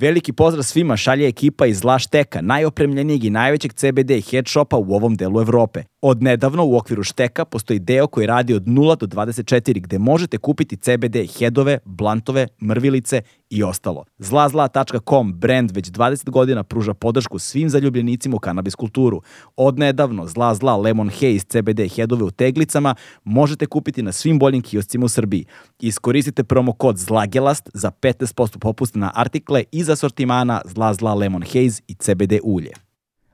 Veliki pozdrav svima šalje ekipa iz Lašteka, najopremljenijeg i najvećeg CBD head shopa u ovom delu Evrope. Od nedavno u okviru Šteka postoji deo koji radi od 0 do 24 gde možete kupiti CBD headove, blantove, mrvilice i ostalo. Zlazla.com brand već 20 godina pruža podršku svim zaljubljenicima u kanabis kulturu. Od nedavno Lemon Haze CBD headove u teglicama možete kupiti na svim boljim kioscima u Srbiji. Iskoristite promo kod ZLAGELAST za 15% popusta na artikle iz asortimana Zla Zla Lemon Haze i CBD ulje.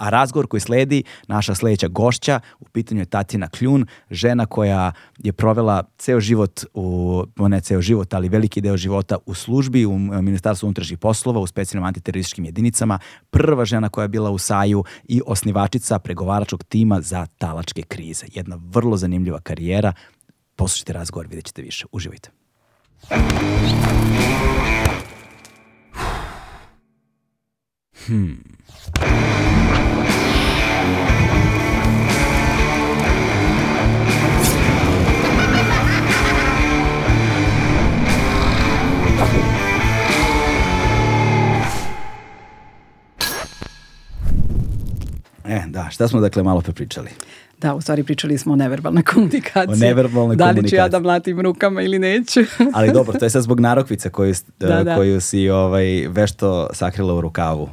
A razgovor koji sledi, naša sledeća gošća, u pitanju je Tatjana Kljun, žena koja je provela ceo život, u, ne ceo život, ali veliki deo života u službi u Ministarstvu unutrašnjih poslova, u specijalnim antiterorističkim jedinicama, prva žena koja je bila u Saju i osnivačica pregovaračkog tima za talačke krize. Jedna vrlo zanimljiva karijera. Poslušajte razgovor, vidjet ćete više. Uživajte. Hmm. E, da, šta smo dakle malo prepričali? Da, u stvari pričali smo o neverbalnoj komunikaciji. O neverbalnoj da komunikaciji. Da li ću ja da mlatim rukama ili neću. Ali dobro, to je sad zbog narokvice koju, da, da. koju si ovaj, vešto sakrila u rukavu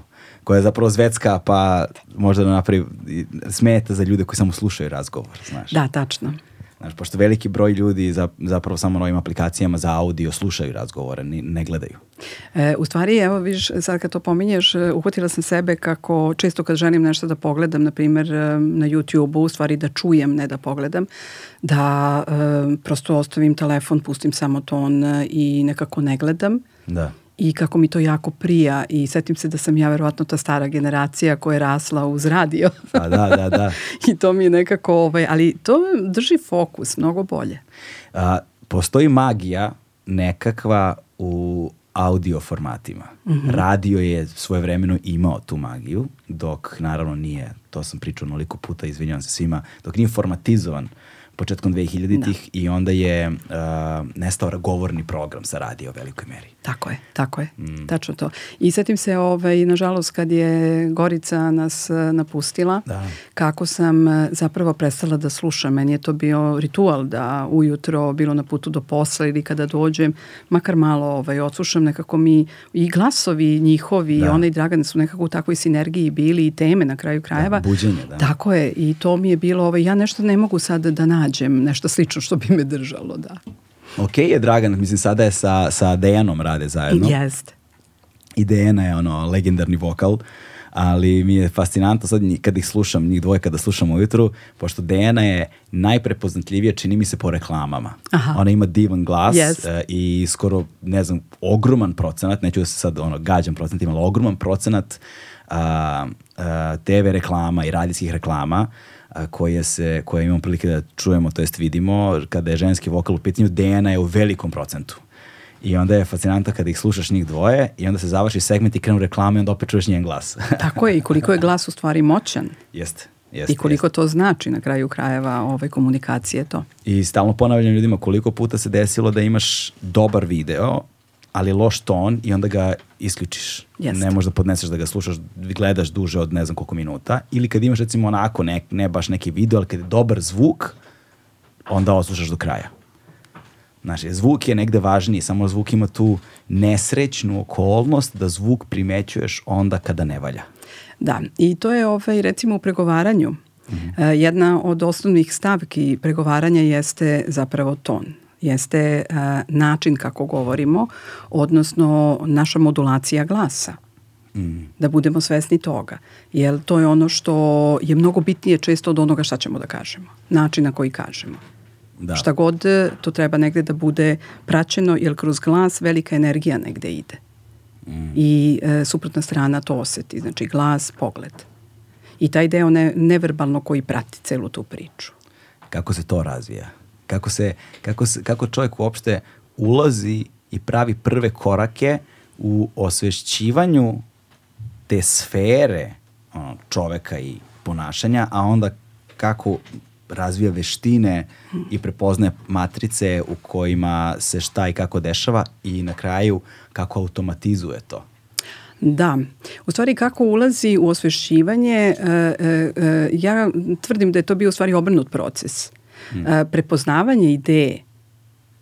koja je zapravo zvetska, pa možda da napravi smeta za ljude koji samo slušaju razgovor, znaš. Da, tačno. Znaš, pošto veliki broj ljudi za, zapravo samo na ovim aplikacijama za audio slušaju razgovore, ne, ne gledaju. E, u stvari, evo vidiš, sad kad to pominješ, e, uhvatila sam sebe kako često kad želim nešto da pogledam, na primer e, na YouTube-u, u stvari da čujem, ne da pogledam, da e, prosto ostavim telefon, pustim samo ton e, i nekako ne gledam. Da i kako mi to jako prija i setim se da sam ja verovatno ta stara generacija koja je rasla uz radio. A da, da, da. I to mi je nekako, ovaj, ali to drži fokus mnogo bolje. A, postoji magija nekakva u audio formatima. Mm -hmm. Radio je svojevremeno imao tu magiju, dok naravno nije, to sam pričao noliko puta, izvinjavam se svima, dok nije formatizovan početkom 2000-ih da. i onda je uh, nestao govorni program sa radio u velikoj meri. Tako je, tako je, mm. tačno to. I setim se, ovaj, nažalost, kad je Gorica nas uh, napustila, da. kako sam uh, zapravo prestala da slušam. Meni je to bio ritual da ujutro, bilo na putu do posla ili kada dođem, makar malo ovaj, odslušam nekako mi i glasovi njihovi da. i ona i Dragane su nekako u takvoj sinergiji bili i teme na kraju krajeva. Da, buđenje, da. Tako je i to mi je bilo, ovaj, ja nešto ne mogu sad da nađem nađem nešto slično što bi me držalo, da. Ok je Dragan, mislim sada je sa, sa Dejanom rade zajedno. Jeste. I Dejana je ono legendarni vokal, ali mi je fascinantno sad kad ih slušam, njih dvoje kada slušam ujutru, pošto Dejana je najprepoznatljivija, čini mi se po reklamama. Aha. Ona ima divan glas yes. uh, i skoro, ne znam, ogroman procenat, neću da se sad ono, gađam procentima, ali ogroman procenat uh, uh, TV reklama i radijskih reklama koje, se, koje imamo prilike da čujemo, to jest vidimo, kada je ženski vokal u pitanju, Dejana je u velikom procentu. I onda je fascinanta kada ih slušaš njih dvoje i onda se završi segment i krenu reklame i onda opet čuješ njen glas. Tako je i koliko je glas u stvari moćan. Jeste. Jeste, I koliko jeste. to znači na kraju krajeva ove komunikacije to. I stalno ponavljam ljudima koliko puta se desilo da imaš dobar video, ali loš ton i onda ga isključiš. Jeste. Ne možda podneseš da ga slušaš, gledaš duže od ne znam koliko minuta. Ili kad imaš recimo onako, ne, ne baš neki video, ali kad je dobar zvuk, onda oslušaš do kraja. Znači, zvuk je negde važniji, samo zvuk ima tu nesrećnu okolnost da zvuk primećuješ onda kada ne valja. Da, i to je ovaj, recimo u pregovaranju. Mm -hmm. Jedna od osnovnih stavki pregovaranja jeste zapravo ton jeste uh, način kako govorimo, odnosno naša modulacija glasa. Mm. Da budemo svesni toga. Jer to je ono što je mnogo bitnije često od onoga šta ćemo da kažemo. Način na koji kažemo. Da. Šta god, to treba negde da bude praćeno, jer kroz glas velika energija negde ide. Mm. I e, suprotna strana to oseti. Znači glas, pogled. I taj deo ne, neverbalno koji prati celu tu priču. Kako se to razvija? Kako, se, kako, se, kako čovjek uopšte ulazi i pravi prve korake u osvešćivanju te sfere čoveka i ponašanja, a onda kako razvija veštine i prepoznaje matrice u kojima se šta i kako dešava i na kraju kako automatizuje to. Da, u stvari kako ulazi u osvešćivanje, e, e, e, ja tvrdim da je to bio u stvari obrnut proces. Hmm. Prepoznavanje ideje,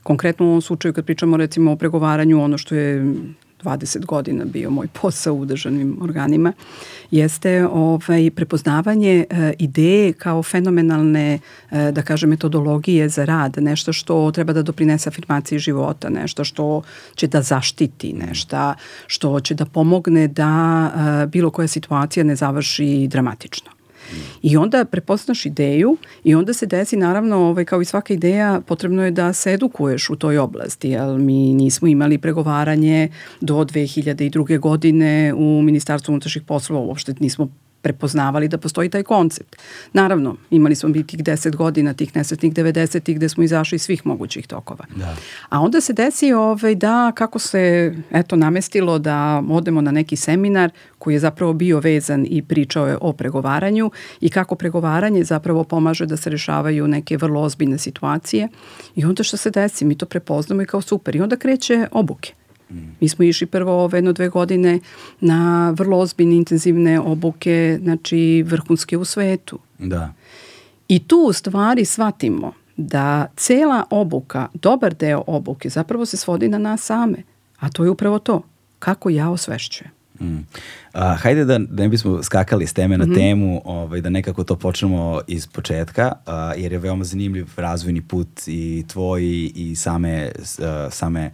konkretno u ovom slučaju kad pričamo recimo o pregovaranju, ono što je 20 godina bio moj posao u državnim organima, jeste ovaj, prepoznavanje e, ideje kao fenomenalne, e, da kažem, metodologije za rad, nešto što treba da doprinese afirmaciji života, nešto što će da zaštiti, nešto što će da pomogne da e, bilo koja situacija ne završi dramatično. I onda prepoznaš ideju i onda se desi naravno ovaj, kao i svaka ideja potrebno je da se edukuješ u toj oblasti jer mi nismo imali pregovaranje do 2002. godine u Ministarstvu unutrašnjih poslova uopšte nismo prepoznavali da postoji taj koncept. Naravno, imali smo biti tih 10 godina, tih nesretnih 90-ih gde smo izašli iz svih mogućih tokova. Da. A onda se desi ovaj, da kako se eto namestilo da odemo na neki seminar koji je zapravo bio vezan i pričao je o pregovaranju i kako pregovaranje zapravo pomaže da se rešavaju neke vrlo ozbiljne situacije i onda što se desi, mi to prepoznamo i kao super i onda kreće obuke. Mi smo išli prvo ove jedno dve godine na vrlo ozbiljne intenzivne obuke, znači vrhunske u svetu. Da. I tu u stvari shvatimo da cela obuka, dobar deo obuke zapravo se svodi na nas same. A to je upravo to. Kako ja osvešćujem. Mm. A, hajde da, da ne bismo skakali s teme na mm -hmm. temu, ovaj, da nekako to počnemo iz početka, a, jer je veoma zanimljiv razvojni put i tvoj i same, a, same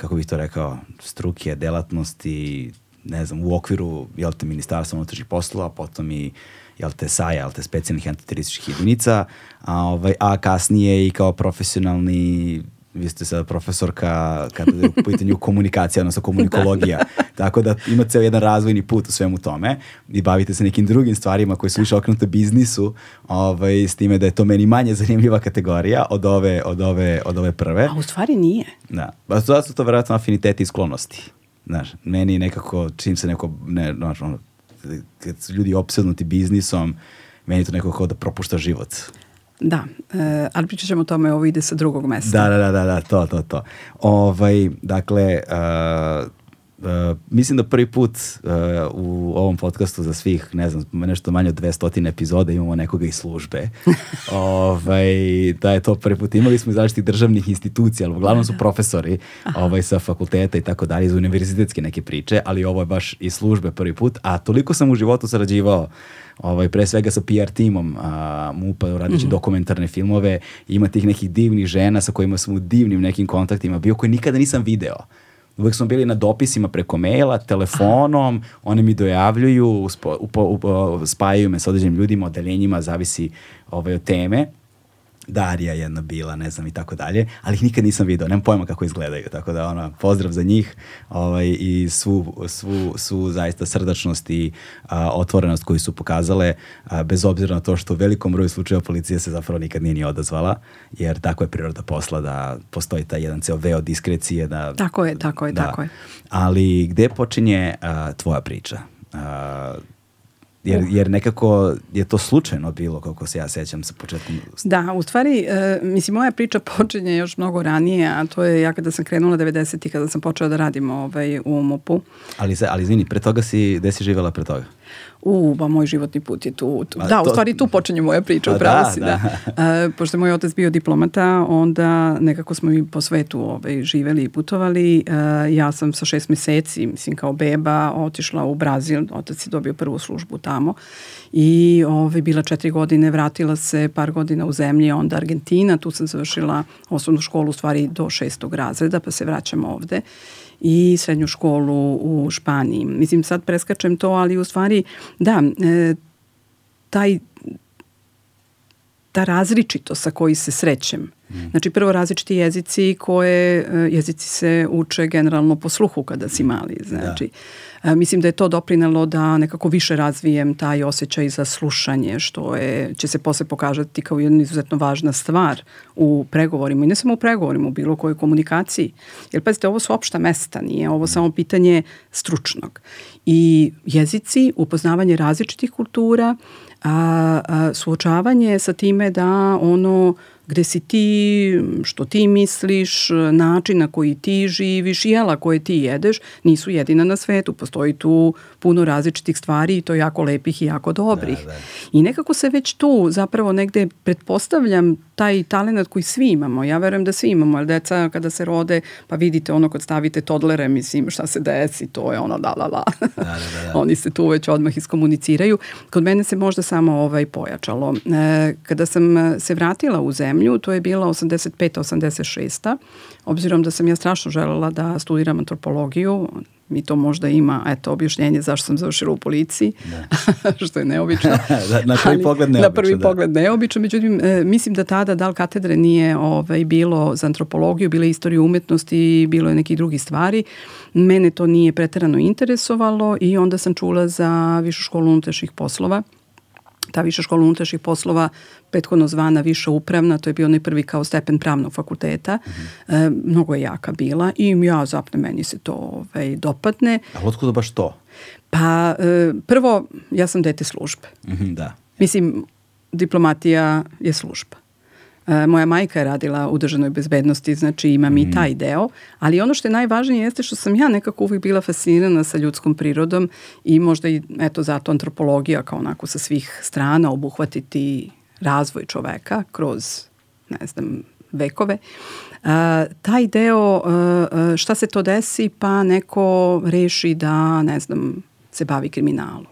kako bih to rekao, struke, delatnosti, ne znam, u okviru, jel te, ministarstva unutrašnjih poslova, potom i jel te SAJA, jel te specijalnih antiterorističkih jedinica, a, ovaj, a kasnije i kao profesionalni vi ste sada profesorka kada je u pitanju komunikacija, odnosno komunikologija. da, da. Tako da ima ceo jedan razvojni put u svemu tome i bavite se nekim drugim stvarima koje su više okrenute biznisu, ovaj, s time da je to meni manje zanimljiva kategorija od ove, od ove, od ove prve. A u stvari nije. Da. Pa to su to verovatno afiniteti i sklonosti. Znaš, meni nekako, čim se neko, ne, znaš, ono, kad su ljudi opsednuti biznisom, meni to nekako kao da propušta život. Da, e, ali pričat ćemo o tome, ovo ide sa drugog mesta. Da, da, da, da, to, to, to. Ovaj, dakle, uh, Uh, mislim da prvi put uh, u ovom podcastu za svih, ne znam, nešto manje od 200 epizoda imamo nekoga iz službe. ovaj, da je to prvi put. Imali smo iz zaštitih državnih institucija, ali uglavnom su da. profesori ovaj, sa fakulteta i tako dalje, iz univerzitetske neke priče, ali ovo je baš iz službe prvi put, a toliko sam u životu sarađivao ovaj, pre svega sa PR timom a, MUPA radići mm -hmm. dokumentarne filmove, ima tih nekih divnih žena sa kojima sam u divnim nekim kontaktima bio koje nikada nisam video. Uvek smo bili na dopisima preko maila, telefonom, Aha. one mi dojavljuju, uspo, upo, upo, spajaju me sa određenim ljudima, odeljenjima, zavisi ovaj, od teme. Darija jedna bila, ne znam i tako dalje, ali ih nikad nisam video, nemam pojma kako izgledaju, tako da ono, pozdrav za njih ovaj, i svu, svu, svu zaista srdačnost i a, otvorenost koju su pokazale, a, bez obzira na to što u velikom broju slučajeva policija se zapravo nikad nije ni odazvala, jer tako je priroda posla da postoji taj jedan ceo veo diskrecije. Da, tako je, tako je, da. tako je. Ali gde počinje a, tvoja priča? A, Jer, jer nekako je to slučajno bilo, kako se ja sećam sa početkom. Da, u stvari, e, mislim, moja priča počinje još mnogo ranije, a to je ja kada sam krenula 90. kada sam počela da radim ovaj, u MUP-u. Ali, ali izvini, pre toga si, gde si živjela pre toga? U, ba, moj životni put je tu. tu. Da, to... u stvari tu počinje moja priča, pa upravo da, si, da. da. Uh, pošto je moj otac bio diplomata, onda nekako smo mi po svetu ovaj, živeli i putovali. Uh, ja sam sa šest meseci, mislim kao beba, otišla u Brazil, otac je dobio prvu službu tamo i ovaj, bila četiri godine, vratila se par godina u zemlji, onda Argentina, tu sam završila osnovnu školu u stvari do šestog razreda, pa se vraćam ovde i srednju školu u Španiji. Mislim, sad preskačem to, ali u stvari, da, e, taj ta različito sa koji se srećem Mm. Znači prvo različiti jezici koje e, jezici se uče generalno po sluhu kada si mali. Znači da mislim da je to doprinalo da nekako više razvijem taj osjećaj za slušanje, što je, će se posle pokažati kao jedna izuzetno važna stvar u pregovorima i ne samo u pregovorima, u bilo kojoj komunikaciji. Jer pazite, ovo su opšta mesta, nije ovo samo pitanje stručnog. I jezici, upoznavanje različitih kultura, a, a, suočavanje sa time da ono gde si ti, što ti misliš, način na koji ti živiš, jela koje ti jedeš, nisu jedina na svetu. Postoji tu puno različitih stvari i to jako lepih i jako dobrih. Da, da. I nekako se već tu zapravo negde pretpostavljam taj talent koji svi imamo. Ja verujem da svi imamo, jer deca kada se rode, pa vidite ono kad stavite todlere, mislim šta se desi, to je ono da la la. Da, da, da, da. Oni se tu već odmah iskomuniciraju. Kod mene se možda samo ovaj pojačalo. E, kada sam se vratila u zemlju, to je bila 85. 86. Obzirom da sam ja strašno želela da studiram antropologiju, mi to možda ima, eto, objašnjenje zašto sam završila u policiji, da. što je neobično. da, na prvi pogled neobično. Na prvi da. pogled neobično, međutim, e, mislim da tada dal katedre nije ovaj, bilo za antropologiju, bile istorije umetnosti, bilo je neki drugi stvari. Mene to nije preterano interesovalo i onda sam čula za višu školu unutrašnjih poslova, ta viša škola unutrašnjih poslova prethodno zvana viša upravna, to je bio onaj prvi kao stepen pravnog fakulteta, mm -hmm. e, mnogo je jaka bila i ja zapne meni se to ovaj, dopadne. A otkuda baš to? Pa e, prvo, ja sam dete službe. Mm -hmm, da. Mislim, diplomatija je služba. E, moja majka je radila u državnoj bezbednosti, znači imam mm. i taj deo, ali ono što je najvažnije jeste što sam ja nekako uvijek bila fascinirana sa ljudskom prirodom i možda i eto zato antropologija kao onako sa svih strana obuhvatiti razvoj čoveka kroz, ne znam, vekove. Uh, taj deo, uh, šta se to desi, pa neko reši da, ne znam, se bavi kriminalom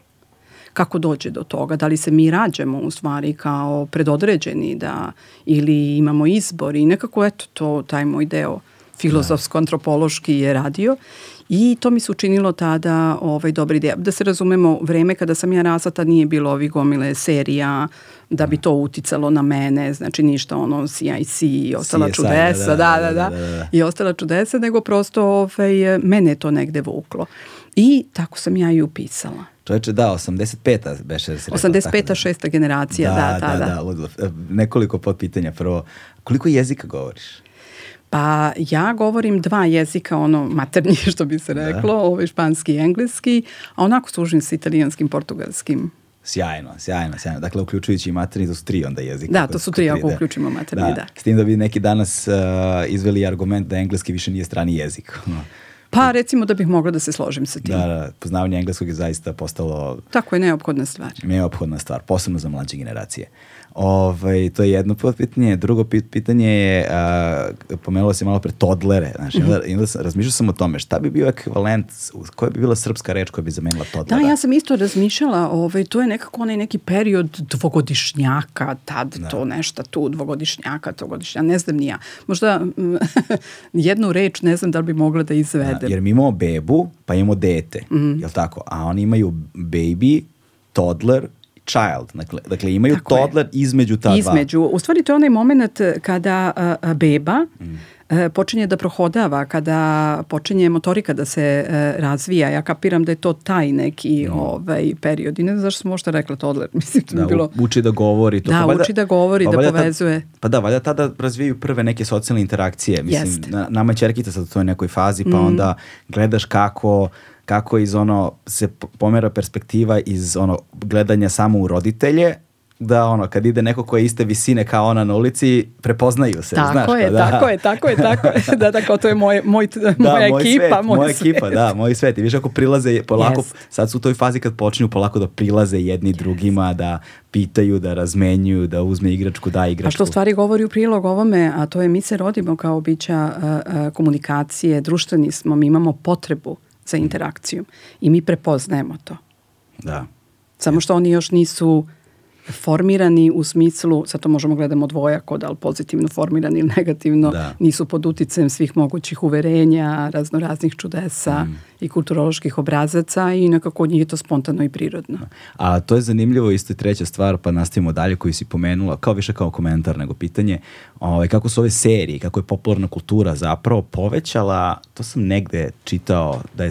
kako dođe do toga, da li se mi rađemo u stvari kao predodređeni da ili imamo izbor i nekako eto to taj moj deo filozofsko-antropološki je radio i to mi se učinilo tada ovaj, dobar ideja. Da se razumemo, vreme kada sam ja rasla, tad nije bilo ovih gomile serija, da bi to uticalo na mene, znači ništa ono CIC i ostala CSI, čudesa, da da, da, da, da, da, da, i ostala čudesa, nego prosto ovaj, mene je to negde vuklo. I tako sam ja i upisala. Čovječe, da, 85-a beše. 85-a, da. šesta generacija, da, da, da. da. da. E, nekoliko pitanja. Prvo, koliko jezika govoriš? Pa ja govorim dva jezika, ono maternji što bi se da. reklo, da. ovaj španski i engleski, a onako služim sa italijanskim, portugalskim. Sjajno, sjajno, sjajno. Dakle, uključujući i materni, to su tri onda jezika. Da, to su tri ako da. uključimo materni, da. da. S tim da bi neki danas uh, izveli argument da engleski više nije strani jezik. Pa recimo da bih mogla da se složim sa tim. Da, da, poznavanje engleskog je zaista postalo... Tako je neophodna stvar. Neophodna stvar, posebno za mlađe generacije. Ovaj, to je jedno pitanje. Drugo pitanje je, uh, pomenula se malo pre todlere. Znači, mm -hmm. onda, sam, razmišljao sam o tome, šta bi bio ekvivalent, koja bi bila srpska reč koja bi zamenila todlera? Da, ja sam isto razmišljala, ovaj, to je nekako onaj neki period dvogodišnjaka, tad da. to nešto tu, dvogodišnjaka, trogodišnjaka, ne znam ni ja. Možda jednu reč ne znam da li bi mogla da izvedem. Da, jer mi imamo bebu, pa imamo dete, mm -hmm. jel tako? A oni imaju baby, toddler child. Dakle, dakle imaju Tako toddler je. između ta između. dva. Između. U stvari to je onaj moment kada a, a, beba mm počinje da prohodava, kada počinje motorika da se e, razvija, ja kapiram da je to taj neki mm. ovaj, period. I ne znam zašto sam možda rekla toddler. Mislim, to da, bilo... uči da govori. To. Da, pa uči da govori, pa da povezuje. Ta, pa da, valjda tada razvijaju prve neke socijalne interakcije. Mislim, Jeste. na, nama je čerkica sad u toj nekoj fazi, pa mm. onda gledaš kako kako iz ono se pomera perspektiva iz ono gledanja samo u roditelje da ono kad ide neko ko je iste visine kao ona na ulici prepoznaju se tako znaš je, da. tako je tako je tako je da tako to je moj moj da, moja moj ekipa svet, moj moja svet. ekipa da moj svet i viš ako prilaze polako yes. sad su u toj fazi kad počinju polako da prilaze jedni yes. drugima da pitaju da razmenjuju da uzme igračku da igračku a što stvari govori u prilog ovome a to je mi se rodimo kao bića a, a, komunikacije društveni smo mi imamo potrebu za interakcijom. I mi prepoznajemo to. Da. Samo što oni još nisu formirani u smislu, sad to možemo gledamo dvojako, da li pozitivno formirani ili negativno, da. nisu pod uticajem svih mogućih uverenja, raznoraznih čudesa mm. I kulturoloških obrazaca i nekako od njih je to spontano i prirodno. A to je zanimljivo isto i treća stvar, pa nastavimo dalje koju si pomenula, kao više kao komentar nego pitanje, ovaj, kako su ove serije, kako je popularna kultura zapravo povećala, to sam negde čitao da je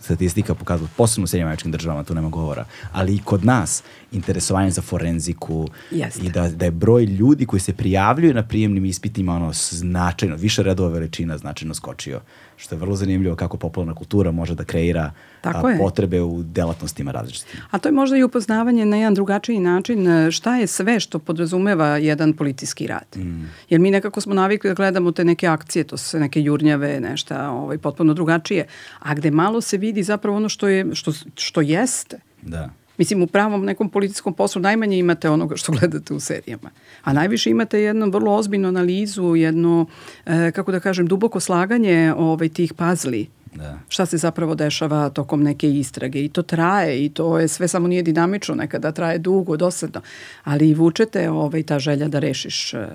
statistika pokazala, posebno u Sjednjim američkim državama, tu nema govora, ali i kod nas interesovanje za forenziku Jeste. i da, da je broj ljudi koji se prijavljuju na prijemnim ispitima ono značajno, više redova veličina značajno skočio, što je vrlo zanimljivo kako popularna kultura može da kreira Tako a, potrebe u delatnostima različitim. A to je možda i upoznavanje na jedan drugačiji način e, šta je sve što podrazumeva jedan policijski rad. Mm. Jer mi nekako smo navikli da gledamo te neke akcije, to su neke jurnjave, nešta ovaj, potpuno drugačije, a gde malo se vidi zapravo ono što, je, što, što jeste. Da. Mislim, u pravom nekom policijskom poslu najmanje imate onoga što gledate u serijama. A najviše imate jednu vrlo ozbiljnu analizu, jedno, e, kako da kažem, duboko slaganje ovaj, tih pazli da. šta se zapravo dešava tokom neke istrage i to traje i to je sve samo nije dinamično, nekada traje dugo, dosadno, ali i vučete ovaj, ta želja da rešiš e,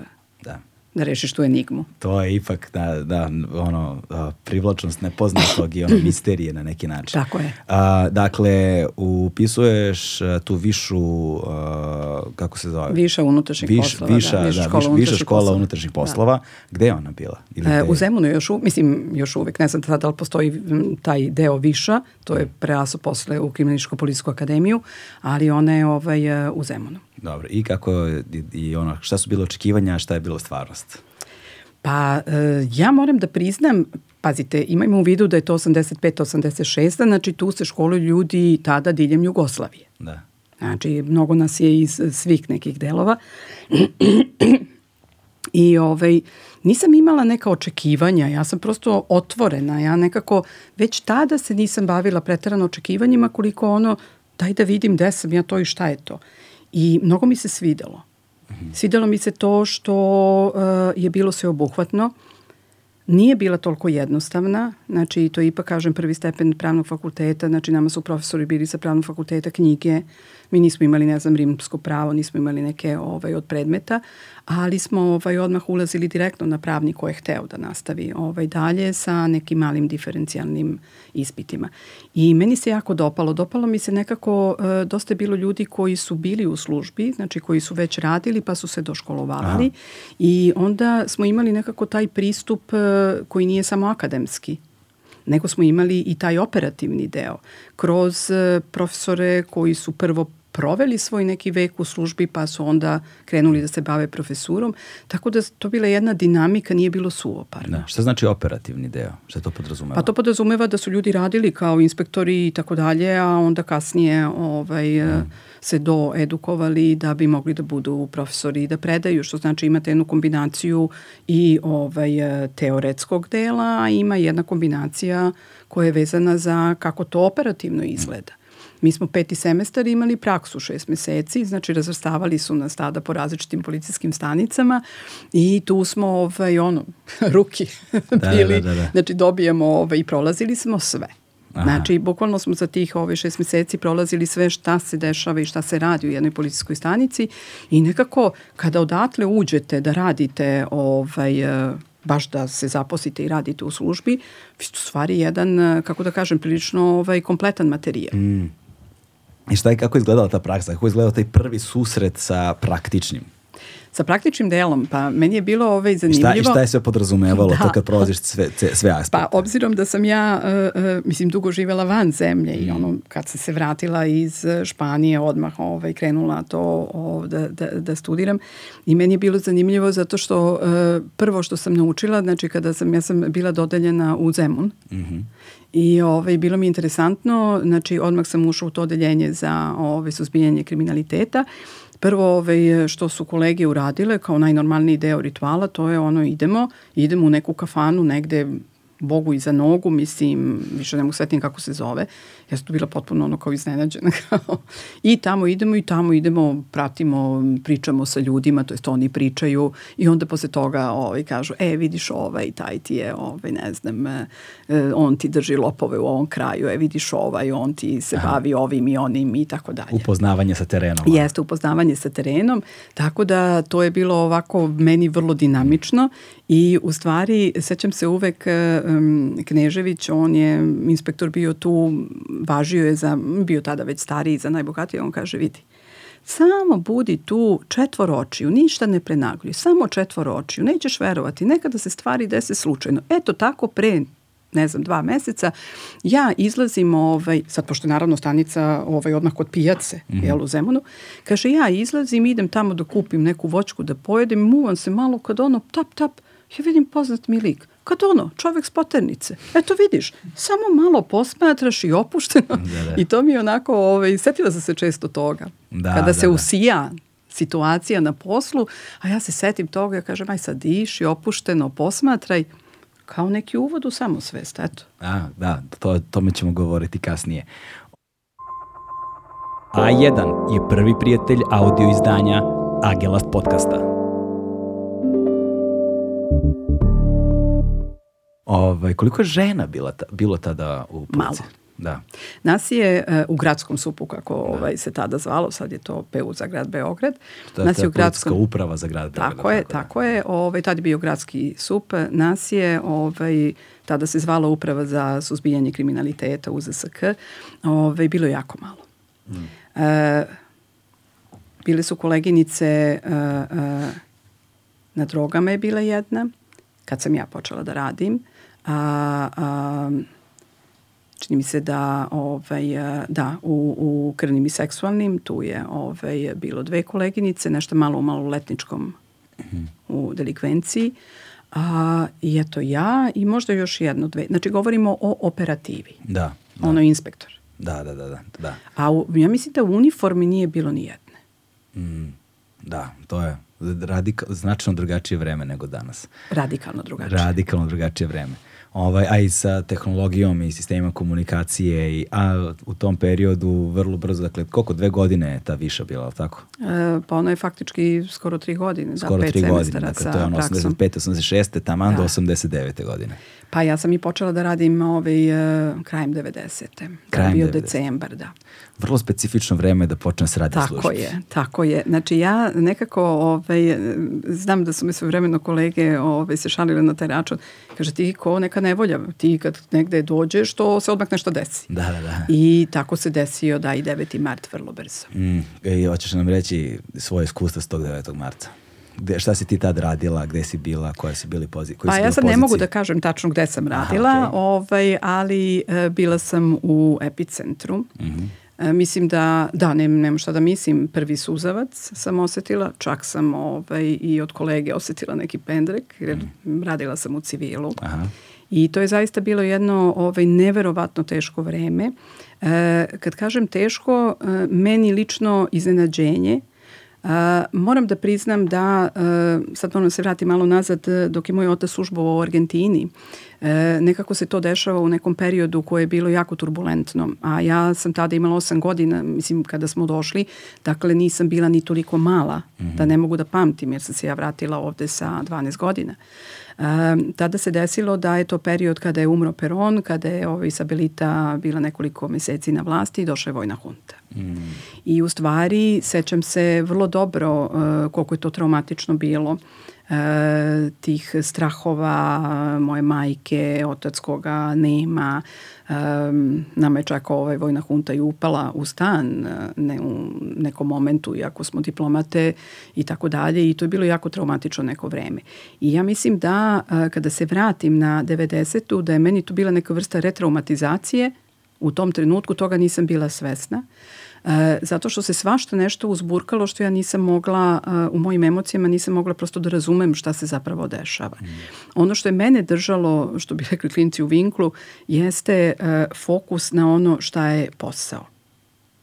da da rešiš tu enigmu. To je ipak da, da ono, privlačnost nepoznatog i ono misterije na neki način. Tako je. A, dakle, upisuješ tu višu, a, kako se zove? Viša unutrašnjih Viš, poslova. Viša, da, viša, da, škola, viša škola poslova. unutrašnjih da. poslova. Da. Gde je ona bila? Ili e, u Zemunu još, u, mislim, još uvek, ne znam da li postoji taj deo viša, to je preaso posle u Kriminaličko-policijsku akademiju, ali ona je ovaj, u Zemunu. Dobro, i kako, i, i ono, šta su bilo očekivanja, šta je bilo stvarnost? Pa e, ja moram da priznam, pazite, imajmo u vidu da je to 85-86, znači tu se školuju ljudi tada diljem Jugoslavije. Da. Znači, mnogo nas je iz svih nekih delova. I ovaj, nisam imala neka očekivanja, ja sam prosto otvorena, ja nekako već tada se nisam bavila pretarano očekivanjima koliko ono, daj da vidim gde sam ja to i šta je to. I mnogo mi se svidelo. Svidelo mi se to što uh, je bilo sve obuhvatno. Nije bila toliko jednostavna, znači to je ipak, kažem, prvi stepen pravnog fakulteta, znači nama su profesori bili sa pravnog fakulteta knjige, mi nismo imali, ne znam, rimsko pravo, nismo imali neke ovaj, od predmeta, ali smo ovaj, odmah ulazili direktno na pravni ko je hteo da nastavi ovaj, dalje sa nekim malim diferencijalnim ispitima. I meni se jako dopalo. Dopalo mi se nekako, e, dosta je bilo ljudi koji su bili u službi, znači koji su već radili pa su se doškolovali Aha. i onda smo imali nekako taj pristup e, koji nije samo akademski, nego smo imali i taj operativni deo kroz e, profesore koji su prvo proveli svoj neki vek u službi pa su onda krenuli da se bave profesurom. Tako da to bila jedna dinamika, nije bilo suoparno. Da. Šta znači operativni deo? Šta to podrazumeva? Pa to podrazumeva da su ljudi radili kao inspektori i tako dalje, a onda kasnije ovaj, mm. se doedukovali da bi mogli da budu profesori i da predaju, što znači imate jednu kombinaciju i ovaj, teoretskog dela, a ima jedna kombinacija koja je vezana za kako to operativno izgleda. Mi smo peti semestar imali praksu šest meseci, znači razvrstavali su nas tada po različitim policijskim stanicama i tu smo ovaj, ono, ruki da, bili, da, da, da. znači dobijemo ovaj, i prolazili smo sve. Aha. Znači, bukvalno smo za tih ove šest meseci prolazili sve šta se dešava i šta se radi u jednoj policijskoj stanici i nekako kada odatle uđete da radite ovaj, baš da se zaposlite i radite u službi, vi ste u stvari jedan, kako da kažem, prilično ovaj, kompletan materijal. Mm. I šta je, kako je izgledala ta praksa? Kako je izgledao taj prvi susret sa praktičnim? Sa praktičnim delom, pa meni je bilo ovaj zanimljivo. I šta, i šta je sve podrazumevalo da. to kad prolaziš sve, sve aspekte? Pa obzirom da sam ja, uh, uh, mislim, dugo živela van zemlje mm. i ono, kad sam se vratila iz Španije, odmah ovaj, krenula to o, da, da, da studiram i meni je bilo zanimljivo zato što uh, prvo što sam naučila, znači kada sam, ja sam bila dodeljena u Zemun mm -hmm I ovaj, bilo mi interesantno, znači odmah sam ušla u to odeljenje za ovaj, suzbijanje kriminaliteta. Prvo ovaj, što su kolege uradile kao najnormalniji deo rituala, to je ono idemo, idemo u neku kafanu negde Bogu iza nogu, mislim, više ne mogu svetim kako se zove. Ja sam tu bila potpuno ono kao iznenađena. I tamo idemo i tamo idemo, pratimo, pričamo sa ljudima, to jest oni pričaju i onda posle toga ovaj, kažu, e vidiš ovaj, taj ti je, ovaj, ne znam, e, on ti drži lopove u ovom kraju, e vidiš ovaj, on ti se Aha. bavi ovim i onim i tako dalje. Upoznavanje sa terenom. Jeste, upoznavanje sa terenom, tako da to je bilo ovako meni vrlo dinamično i u stvari sećam se uvek um, Knežević, on je inspektor bio tu, važio je za, bio tada već stariji, za najbogatiji, on kaže vidi, samo budi tu četvor očiju, ništa ne prenagljuj, samo četvor očiju, nećeš verovati, nekada se stvari dese slučajno. Eto tako pre ne znam, dva meseca, ja izlazim, ovaj, sad pošto je naravno stanica ovaj, odmah kod pijace, mm -hmm. jel, u Zemunu, kaže, ja izlazim, idem tamo da kupim neku voćku da pojedem, muvam se malo kad ono tap, tap, ja vidim poznat mi lik. Kad ono, čovek s poternice. Eto vidiš, samo malo posmatraš i opušteno. Da, da. I to mi je onako, ovaj, setila sam se često toga. Da, Kada da, se da. usija situacija na poslu, a ja se setim toga, ja kažem, aj sad diši, opušteno, posmatraj, kao neki uvod u samosvest, eto. A, da, to, tome ćemo govoriti kasnije. A1 je prvi prijatelj audio izdanja Agelast podcasta. Ovaj, koliko je žena bila ta, bilo tada u Puci? Malo. Da. Nas je uh, u gradskom supu, kako da. ovaj, se tada zvalo, sad je to PU za grad Beograd. To nas je u gradskom... uprava za grad Beograd. Tako je, tako, da. tako je. Ovaj, tada je bio gradski sup. Nas je, ovaj, tada se zvala uprava za suzbijanje kriminaliteta UZSK. Ovaj, bilo je jako malo. Mm. E, bile su koleginice uh, uh, na drogama je bila jedna, kad sam ja počela da radim a, a, čini mi se da ovaj da u u krvnim i seksualnim tu je ovaj bilo dve koleginice nešto malo u maloletničkom -hmm. u delikvenciji. A i eto ja i možda još jedno dve znači govorimo o operativi. Da, da. ono inspektor. Da da da da da. A u, ja mislim da u uniformi nije bilo ni jedne. Mm, da to je radikal, značajno drugačije vreme nego danas. Radikalno drugačije. Radikalno drugačije vreme ovaj, a i sa tehnologijom i sistemima komunikacije, i, a u tom periodu vrlo brzo, dakle, koliko, dve godine je ta viša bila, ali tako? E, pa ono je faktički skoro tri godine, skoro da, pet tri godine, dakle, to je ono 85. 86. taman da. do 89. godine. Pa ja sam i počela da radim ovaj, uh, krajem 90. Krajem bio 90. decembar, da. Vrlo specifično vreme da počne se radi tako službi. Tako je, tako je. Znači ja nekako ovaj, znam da su mi vremeno kolege ovaj, se šalile na taj račun. Kaže ti ko neka nevolja, ti kad negde dođeš to se odmah nešto desi. Da, da, da. I tako se desio da i 9. mart vrlo brzo. Mm, I hoćeš nam reći svoje iskustva s tog 9. marta? Gde, šta si ti tad radila, gde si bila, koja si bili pozi, pa ja sad ne mogu da kažem tačno gde sam radila, Aha, okay. ovaj, ali e, bila sam u epicentru. Mm -hmm. E, mislim da, da, ne, nema šta da mislim, prvi suzavac sam osetila, čak sam ovaj, i od kolege osetila neki pendrek, jer mm. radila sam u civilu. Aha. I to je zaista bilo jedno ovaj, neverovatno teško vreme. E, kad kažem teško, e, meni lično iznenađenje, Uh, moram da priznam da, uh, sad da se vrati malo nazad, dok je moj otac službovao u Argentini, uh, nekako se to dešava u nekom periodu koje je bilo jako turbulentno, a ja sam tada imala 8 godina, mislim, kada smo došli, dakle nisam bila ni toliko mala, mm -hmm. da ne mogu da pamtim, jer sam se ja vratila ovde sa 12 godina. Tada se desilo da je to period kada je umro Peron, kada je ovaj Isabelita bila nekoliko meseci na vlasti i došla je vojna hunta. Mm. I u stvari sećam se vrlo dobro uh, koliko je to traumatično bilo uh, tih strahova moje majke, otac koga nema, Um, nama je čak ovaj vojna hunta i upala u stan ne, u nekom momentu, iako smo diplomate i tako dalje i to je bilo jako traumatično neko vreme. I ja mislim da kada se vratim na 90. da je meni to bila neka vrsta retraumatizacije, u tom trenutku toga nisam bila svesna. Uh, E, zato što se svašta nešto uzburkalo što ja nisam mogla, e, u mojim emocijama nisam mogla prosto da razumem šta se zapravo dešava. Mm. Ono što je mene držalo, što bi rekli klinci u vinklu, jeste e, fokus na ono šta je posao.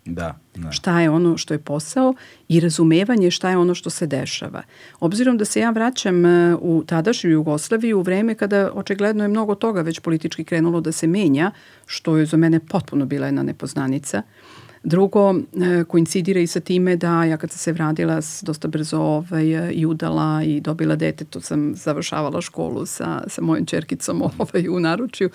Da, da. Šta je ono što je posao i razumevanje šta je ono što se dešava. Obzirom da se ja vraćam e, u tadašnju Jugoslaviju u vreme kada očigledno je mnogo toga već politički krenulo da se menja, što je za mene potpuno bila jedna nepoznanica. Drugo, e, koincidira i sa time da ja kad sam se vradila dosta brzo ovaj, i udala i dobila dete, to sam završavala školu sa, sa mojom čerkicom ovaj, u naručju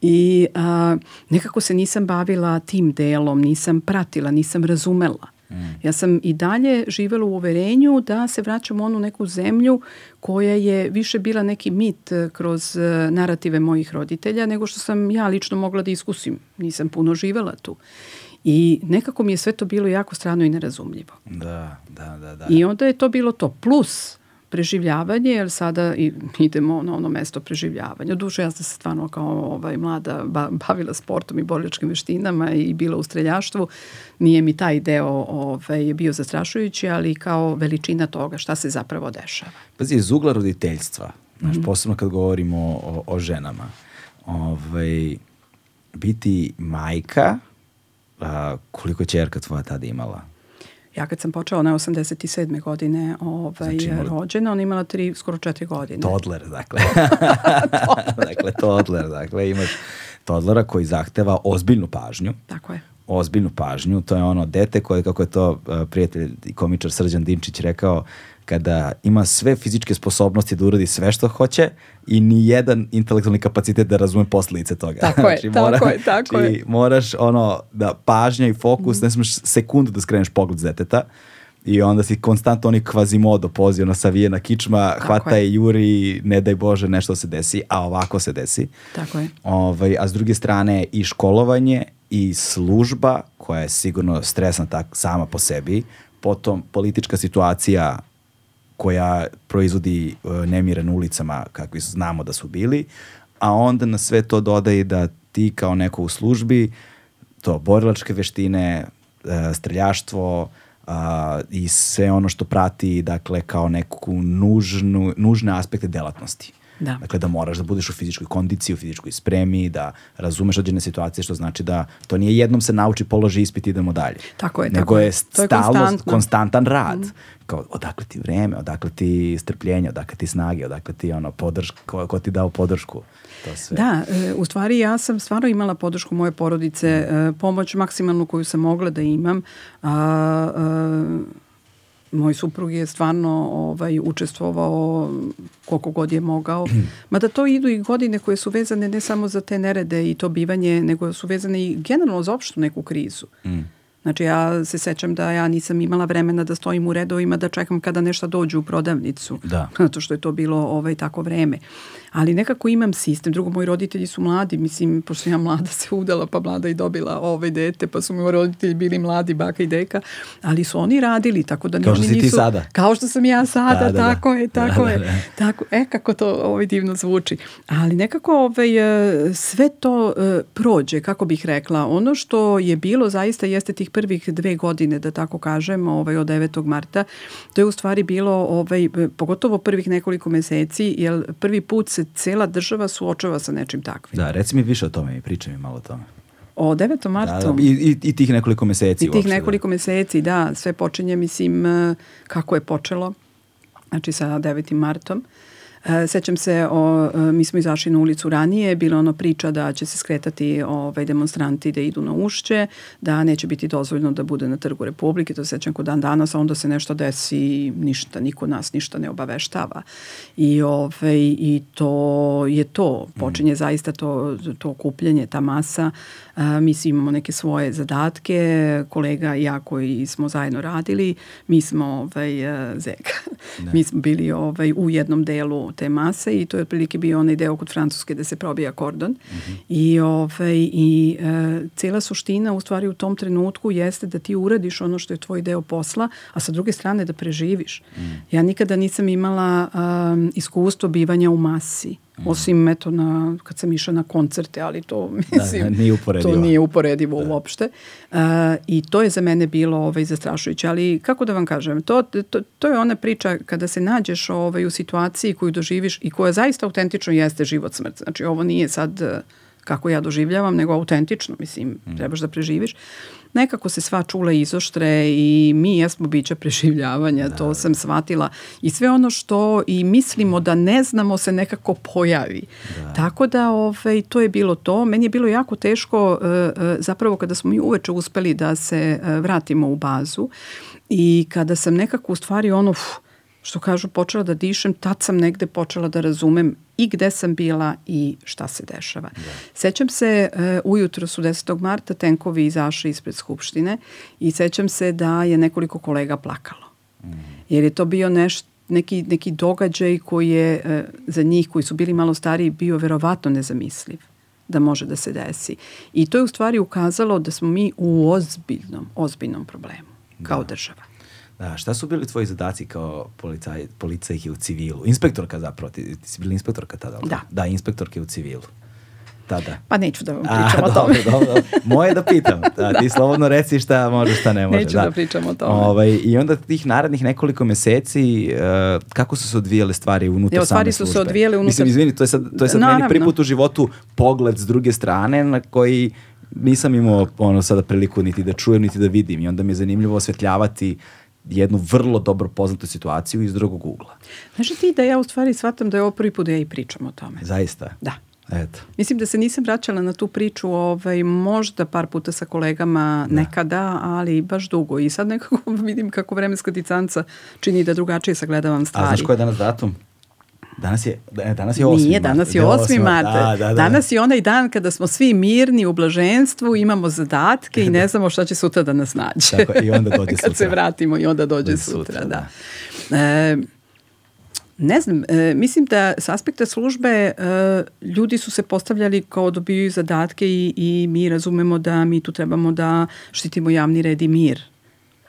i a, nekako se nisam bavila tim delom, nisam pratila, nisam razumela. Mm. Ja sam i dalje živela u uverenju da se vraćam u onu neku zemlju koja je više bila neki mit kroz e, narative mojih roditelja nego što sam ja lično mogla da iskusim. Nisam puno živela tu. I nekako mi je sve to bilo jako strano i nerazumljivo. Da, da, da. da. I onda je to bilo to. Plus preživljavanje, jer sada idemo na ono mesto preživljavanja. Duše, ja sam se stvarno kao ovaj, mlada bavila sportom i borilačkim veštinama i bila u streljaštvu. Nije mi taj deo ovaj, bio zastrašujući, ali kao veličina toga šta se zapravo dešava. Pazi, iz ugla roditeljstva, znaš, mm -hmm. posebno kad govorimo o, o ženama, ovaj, biti majka, a, koliko čerka tvoja tada imala? Ja kad sam počela, ona je 87. godine ovaj, znači, imala... rođena, ona imala tri, skoro četiri godine. Todler, dakle. dakle, todler, dakle, imaš todlera koji zahteva ozbiljnu pažnju. Tako je ozbiljnu pažnju. To je ono dete koje, kako je to uh, prijatelj i komičar Srđan Dinčić rekao, kada ima sve fizičke sposobnosti da uradi sve što hoće i ni jedan intelektualni kapacitet da razume posledice toga. Tako je, znači, mora, tako je, tako znači, je. moraš ono da pažnja i fokus, mm. ne smeš sekundu da skreneš pogled z deteta i onda si konstantno oni kvazimodo pozivno savijena kičma, Tako hvata je. juri, ne daj Bože nešto se desi, a ovako se desi. Tako je. Ovaj, a s druge strane i školovanje i služba koja je sigurno stresna tak sama po sebi, potom politička situacija koja proizvodi uh, nemire na ulicama kakvi znamo da su bili, a onda na sve to dodaje da ti kao neko u službi, to borilačke veštine, uh, streljaštvo i sve ono što prati, dakle, kao neku nužnu, nužne aspekte delatnosti. Da. Dakle, da moraš da budeš u fizičkoj kondiciji, u fizičkoj spremi, da razumeš određene situacije, što znači da to nije jednom se nauči, položi ispit i idemo dalje. Tako je. Nego tako je stalno, konstantan rad. Mm. Kao, odakle ti vreme, odakle ti strpljenje, odakle ti snage, odakle ti ono, podrška, ko, ko ti dao podršku. To sve. Da, e, u stvari ja sam stvarno imala podršku moje porodice, e, pomoć maksimalnu koju sam mogla da imam. A, a, moj suprug je stvarno ovaj, učestvovao koliko god je mogao. Mada to idu i godine koje su vezane ne samo za te nerede i to bivanje, nego su vezane i generalno za opštu neku krizu. Mm. Znači ja se sećam da ja nisam imala vremena da stojim u redovima da čekam kada nešto dođu u prodavnicu. Da. Zato što je to bilo ovaj, tako vreme. Ali nekako imam sistem. Drugo, moji roditelji su mladi. Mislim, pošto ja mlada se udala, pa mlada i dobila ovaj dete, pa su mi roditelji bili mladi, baka i deka. Ali su oni radili, tako da... Kao što si nisu, ti sada. Kao što sam ja sada, da, da, da. tako da. je, tako da, je. Da, da. Tako, e, kako to ovaj divno zvuči. Ali nekako ovaj, e, sve to uh, prođe, kako bih rekla. Ono što je bilo zaista jeste tih prvih dve godine, da tako kažem, ovaj, od 9. marta, to je u stvari bilo, ovaj, pogotovo prvih nekoliko meseci, jer prvi put se cela država suočava sa nečim takvim. Da, reci mi više o tome i pričaj mi malo o tome. O 9. martu. Da, da, i, i, I tih nekoliko meseci. I tih uopšte, da. nekoliko da. meseci, da. Sve počinje, mislim, kako je počelo. Znači sa 9. martom. E, sećam se, o, e, mi smo izašli na ulicu ranije, bila ono priča da će se skretati ovaj, demonstranti da idu na ušće, da neće biti dozvoljno da bude na trgu Republike, to se sećam kod dan danas, a onda se nešto desi ništa, niko nas ništa ne obaveštava. I, ovaj, i to je to, počinje mm. zaista to, to okupljenje, ta masa. A, mi svi imamo neke svoje zadatke, kolega i ja koji smo zajedno radili, mi smo ovaj, zeka. Mi smo bili ovaj, u jednom delu te mase i to je otprilike bio onaj deo kod Francuske da se probija kordon. Mm -hmm. I, ovaj, i e, cela suština u stvari u tom trenutku jeste da ti uradiš ono što je tvoj deo posla, a sa druge strane da preživiš. Mm. Ja nikada nisam imala um, iskustvo bivanja u masi. Mm. Osim eto na, kad sam išla na koncerte, ali to mislim, da, nije uporedivo. to nije uporedivo da. uopšte. Uh, I to je za mene bilo ovaj, zastrašujuće. Ali kako da vam kažem, to, to, to je ona priča kada se nađeš ovaj, u situaciji koju doživiš i koja zaista autentično jeste život smrt. Znači ovo nije sad kako ja doživljavam, nego autentično, mislim, mm. trebaš da preživiš. Nekako se sva čula izoštre i mi jesmo bića preživljavanja, da, to da. sam shvatila. I sve ono što i mislimo da ne znamo se nekako pojavi. Da. Tako da ovaj, to je bilo to. Meni je bilo jako teško uh, uh, zapravo kada smo mi uveče uspeli da se uh, vratimo u bazu i kada sam nekako u stvari ono, uf, što kažu, počela da dišem, tad sam negde počela da razumem i gde sam bila i šta se dešava. Da. Sećam se, uh, ujutro su 10. marta tenkovi izašli ispred Skupštine i sećam se da je nekoliko kolega plakalo. Mm. Jer je to bio nešto neki, neki događaj koji je uh, za njih koji su bili malo stariji bio verovatno nezamisliv da može da se desi. I to je u stvari ukazalo da smo mi u ozbiljnom, ozbiljnom problemu kao da. država. Da, šta su bili tvoji zadaci kao policaj, policajke u civilu? Inspektorka zapravo, ti, ti si bila inspektorka tada? Da. Da, inspektorke u civilu. Tada. Pa neću da vam pričam A, o tome. Dobro, dobro. Moje da pitam. Da, ti slobodno reci šta može, šta ne može. Neću da, da pričam o tome. Ovaj, I onda tih narednih nekoliko meseci, uh, kako su se odvijale stvari unutar jo, stvari same službe? su se odvijale unutar... Mislim, izvini, to je sad, to je sad meni prvi put u životu pogled s druge strane na koji nisam imao ono sada priliku niti da čujem, niti da vidim i onda mi je zanimljivo osvetljavati jednu vrlo dobro poznatu situaciju iz drugog ugla. Znaš ti da ja u stvari shvatam da je ovo prvi put da ja i pričam o tome. Zaista? Da. Eto. Mislim da se nisam vraćala na tu priču ovaj, možda par puta sa kolegama da. nekada, ali baš dugo. I sad nekako vidim kako vremenska dicanca čini da drugačije sagledavam stvari. A znaš koji je danas datum? Danas je, danas je 8. Nije, danas je 8. mart. Da, da, da. Danas je onaj dan kada smo svi mirni u blaženstvu, imamo zadatke i ne znamo šta će sutra da nas nađe. Tako, I onda dođe sutra. Kad se vratimo i onda dođe, dođe sutra, sutra, da. da. E, Ne znam, e, mislim da s aspekta službe e, ljudi su se postavljali kao dobiju zadatke i, i mi razumemo da mi tu trebamo da štitimo javni red i mir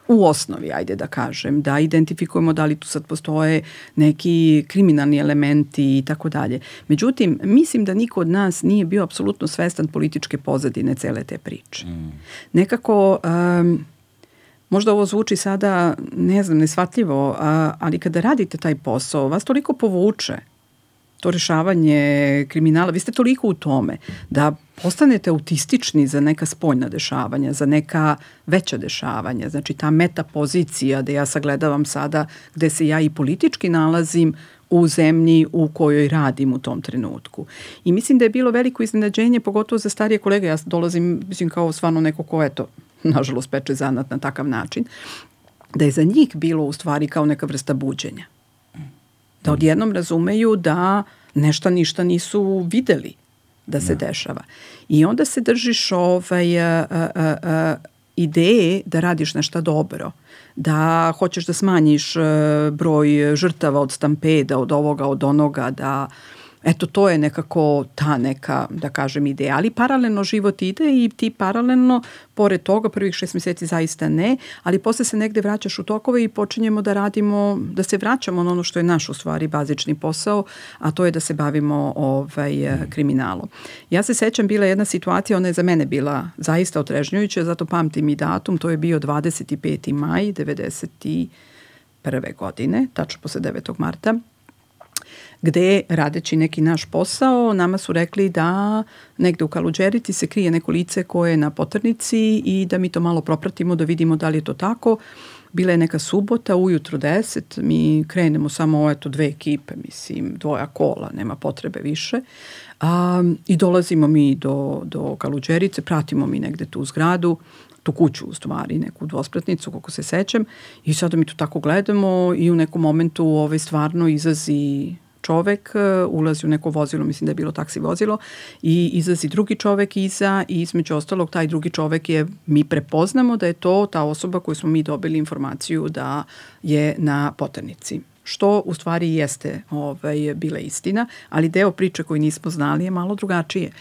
u osnovi, ajde da kažem, da identifikujemo da li tu sad postoje neki kriminalni elementi i tako dalje. Međutim, mislim da niko od nas nije bio apsolutno svestan političke pozadine cele te priče. Mm. Nekako, um, možda ovo zvuči sada, ne znam, nesvatljivo, a, ali kada radite taj posao, vas toliko povuče to rešavanje kriminala, vi ste toliko u tome da postanete autistični za neka spoljna dešavanja, za neka veća dešavanja. Znači ta metapozicija da ja sagledavam sada gde se ja i politički nalazim u zemlji u kojoj radim u tom trenutku. I mislim da je bilo veliko iznenađenje, pogotovo za starije kolege. Ja dolazim, mislim, kao stvarno neko ko, eto, nažalost, peče zanat na takav način. Da je za njih bilo u stvari kao neka vrsta buđenja. Da odjednom razumeju da nešto ništa nisu videli da se da. dešava. I onda se držiš ovaj, a, a, a, ideje da radiš nešto dobro, da hoćeš da smanjiš broj žrtava od stampeda, od ovoga, od onoga, da Eto, to je nekako ta neka, da kažem, ideja. Ali paralelno život ide i ti paralelno, pored toga, prvih šest meseci zaista ne, ali posle se negde vraćaš u tokove i počinjemo da radimo, da se vraćamo na ono što je naš u stvari bazični posao, a to je da se bavimo ovaj, mm. kriminalom. Ja se sećam, bila jedna situacija, ona je za mene bila zaista otrežnjujuća, zato pamtim i datum, to je bio 25. maj 91. godine, tačno posle 9. marta gde radeći neki naš posao nama su rekli da negde u Kaluđerici se krije neko lice koje je na potrnici i da mi to malo propratimo da vidimo da li je to tako. Bila je neka subota, ujutro 10, mi krenemo samo eto dve ekipe, mislim, dvoja kola, nema potrebe više. A, I dolazimo mi do, do Kaluđerice, pratimo mi negde tu zgradu, tu kuću u stvari, neku dvospratnicu, kako se sećam, i sada mi tu tako gledamo i u nekom momentu ovaj, stvarno izazi čovek, e, ulazi u neko vozilo, mislim da je bilo taksi vozilo i izlazi drugi čovek iza i između ostalog taj drugi čovek je, mi prepoznamo da je to ta osoba koju smo mi dobili informaciju da je na poternici što u stvari jeste ovaj, bila istina, ali deo priče koji nismo znali je malo drugačije.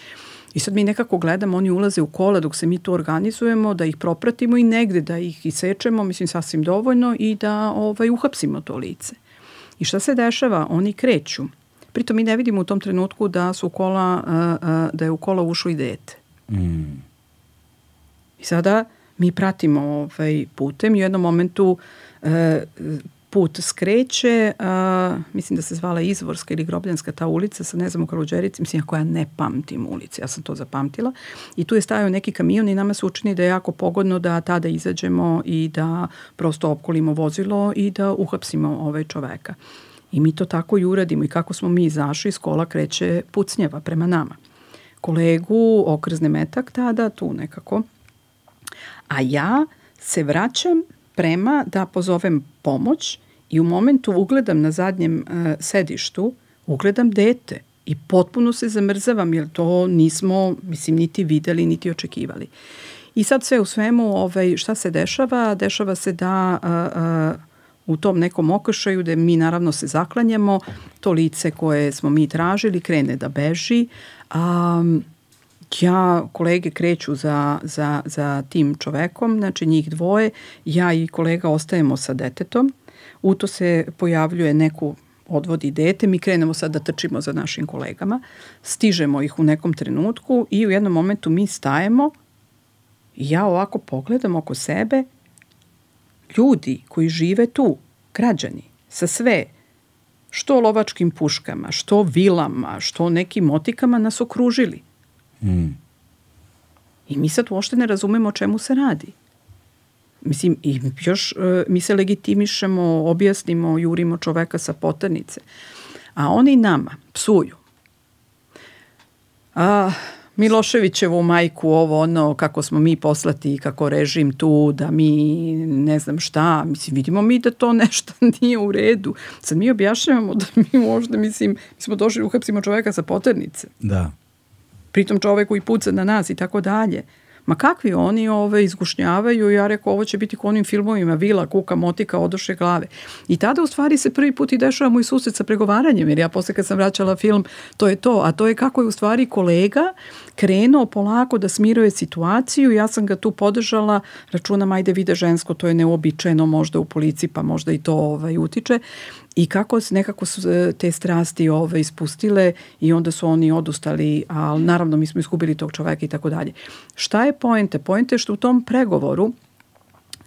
I sad mi nekako gledamo, oni ulaze u kola dok se mi tu organizujemo, da ih propratimo i negde da ih isečemo, mislim sasvim dovoljno i da ovaj, uhapsimo to lice. I šta se dešava? Oni kreću. Pritom mi ne vidimo u tom trenutku da su kola, da je u kola ušlo i dete. Mm. I sada mi pratimo ovaj putem i u jednom momentu e, put skreće, uh, mislim da se zvala Izvorska ili Grobljanska ta ulica, sad ne znam u Kaluđerici, mislim ako ja ne pamtim ulici, ja sam to zapamtila. I tu je stajao neki kamion i nama se učini da je jako pogodno da tada izađemo i da prosto opkolimo vozilo i da uhapsimo ovaj čoveka. I mi to tako i uradimo i kako smo mi izašli, iz kola kreće pucnjeva prema nama. Kolegu okrzne metak tada, tu nekako. A ja se vraćam prema da pozovem pomoć i u momentu ugledam na zadnjem uh, sedištu, ugledam dete i potpuno se zamrzavam jer to nismo, mislim, niti videli, niti očekivali. I sad sve u svemu, ovaj, šta se dešava? Dešava se da uh, uh, u tom nekom okršaju da mi naravno se zaklanjamo, to lice koje smo mi tražili krene da beži, um, ja, kolege kreću za, za, za tim čovekom, znači njih dvoje, ja i kolega ostajemo sa detetom, u to se pojavljuje neku odvodi dete, mi krenemo sad da trčimo za našim kolegama, stižemo ih u nekom trenutku i u jednom momentu mi stajemo i ja ovako pogledam oko sebe, ljudi koji žive tu, građani, sa sve, što lovačkim puškama, što vilama, što nekim motikama nas okružili – Mm. I mi sad uopšte ne razumemo o čemu se radi. Mislim, i još uh, mi se legitimišemo, objasnimo, jurimo čoveka sa poternice. A oni nama psuju. A, Miloševićevu majku ovo ono kako smo mi poslati kako režim tu da mi ne znam šta mislim vidimo mi da to nešto nije u redu sad mi objašnjavamo da mi možda mislim mi smo došli uhapsimo čoveka sa poternice da pritom čovek koji puca na nas i tako dalje. Ma kakvi oni ove izgušnjavaju, ja rekao ovo će biti konim filmovima, vila, kuka, motika, odoše glave. I tada u stvari se prvi put i dešava moj susret sa pregovaranjem, jer ja posle kad sam vraćala film, to je to, a to je kako je u stvari kolega krenuo polako da smiruje situaciju, ja sam ga tu podržala, računam ajde vide žensko, to je neobičajeno možda u policiji, pa možda i to ovaj, utiče i kako nekako su e, te strasti ove ispustile i onda su oni odustali, ali naravno mi smo iskubili tog čoveka i tako dalje. Šta je poente? Poente je što u tom pregovoru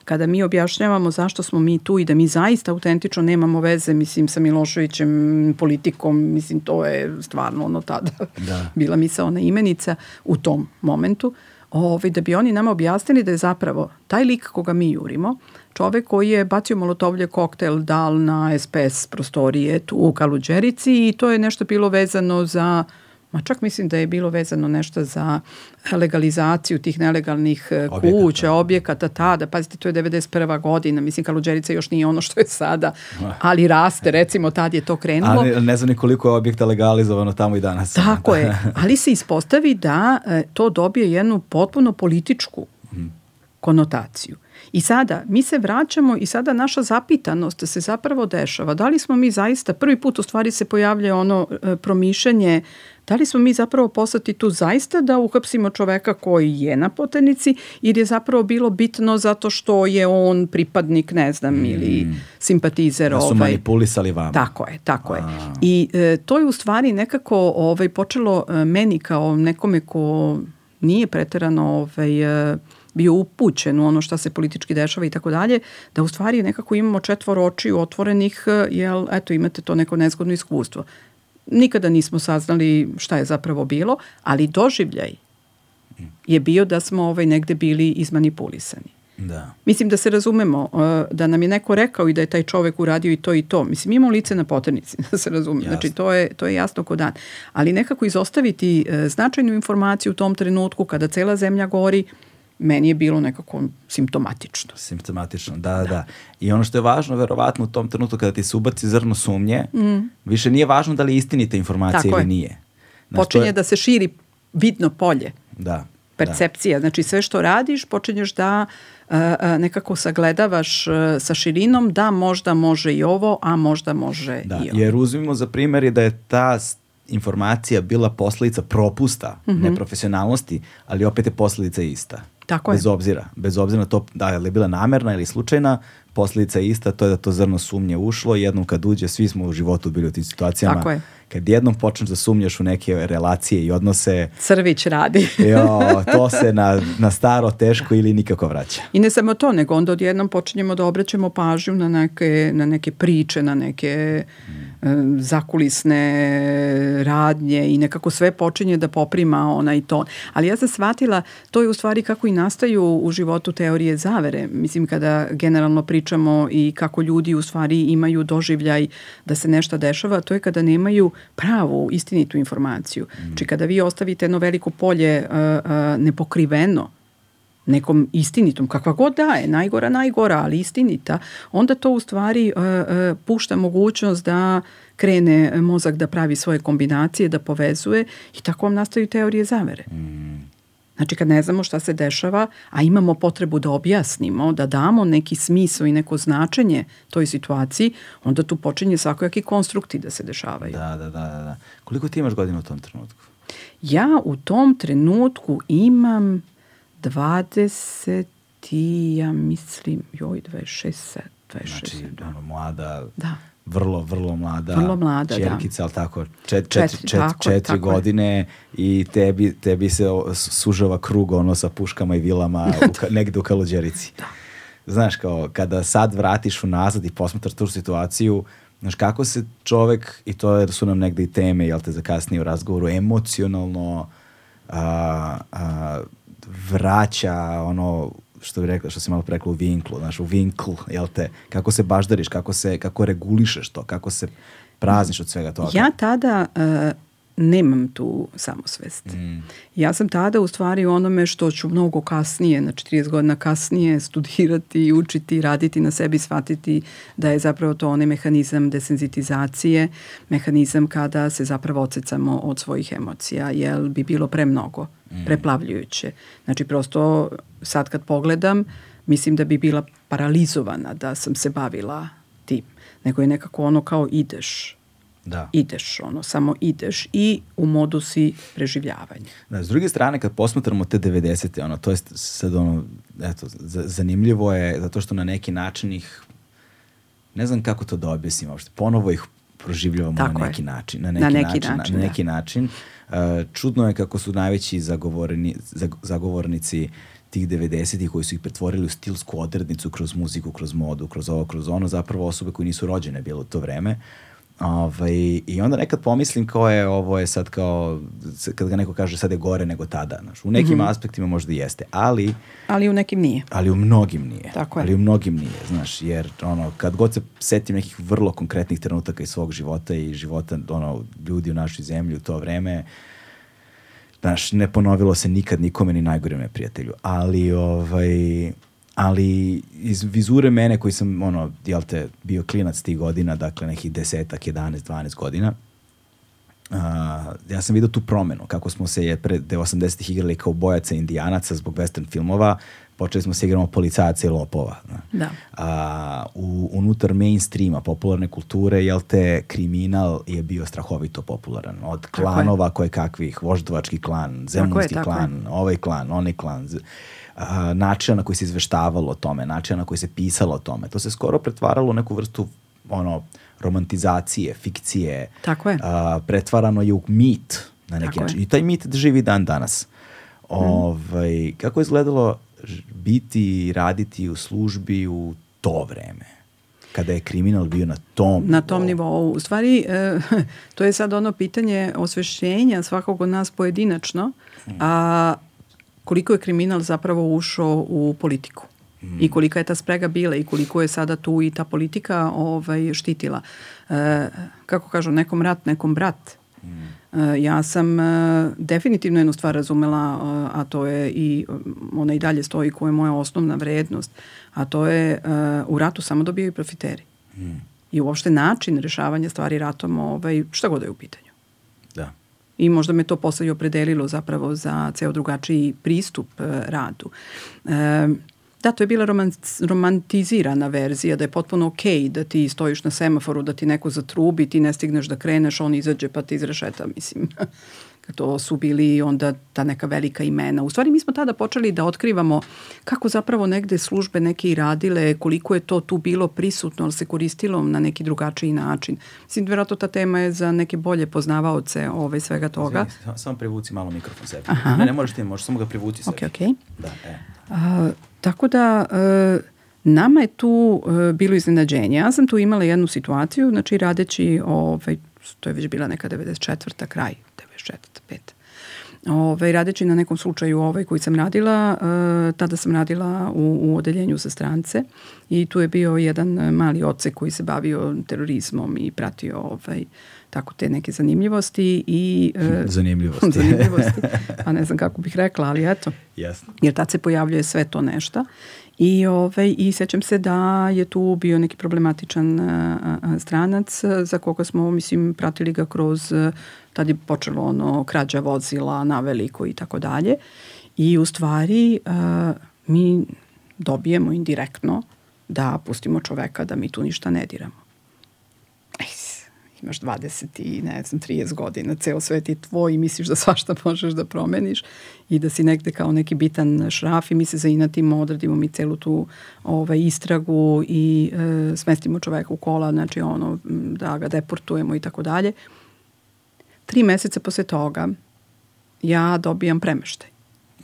kada mi objašnjavamo zašto smo mi tu i da mi zaista autentično nemamo veze, mislim, sa Miloševićem, politikom, mislim, to je stvarno ono tada da. bila misa ona imenica u tom momentu, ovaj, da bi oni nama objasnili da je zapravo taj lik koga mi jurimo, čovek koji je bacio molotovlje koktel dal na SPS prostorije tu u Kaluđerici i to je nešto bilo vezano za Ma čak mislim da je bilo vezano nešto za legalizaciju tih nelegalnih e, objekata. kuća, objekata tada. Pazite, to je 91. godina. Mislim, Kaluđerica još nije ono što je sada, ali raste, recimo, tad je to krenulo. Ali ne znam ni koliko je objekta legalizovano tamo i danas. Tako je, ali se ispostavi da e, to dobije jednu potpuno političku mhm. konotaciju. I sada mi se vraćamo i sada naša zapitanost se zapravo dešava. Da li smo mi zaista, prvi put u stvari se pojavlja ono e, promišljanje da li smo mi zapravo poslati tu zaista da uhapsimo čoveka koji je na potenici ili je zapravo bilo bitno zato što je on pripadnik, ne znam, mm. ili simpatizer. Da su ovaj. manipulisali vama. Tako je, tako A. je. I e, to je u stvari nekako ovaj, počelo e, meni kao nekome ko nije preterano ovaj, e, bio upućen u ono šta se politički dešava i tako dalje, da u stvari nekako imamo četvor očiju otvorenih, jel, eto, imate to neko nezgodno iskustvo. Nikada nismo saznali šta je zapravo bilo, ali doživljaj je bio da smo ovaj negde bili izmanipulisani. Da. Mislim da se razumemo, da nam je neko rekao i da je taj čovek uradio i to i to. Mislim, imamo lice na poternici, da se razume. Jasno. Znači, to je, to je jasno ko dan. Ali nekako izostaviti e, značajnu informaciju u tom trenutku kada cela zemlja gori, meni je bilo nekako simptomatično. Simptomatično, da, da, da. I ono što je važno, verovatno, u tom trenutku kada ti se ubaci zrno sumnje, mm. više nije važno da li je istinita informacija Tako ili je. nije. Znači, Počinje je... da se širi vidno polje. Da. Percepcija. Da. Znači sve što radiš, počinješ da uh, nekako sagledavaš uh, sa širinom da možda može i ovo, a možda može da, i ovo. Jer uzmimo za primjer da je ta informacija bila posledica propusta, mm -hmm. neprofesionalnosti, ali opet je posledica ista. Tako bez je. obzira. Bez obzira na to da je li bila namerna ili slučajna, posljedica je ista, to je da to zrno sumnje ušlo jednom kad uđe, svi smo u životu bili u tim situacijama. Tako je. Kad jednom počneš da sumnjaš u neke relacije i odnose, Crvić radi. jo, to se na, na staro teško ili nikako vraća. I ne samo to, nego onda odjednom počinjemo da obraćamo pažnju na neke, na neke priče, na neke e, zakulisne radnje i nekako sve počinje da poprima onaj ton. Ali ja sam shvatila, to je u stvari kako i nastaju u životu teorije zavere. Mislim, kada generalno pričamo i kako ljudi u stvari imaju doživljaj da se nešto dešava, to je kada nemaju pravu, istinitu informaciju. Znači, kada vi ostavite jedno veliko polje uh, uh, nepokriveno, nekom istinitom, kakva god da je, najgora, najgora, ali istinita, onda to u stvari uh, uh, pušta mogućnost da krene mozak da pravi svoje kombinacije, da povezuje i tako vam nastaju teorije zavere. Znači kad ne znamo šta se dešava, a imamo potrebu da objasnimo, da damo neki smisao i neko značenje toj situaciji, onda tu počinje svakojaki konstrukti da se dešavaju. Da, da, da, da. da. Koliko ti imaš godina u tom trenutku? Ja u tom trenutku imam 20 i ja mislim, joj, 26, 26. Znači, da. ono, mlada, Da. Vrlo, vrlo mlada, Vrlo mlada, da. čerkica, ali tako, čet, čet, Četiri, čet, tako je, četiri tako je. godine i tebi, tebi se sužava krug ono sa puškama i vilama u, negde u Kaluđerici. Da. Znaš, kao, kada sad vratiš unazad i posmatraš tu situaciju, znaš, kako se čovek, i to je- su nam negde i teme, jel te, za kasnije u razgovoru, emocionalno a, a, vraća ono što bi rekla, što si malo prekla u vinklu, znaš, u vinkl, jel te, kako se baždariš, kako se, kako regulišeš to, kako se prazniš od svega toga. Ja tada uh, nemam tu samosvest. Mm. Ja sam tada u stvari u onome što ću mnogo kasnije, znači 30 godina kasnije studirati, učiti, raditi na sebi, shvatiti da je zapravo to onaj mehanizam desenzitizacije, mehanizam kada se zapravo ocecamo od svojih emocija, jer bi bilo premnogo, preplavljujuće. Znači prosto sad kad pogledam, mislim da bi bila paralizovana da sam se bavila tim. Nego je nekako ono kao ideš, Da. ideš, ono, samo ideš i u modu si preživljavanja. Da, s druge strane, kad posmatramo te 90. ono, to je sad ono, eto, zanimljivo je zato što na neki način ih, ne znam kako to da objasnim uopšte, ponovo ih proživljavamo Tako na je. neki način. Na neki, Na neki način, način, na da. neki način. Uh, čudno je kako su najveći zagovorni, zag, zagovornici tih 90-ih koji su ih pretvorili u stilsku odrednicu kroz muziku, kroz modu, kroz ovo, kroz ono, zapravo osobe koje nisu rođene bilo u to vreme. Ovaj, I onda nekad pomislim kao je, ovo je sad kao, kad ga neko kaže sad je gore nego tada. Znaš, u nekim aspektima možda jeste, ali, Ali u nekim nije. ali u mnogim nije. Tako je. Ali u mnogim nije, znaš, jer ono, kad god se setim nekih vrlo konkretnih trenutaka iz svog života i života ono, ljudi u našoj zemlji u to vreme, znaš, ne ponovilo se nikad nikome ni najgorem neprijatelju. Ali, ovaj, ali iz vizure mene koji sam, ono, jel te, bio klinac tih godina, dakle nekih desetak, 11, 12 godina, a, ja sam vidio tu promenu, kako smo se je pre 80-ih igrali kao bojaca indijanaca zbog western filmova, počeli smo se igramo policajaca i lopova. zna. Da. A, u, unutar mainstreama popularne kulture, jel te, kriminal je bio strahovito popularan. Od klanova koje kakvih, voždovački klan, zemunski tako je. klan, ovaj klan, onaj klan, načina na koji se izveštavalo o tome, načina na koji se pisalo o tome. To se skoro pretvaralo u neku vrstu ono, romantizacije, fikcije. Tako je. A, pretvarano je u mit na neki Tako je. način. I taj mit živi dan danas. Ovaj, kako je izgledalo biti i raditi u službi u to vreme? Kada je kriminal bio na tom Na tom nivou. U stvari, e, to je sad ono pitanje osvešćenja svakog od nas pojedinačno, a koliko je kriminal zapravo ušao u politiku. I kolika je ta sprega bila i koliko je sada tu i ta politika ovaj, štitila. E, kako kažu, nekom rat, nekom brat. E, ja sam e, definitivno jednu stvar razumela, e, a to je i ona i dalje stoji koja je moja osnovna vrednost, a to je e, u ratu samo dobijaju profiteri. I uopšte način rešavanja stvari ratom, ovaj, šta god da je u pitanju. I možda me to posle i opredelilo zapravo za ceo drugačiji pristup e, radu. E, da, to je bila roman, romantizirana verzija, da je potpuno okej da ti stojiš na semaforu, da ti neko zatrubi, ti ne stigneš da kreneš, on izađe pa ti izrešeta, mislim. To su bili onda ta neka velika imena. U stvari mi smo tada počeli da otkrivamo kako zapravo negde službe neke i radile, koliko je to tu bilo prisutno, ali se koristilo na neki drugačiji način. Mislim, vjerojatno ta tema je za neke bolje poznavaoce ove, svega toga. Zvini, samo privuci malo mikrofon sebi. Aha. Ne, ne možeš ti, možeš samo ga privuci sebi. Ok, ok. Da, e. A, tako da... E, Nama je tu e, bilo iznenađenje. Ja sam tu imala jednu situaciju, znači radeći, ovaj, to je već bila neka 94. kraj, 94. 5. Ove, radeći na nekom slučaju ovaj koji sam radila, e, tada sam radila u, u odeljenju za strance i tu je bio jedan mali oce koji se bavio terorizmom i pratio ovaj, tako te neke zanimljivosti i e, zanimljivosti. zanimljivosti. Pa ne znam kako bih rekla, ali eto. Jasno. Jer tad se pojavljuje sve to nešto I, ovaj, I sećam se da je tu bio neki problematičan a, a, stranac za koga smo, mislim, pratili ga kroz, tad je počelo ono, krađa vozila na veliko i tako dalje. I u stvari a, mi dobijemo indirektno da pustimo čoveka da mi tu ništa ne diramo imaš 20 i ne znam 30 godina, ceo svet je tvoj i misliš da svašta možeš da promeniš i da si negde kao neki bitan šraf i mi se zainatimo, odradimo mi celu tu ovaj, istragu i e, smestimo čoveka u kola, znači ono, da ga deportujemo i tako dalje. Tri meseca posle toga ja dobijam premeštaj.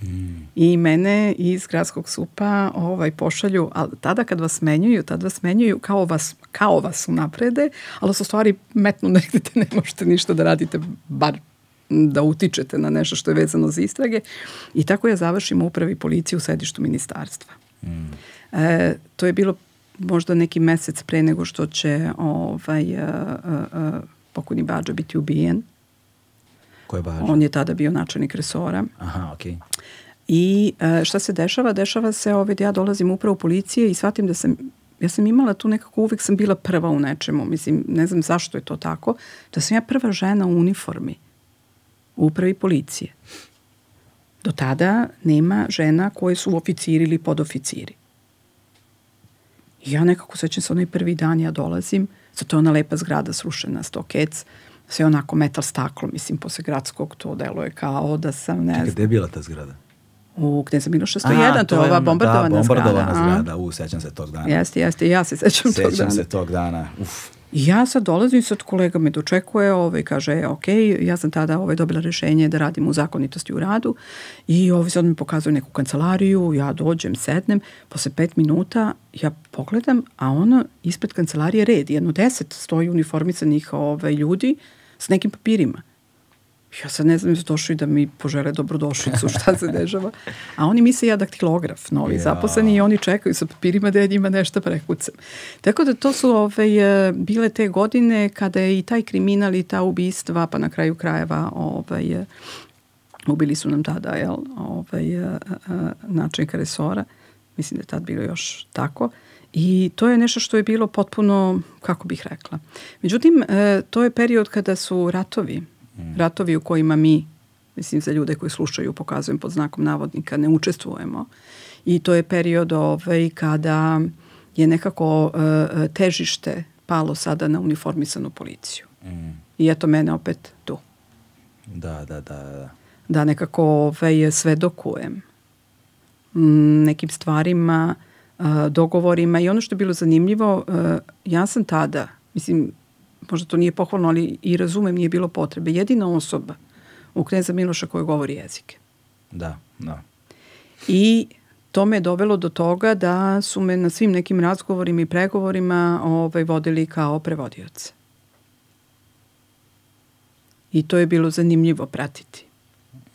Mm. I mene iz gradskog supa ovaj, pošalju, ali tada kad vas menjuju, tada vas menjuju kao vas, kao vas unaprede, ali su stvari metnu negde te ne možete ništa da radite, bar da utičete na nešto što je vezano za istrage. I tako ja završim upravi policije u sedištu ministarstva. Mm. E, to je bilo možda neki mesec pre nego što će ovaj, a, a, a, pokojni Bađa biti ubijen. Ko je Bađa? On je tada bio načelnik resora. Aha, okej. Okay. I e, šta se dešava? Dešava se ovaj, ja dolazim upravo u policije i shvatim da sam ja sam imala tu nekako, uvek sam bila prva u nečemu, mislim, ne znam zašto je to tako, da sam ja prva žena u uniformi u upravi policije. Do tada nema žena koje su oficiri ili podoficiri. I ja nekako sećam se onaj prvi dan ja dolazim, zato je ona lepa zgrada srušena, stokec, sve onako metal staklo, mislim, posle gradskog to deluje kao da sam, ne znam. Čekaj, gde je bila ta zgrada? U Kneza Miloša 101, to, to je ova bombardovana, da, bombardovana zgrada. zgrada. U, sećam se tog dana. Jeste, jeste, ja se sećam, sećam tog dana. Sećam se tog dana, uf. Ja sad dolazim, sad kolega me dočekuje, ovaj, kaže, e, ok, ja sam tada ovaj, dobila rešenje da radim u zakonitosti u radu i ovaj sad mi pokazuje neku kancelariju, ja dođem, sednem, posle pet minuta ja pogledam, a ono ispred kancelarije red, jedno deset stoji uniformisanih ovaj, ljudi s nekim papirima. Ja sad ne znam, su došli da mi požele dobrodošlicu, šta se dešava. A oni misle ja daktilograf, novi ja. zaposleni i oni čekaju sa papirima da ja njima nešto prekucam. Tako da to su ove, ovaj, bile te godine kada je i taj kriminal i ta ubistva, pa na kraju krajeva ovaj, ubili su nam tada jel, ovaj, načinka resora. Mislim da je tad bilo još tako. I to je nešto što je bilo potpuno, kako bih rekla. Međutim, e, to je period kada su ratovi. Ratovi u kojima mi, mislim za ljude koji slušaju, pokazujem pod znakom navodnika, ne učestvujemo. I to je period ovaj, kada je nekako uh, težište palo sada na uniformisanu policiju. Mm. I eto mene opet tu. Da, da, da. Da, da nekako ovaj, svedokujem mm, nekim stvarima, uh, dogovorima i ono što je bilo zanimljivo, uh, ja sam tada, mislim, možda to nije pohvalno, ali i razumem, nije bilo potrebe. Jedina osoba u Kneza Miloša koja govori jezike. Da, da. I to me je dovelo do toga da su me na svim nekim razgovorima i pregovorima ovaj, vodili kao prevodioce. I to je bilo zanimljivo pratiti.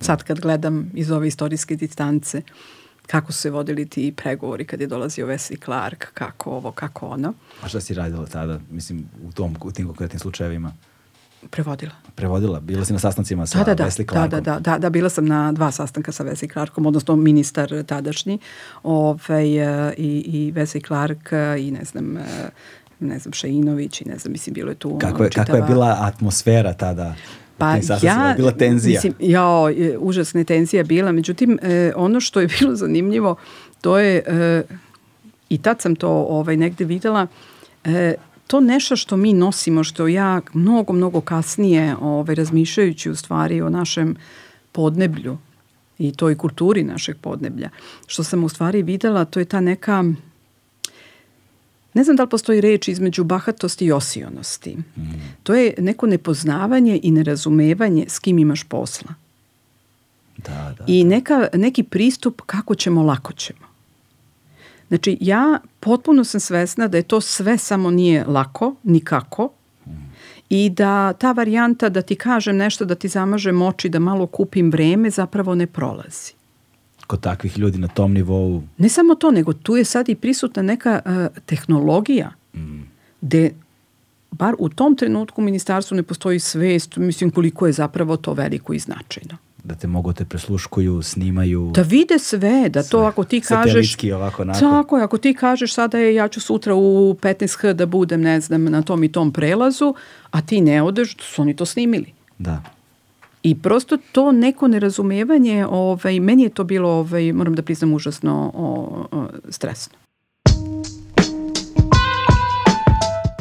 Sad kad gledam iz ove istorijske distance, kako su se vodili ti pregovori kad je dolazio Wesley Clark, kako ovo, kako ono. A šta si radila tada, mislim, u, tom, u tim konkretnim slučajevima? Prevodila. Prevodila? Bila si na sastancima sa da, da, Wesley da, Clarkom? Da, da, da, da, bila sam na dva sastanka sa Wesley Clarkom, odnosno ministar tadašnji ovaj, i, i Wesley Clark i ne znam, ne znam, Šeinović i ne znam, mislim, bilo je tu kako je, čitava... Kako je bila atmosfera tada? Pa ja, bila tenzija. Mislim, ja, užasna tenzija bila, međutim, e, ono što je bilo zanimljivo, to je, e, i tad sam to ovaj, negde videla, e, to nešto što mi nosimo, što ja mnogo, mnogo kasnije ovaj, razmišljajući u stvari o našem podneblju i toj kulturi našeg podneblja, što sam u stvari videla, to je ta neka ne znam da li postoji reč između bahatosti i osionosti. Mm. To je neko nepoznavanje i nerazumevanje s kim imaš posla. Da, da, I neka, neki pristup kako ćemo, lako ćemo. Znači, ja potpuno sam svesna da je to sve samo nije lako, nikako, mm. i da ta varijanta da ti kažem nešto, da ti zamažem oči, da malo kupim vreme, zapravo ne prolazi kod takvih ljudi na tom nivou. Ne samo to, nego tu je sad i prisutna neka uh, tehnologija mm. gde bar u tom trenutku u ministarstvu ne postoji svest, mislim koliko je zapravo to veliko i značajno. Da te mogu te presluškuju, snimaju. Da vide sve, da sve. to ako ti kažeš... ovako nakon. Tako je, ako ti kažeš sada je ja ću sutra u 15H da budem, ne znam, na tom i tom prelazu, a ti ne odeš, su oni to snimili. Da. I prosto to neko nerazumevanje, ovaj, meni je to bilo, ovaj, moram da priznam, užasno o, o, stresno.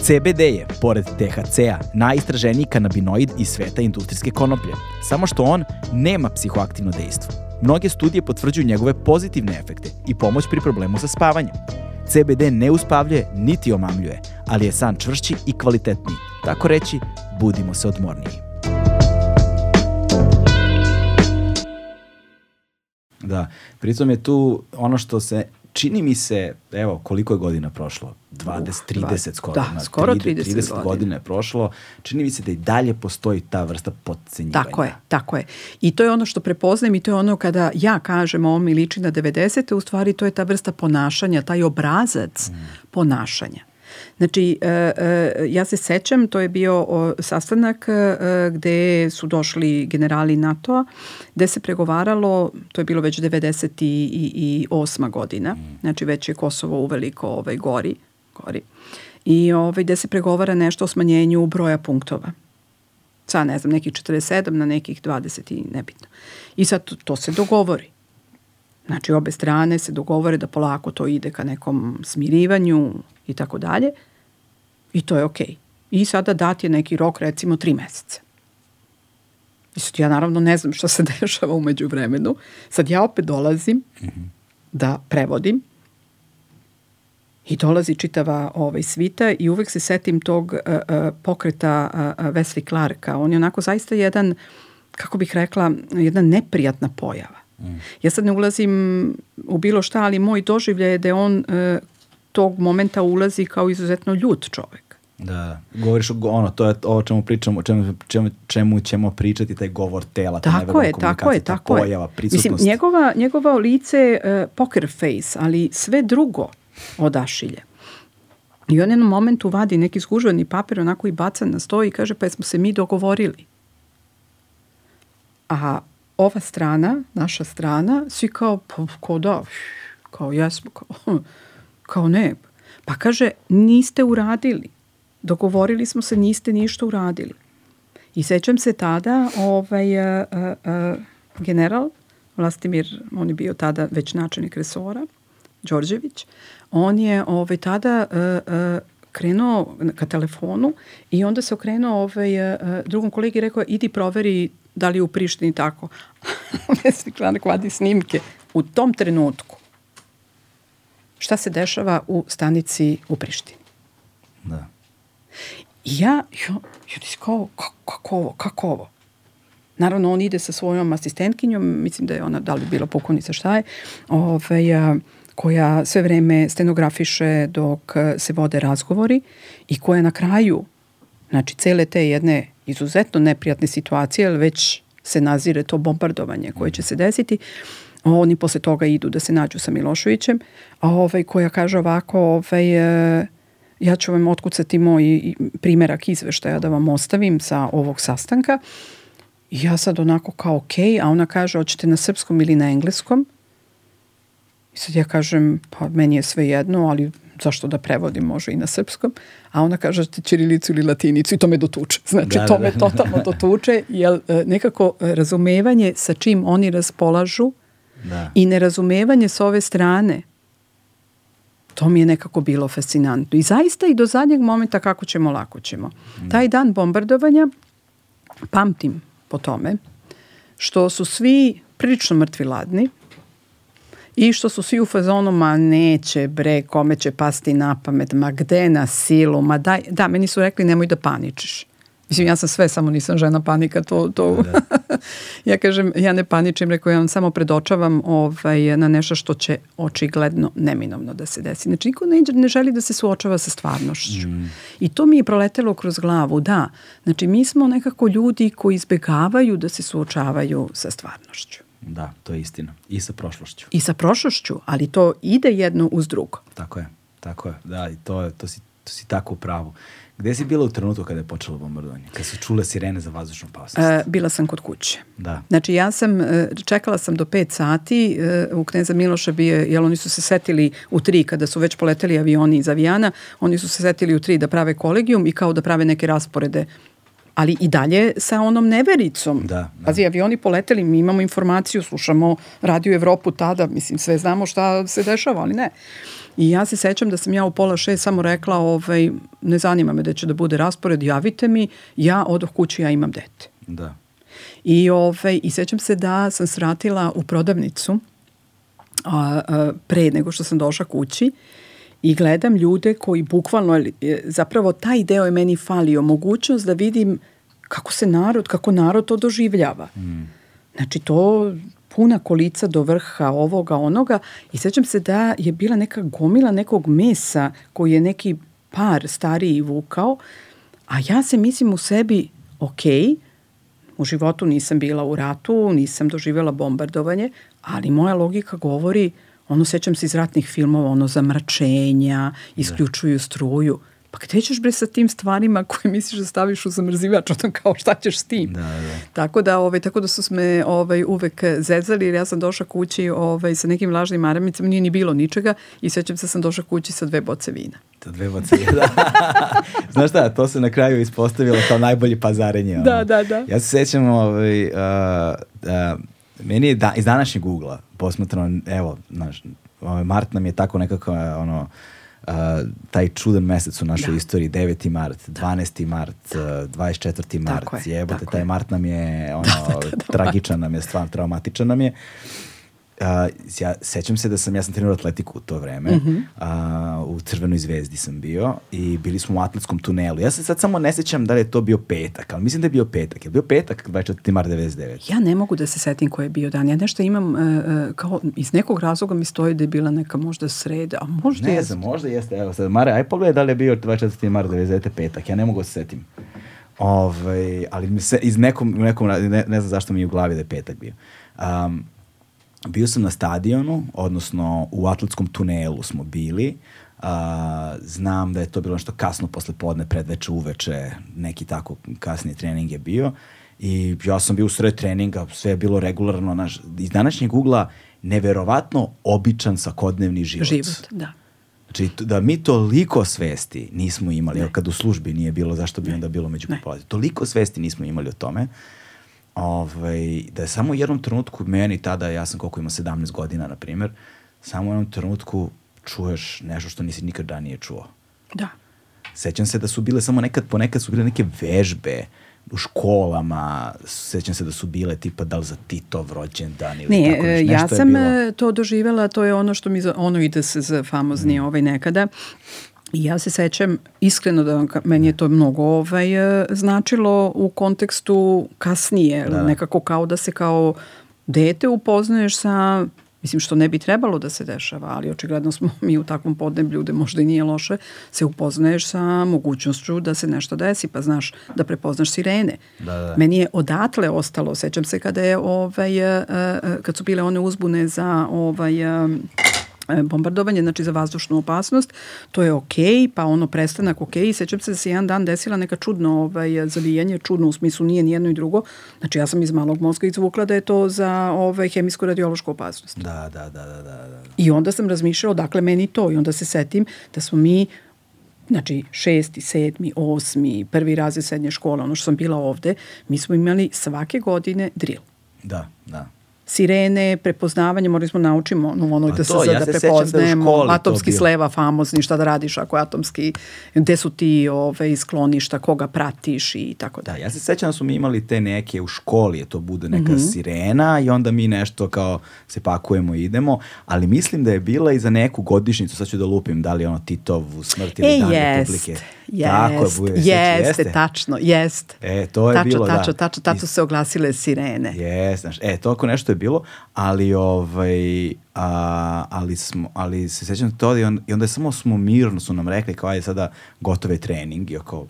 CBD je, pored THC-a, najistraženiji kanabinoid iz sveta industrijske konoplje, samo što on nema psihoaktivno dejstvo. Mnoge studije potvrđuju njegove pozitivne efekte i pomoć pri problemu sa spavanjem. CBD ne uspavljuje niti omamljuje, ali je san čvršći i kvalitetniji. Tako reći, budimo se odmorniji. Da, pritom je tu ono što se čini mi se, evo, koliko je godina prošlo? 20, 30 skoro. Da, na, skoro 30, 30 godina. godina je prošlo. Čini mi se da i dalje postoji ta vrsta podcenjivanja. Tako je, tako je. I to je ono što prepoznajem i to je ono kada ja kažem ovo mi liči na 90. u stvari to je ta vrsta ponašanja, taj obrazac mm. ponašanja. Znači, e, e, ja se sećam, to je bio sastanak e, gde su došli generali NATO-a, gde se pregovaralo, to je bilo već 98. godina, znači već je Kosovo uveliko ovaj, gori, gori. I ovaj, gde se pregovara nešto o smanjenju broja punktova sa ne znam nekih 47 na nekih 20 i nebitno. I sad to, to se dogovori. Znači obe strane se dogovore da polako to ide ka nekom smirivanju i tako dalje. I to je okej. Okay. I sada dat je neki rok, recimo, tri meseca. I sad ja naravno ne znam šta se dešava umeđu vremenu. Sad ja opet dolazim mm -hmm. da prevodim i dolazi čitava ovaj svita i uvek se setim tog uh, uh, pokreta uh, Wesley Clarka. On je onako zaista jedan, kako bih rekla, jedna neprijatna pojava. Mm. Ja sad ne ulazim u bilo šta, ali moj doživljaj je da on uh, tog momenta ulazi kao izuzetno ljut čovek. Da, govoriš ono, to je o čemu pričamo, o čemu, čemu, čemu ćemo pričati, taj govor tela, tako je, tako je, tako pojava, prisutnost. Mislim, njegova, njegova lice uh, poker face, ali sve drugo odašilje. I on jednom momentu vadi neki zgužvani papir onako i baca na sto i kaže pa smo se mi dogovorili. A ova strana, naša strana, svi kao, pa, kao da, kao jesmo, kao, kao ne. Pa kaže, niste uradili dogovorili smo se, niste ništa uradili. I sećam se tada, ovaj, a, a, a, general Vlastimir, on je bio tada već načelnik resora, Đorđević, on je ovaj, tada a, a, krenuo ka telefonu i onda se okrenuo ovaj, a, drugom kolegi i rekao, idi proveri da li je u Prištini tako. Vesli Klanak vadi snimke. U tom trenutku šta se dešava u stanici u Prištini. Da. I ja, jo, jo, ti kao, kako ovo, kako ovo? Naravno, on ide sa svojom asistentkinjom, mislim da je ona, da li bila pokonica, šta je, ovaj, a, koja sve vreme stenografiše dok se vode razgovori i koja na kraju, znači cele te jedne izuzetno neprijatne situacije, ali već se nazire to bombardovanje koje će se desiti, oni posle toga idu da se nađu sa Miloševićem, a ovaj, koja kaže ovako, ovaj, ja ću vam otkucati moj primerak izveštaja da vam ostavim sa ovog sastanka. I ja sad onako kao ok, a ona kaže hoćete na srpskom ili na engleskom. I sad ja kažem pa meni je sve jedno, ali zašto da prevodim može i na srpskom. A ona kaže čirilicu ili latinicu i to me dotuče. Znači da, to da, me da. totalno dotuče, jer e, nekako razumevanje sa čim oni raspolažu da. i nerazumevanje s ove strane To mi je nekako bilo fascinantno. I zaista i do zadnjeg momenta kako ćemo, lako ćemo. Mm. Taj dan bombardovanja pamtim po tome što su svi prilično mrtvi ladni i što su svi u fazonu, ma neće bre, kome će pasti na pamet, ma gde na silu, ma daj, da, meni su rekli nemoj da paničiš. Mislim, ja sam sve, samo nisam žena panika, to, to. Da, da. ja kažem, ja ne paničim, rekao, ja vam samo predočavam ovaj, na nešto što će očigledno neminovno da se desi. Znači, niko ne, ne želi da se suočava sa stvarnošću. Mm. I to mi je proletelo kroz glavu, da. Znači, mi smo nekako ljudi koji izbegavaju da se suočavaju sa stvarnošću. Da, to je istina. I sa prošlošću. I sa prošlošću, ali to ide jedno uz drugo. Tako je, tako je. Da, i to, to, si, to si tako u pravu. Gde si bila u trenutku kada je počelo bombardovanje? Kada su čule sirene za vazdušnu opasnost? E, bila sam kod kuće. Da. Znači ja sam, e, čekala sam do 5 sati, e, u Kneza Miloša bi je, jer oni su se setili u 3 kada su već poleteli avioni iz avijana, oni su se setili u 3 da prave kolegijum i kao da prave neke rasporede ali i dalje sa onom nevericom. Da, da. Pazi, avioni poleteli, mi imamo informaciju, slušamo Radio Evropu tada, mislim, sve znamo šta se dešava, ali ne. I ja se sećam da sam ja u pola šest samo rekla, ovaj, ne zanima me da će da bude raspored, javite mi, ja odoh kući, ja imam dete. Da. I, ovaj, I sećam se da sam sratila u prodavnicu a, a, pre nego što sam došla kući i gledam ljude koji bukvalno, zapravo taj deo je meni falio, mogućnost da vidim kako se narod, kako narod to doživljava. Mm. Znači to puna kolica do vrha ovoga, onoga i sećam se da je bila neka gomila nekog mesa koji je neki par stariji vukao, a ja se mislim u sebi, ok, u životu nisam bila u ratu, nisam doživjela bombardovanje, ali moja logika govori, ono sećam se iz ratnih filmova, ono zamračenja, isključuju struju. Pa gde ćeš bre sa tim stvarima koje misliš da staviš u zamrzivač, ono kao šta ćeš s tim? Da, da. Tako da, ovaj, tako da su me ovaj, uvek zezali jer ja sam došla kući ovaj, sa nekim lažnim maramicama, nije ni bilo ničega i sećam se da sam došla kući sa dve boce vina. Sa dve boce vina, da. Znaš šta, to se na kraju ispostavilo kao najbolje pazarenje. Ono. Da, da, da. Ja se sećam, ovaj, uh, uh, meni je da, iz današnjeg ugla posmatrano, evo, znaš, ovaj, Mart nam je tako nekako, ono, uh, taj čudan mesec u našoj da. istoriji, 9. mart, 12. mart, da. 24. mart, je, jebote, taj je. mart nam je ono, da, da, da, da, tragičan nam je, stvarno traumatičan nam je. Uh, ja sećam se da sam, ja sam trenirao atletiku u to vreme, mm -hmm. uh, u Crvenoj zvezdi sam bio i bili smo u atletskom tunelu. Ja se sad samo ne sećam da li je to bio petak, ali mislim da je bio petak. Je bio petak 24. mart 99? Ja ne mogu da se setim koji je bio dan. Ja nešto imam, uh, uh, kao iz nekog razloga mi stoji da je bila neka možda sreda, a možda ne jeste. Ne znam, možda jeste. Evo sad, Mare, aj pogledaj da li je bio 24. mart 99. petak. Ja ne mogu da se setim. Ovaj, ali mi se, iz nekom, nekom ne, ne znam zašto mi je u glavi da je petak bio. Um, bio sam na stadionu, odnosno u atletskom tunelu smo bili. Uh, znam da je to bilo nešto kasno posle podne, predveče, uveče, neki tako kasniji trening je bio. I ja sam bio u sred treninga, sve je bilo regularno. Naš, iz današnjeg ugla neverovatno običan svakodnevni život. Život, da. Znači, da mi toliko svesti nismo imali, ne. kad u službi nije bilo, zašto bi ne. onda bilo među populacijom. Toliko svesti nismo imali o tome ovaj, da je samo u jednom trenutku meni tada, ja sam koliko ima 17 godina, na primjer, samo u jednom trenutku čuješ nešto što nisi nikad ranije čuo. Da. Sećam se da su bile samo nekad, ponekad su bile neke vežbe u školama, sećam se da su bile tipa da li za Titov rođendan ili ne, tako nešto. Ne, ja sam e, to doživjela, to je ono što mi, ono ide se za famozni mm. ovaj nekada, I ja se sećam, iskreno da vam, meni je to mnogo ovaj, e, značilo u kontekstu kasnije, da. nekako kao da se kao dete upoznaješ sa mislim što ne bi trebalo da se dešava, ali očigledno smo mi u takvom podneblju gde možda i nije loše, se upoznaješ sa mogućnošću da se nešto desi, pa znaš da prepoznaš sirene. Da, da. Meni je odatle ostalo, sećam se kada je ovaj, e, e, kad su bile one uzbune za ovaj bombardovanje, znači za vazdušnu opasnost, to je okej, okay, pa ono prestanak okej, okay. sećam se da se jedan dan desila neka čudno ovaj, zavijanje, čudno u smislu nije ni jedno i drugo, znači ja sam iz malog mozga izvukla da je to za ovaj, hemijsku radiološku opasnost. Da, da, da, da, da, da. I onda sam razmišljala dakle meni to i onda se setim da smo mi znači šesti, sedmi, osmi, prvi razred srednje škole, ono što sam bila ovde, mi smo imali svake godine drill. Da, da. Sirene, prepoznavanje, morali smo naučimo no, ono da se ja da prepoznajemo, da atomski sleva famozni, šta da radiš ako je atomski, gde su ti ove, skloništa, koga pratiš i tako da. dalje. Da, ja se sećam da smo mi imali te neke u školi, to bude neka mm -hmm. sirena i onda mi nešto kao se pakujemo i idemo, ali mislim da je bila i za neku godišnicu, sad ću da lupim, da li ono Titovu smrt ili e, Dan jest. Republike. Jest, Tako je, buje, jeste, jeste, tačno, jeste. E, to je tačno, bilo, tačno, da. Tačno, tačno, se oglasile sirene. Jeste, znaš, e, toliko nešto je bilo, ali, ovaj, a, ali, smo, ali se sećam to i, on, i onda samo smo mirno su nam rekli kao je sada gotove trening i oko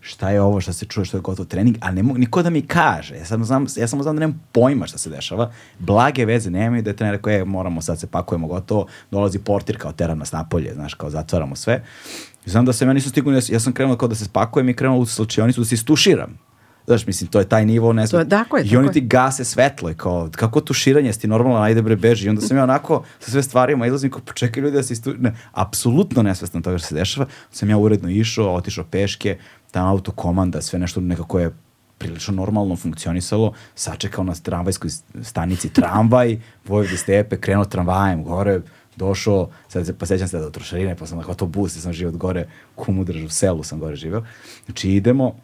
šta je ovo što se čuje što je gotov trening, a ne mogu niko da mi kaže. Ja samo znam, ja samo znam da nemam pojma šta se dešava. Blage veze nema i da je trener rekao, je, moramo sad se pakujemo gotovo, dolazi portir kao tera nas napolje, znaš, kao zatvaramo sve. Znam da se ja nisam stigao, ja sam krenuo kao da se spakujem i krenuo u slučionicu da se istuširam. Znaš, mislim, to je taj nivo, ne znam. Tako je, I oni ti gase svetlo i kao, kako tuširanje, ti normalno, ajde bre, beži. I onda sam ja onako sa sve stvarima izlazim, kao, počekaj ljudi da se istu... Ne, apsolutno nesvestan toga što se dešava. Sam ja uredno išao, otišao peške, ta autokomanda, sve nešto nekako je prilično normalno funkcionisalo, sačekao na tramvajskoj stanici tramvaj, Vojvode stepe, krenuo tramvajem gore, došao, sad se, pa sećam se da do trošarine, pa sam na autobus, sam živio od gore, kumudržu, u selu sam gore živeo. Znači idemo,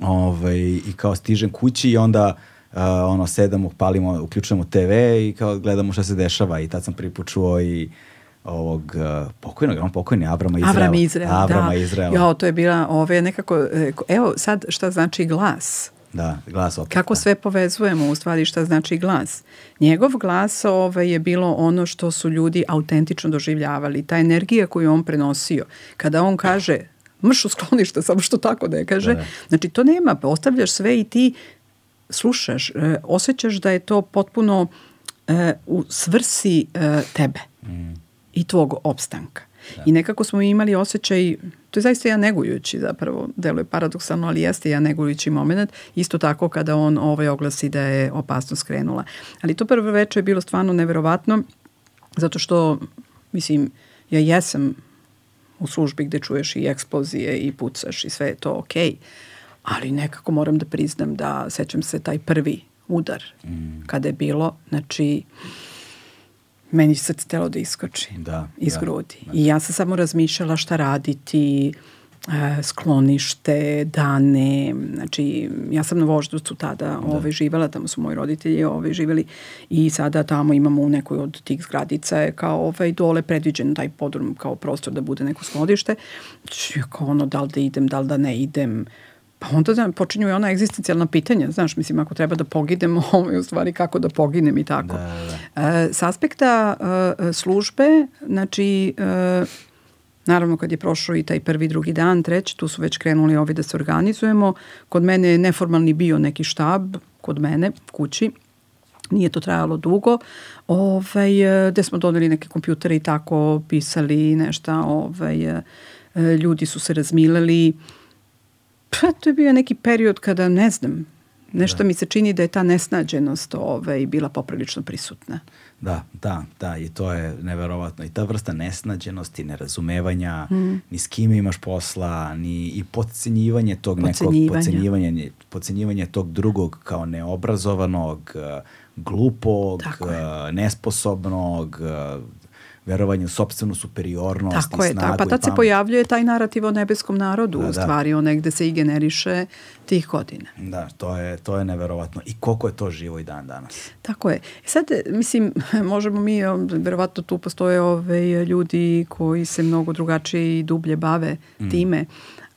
ovaj, i kao stižem kući i onda uh, ono, sedamo, palimo, uključujemo TV i kao gledamo šta se dešava i tad sam prvi čuo i ovog uh, pokojnog, on pokojni Abrama Izraela. Abrama Izraela, Abrama da. Izraela. Jo, to je bila ove nekako, e, evo sad šta znači glas. Da, glas opet. Kako da. sve povezujemo u stvari šta znači glas. Njegov glas ove, je bilo ono što su ljudi autentično doživljavali. Ta energija koju on prenosio. Kada on kaže mrš u sklonište, samo što tako ne kaže. Da, da. Znači to nema, ostavljaš sve i ti slušaš, e, osjećaš da je to potpuno e, u svrsi e, tebe mm. i tvog opstanka. Da. I nekako smo imali osjećaj, to je zaista ja negujući zapravo, deluje paradoksalno, ali jeste ja negujući moment, isto tako kada on ovaj oglasi da je opasnost krenula. Ali to prvo večer je bilo stvarno neverovatno, zato što, mislim, ja jesam u službi gde čuješ i eksplozije i pucaš i sve je to okej, okay. ali nekako moram da priznam da sećam se taj prvi udar mm. kada je bilo, znači meni se telo da iskoči da, iz da, grudi. Da. I ja sam samo razmišljala šta raditi, e, sklonište, dane, znači ja sam na Voždovcu tada da. ovaj, živela, tamo su moji roditelji ovaj, živeli i sada tamo imamo u nekoj od tih zgradica je kao ovaj, dole predviđen taj podrum kao prostor da bude neko sklonište. Znači, kao ono, da li da idem, da li da ne idem, Pa onda da, počinju i ona egzistencijalna pitanja, znaš, mislim, ako treba da pogidem, ovo je u stvari kako da poginem i tako. Da, da. E, s aspekta e, službe, znači, e, naravno kad je prošao i taj prvi, drugi dan, treći, tu su već krenuli ovi da se organizujemo. Kod mene je neformalni bio neki štab, kod mene, kući, nije to trajalo dugo, ovaj, e, gde smo doneli neke kompjutere i tako pisali nešto, ovaj, e, ljudi su se razmileli, Pa to je bio neki period kada, ne znam, nešto da. mi se čini da je ta nesnađenost ovaj, bila poprilično prisutna. Da, da, da, i to je neverovatno. I ta vrsta nesnađenosti, nerazumevanja, mm. ni s kime imaš posla, ni i podcenjivanje tog nekog, podcenjivanje, podcenjivanje tog drugog kao neobrazovanog, glupog, nesposobnog, verovanje u sobstvenu superiornost tako i je, snagu. Tako, pa tad se pojavljuje taj narativ o nebeskom narodu, da, u da. stvari, da. on gde se i generiše tih godina. Da, to je, to je neverovatno. I koliko je to živo i dan danas. Tako je. Sad, mislim, možemo mi, verovatno tu postoje ove ljudi koji se mnogo drugačije i dublje bave mm. time,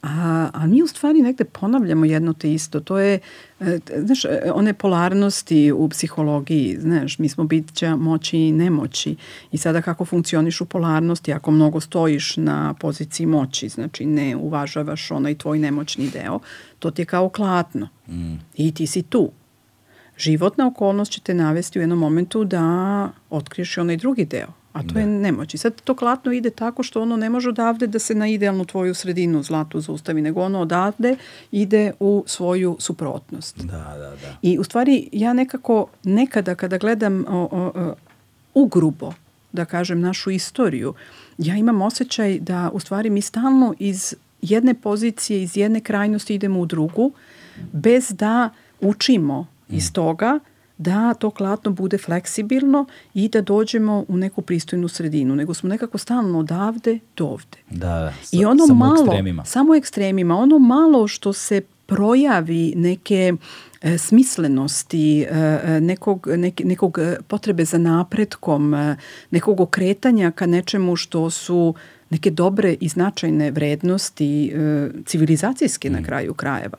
A, a mi u stvari negde ponavljamo jedno te isto. To je, e, znaš, e, one polarnosti u psihologiji, znaš, mi smo bića moći i nemoći. I sada kako funkcioniš u polarnosti, ako mnogo stojiš na poziciji moći, znači ne uvažavaš onaj tvoj nemoćni deo, to ti je kao klatno. Mm. I ti si tu. Životna okolnost će te navesti u jednom momentu da otkriješ onaj drugi deo A to da. je nemoć. I sad to klatno ide tako što ono ne može odavde da se na idealnu tvoju sredinu zlatu zaustavi, nego ono odavde ide u svoju suprotnost. Da, da, da. I u stvari ja nekako nekada kada gledam o, o, o, ugrubo, da kažem, našu istoriju, ja imam osjećaj da u stvari mi stalno iz jedne pozicije, iz jedne krajnosti idemo u drugu, bez da učimo iz mm. toga da to klatno bude fleksibilno i da dođemo u neku pristojnu sredinu, nego smo nekako stalno odavde do ovde. Da, da. Sa, I ono samo malo, ekstremima. samo ekstremima, ono malo što se projavi neke e, smislenosti, e, e, nekog, nek, nekog e, potrebe za napretkom, e, nekog okretanja ka nečemu što su neke dobre i značajne vrednosti e, civilizacijske na kraju krajeva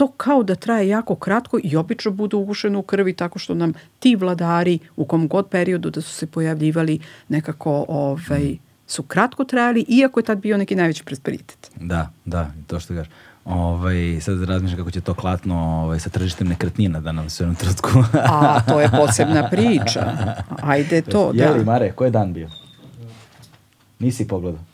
to kao da traje jako kratko i obično bude ugušeno u krvi tako što nam ti vladari u kom god periodu da su se pojavljivali nekako ovaj, su kratko trajali, iako je tad bio neki najveći prosperitet. Da, da, to što kažeš. Ovaj, sad razmišljam kako će to klatno ovaj, sa tržištem nekretnina da nam se u jednom trenutku... A, to je posebna priča. Ajde to, da. Jeli, Mare, koji je dan bio? Nisi pogledao?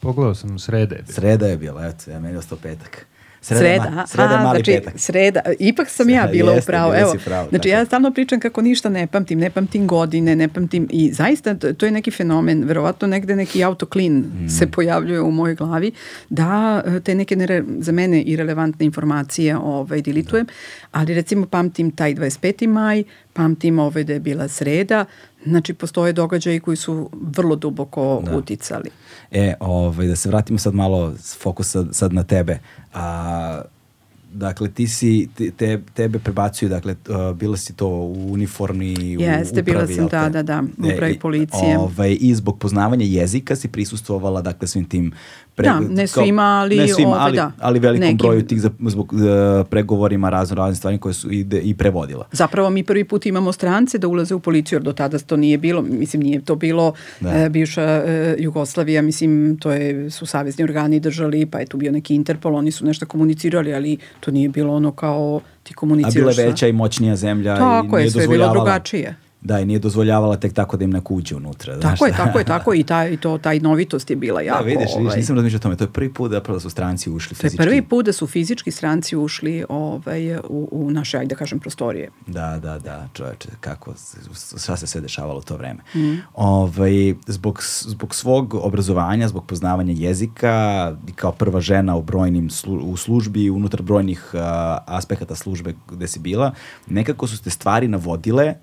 Pogledao sam srede. Sreda je bila, eto, ja meni je ostao petak. Sreda, ma, sreda a, mali znači, petak. Sreda, ipak sam ja Sreda, bila jeste, upravo. Evo, pravo, znači tako. ja stalno pričam kako ništa ne pamtim, ne pamtim, ne pamtim godine, ne pamtim i zaista to, je neki fenomen, verovatno negde neki autoklin Mm. se pojavljuje u mojoj glavi, da e, te neke nere, za mene irelevantne informacije ovaj, dilitujem, ali recimo pamtim taj 25. maj, pamtim ovaj da je bila sreda, znači postoje događaji koji su vrlo duboko Da. uticali. E, ovaj, da se vratimo sad malo fokus sad, sad na tebe. A, dakle, ti si, te, te, tebe prebacuju, dakle, uh, bila si to u uniformi, u Jeste, bila upravi, sam, jel te? da, da, da, u E, upravi policije. Ovaj, I zbog poznavanja jezika si prisustvovala, dakle, svim tim Da, ne svima, ali, ne svima, ovaj, ali, da, ali velikom nekim. broju tih za, zbog uh, pregovorima razno razne stvari koje su ide, i prevodila. Zapravo mi prvi put imamo strance da ulaze u policiju, jer do tada to nije bilo, mislim nije to bilo Da. e, bivša e, Jugoslavija, mislim to je, su savezni organi držali, pa je tu bio neki Interpol, oni su nešto komunicirali, ali to nije bilo ono kao ti A komuniciraš. bila je veća i moćnija zemlja i Tako nije je, sve je bilo dozvoljavala- drugačije. Da, i nije dozvoljavala tek tako da im neko uđe unutra. znaš Tako je, šta? tako je, tako je, i taj, i to, taj novitost je bila jako. Da, vidiš, vidiš, ovaj, nisam razmišljao o tome. To je prvi put da su stranci ušli To je fizički. prvi put da su fizički stranci ušli ovaj, u, u naše, ajde da kažem, prostorije. Da, da, da, čoveče, kako, šta se sve dešavalo u to vreme. Mhm. Ovaj, zbog, zbog svog obrazovanja, zbog poznavanja jezika kao prva žena u brojnim slu, u službi, unutar brojnih a, aspekata službe gde si bila, nekako su te stvari navodile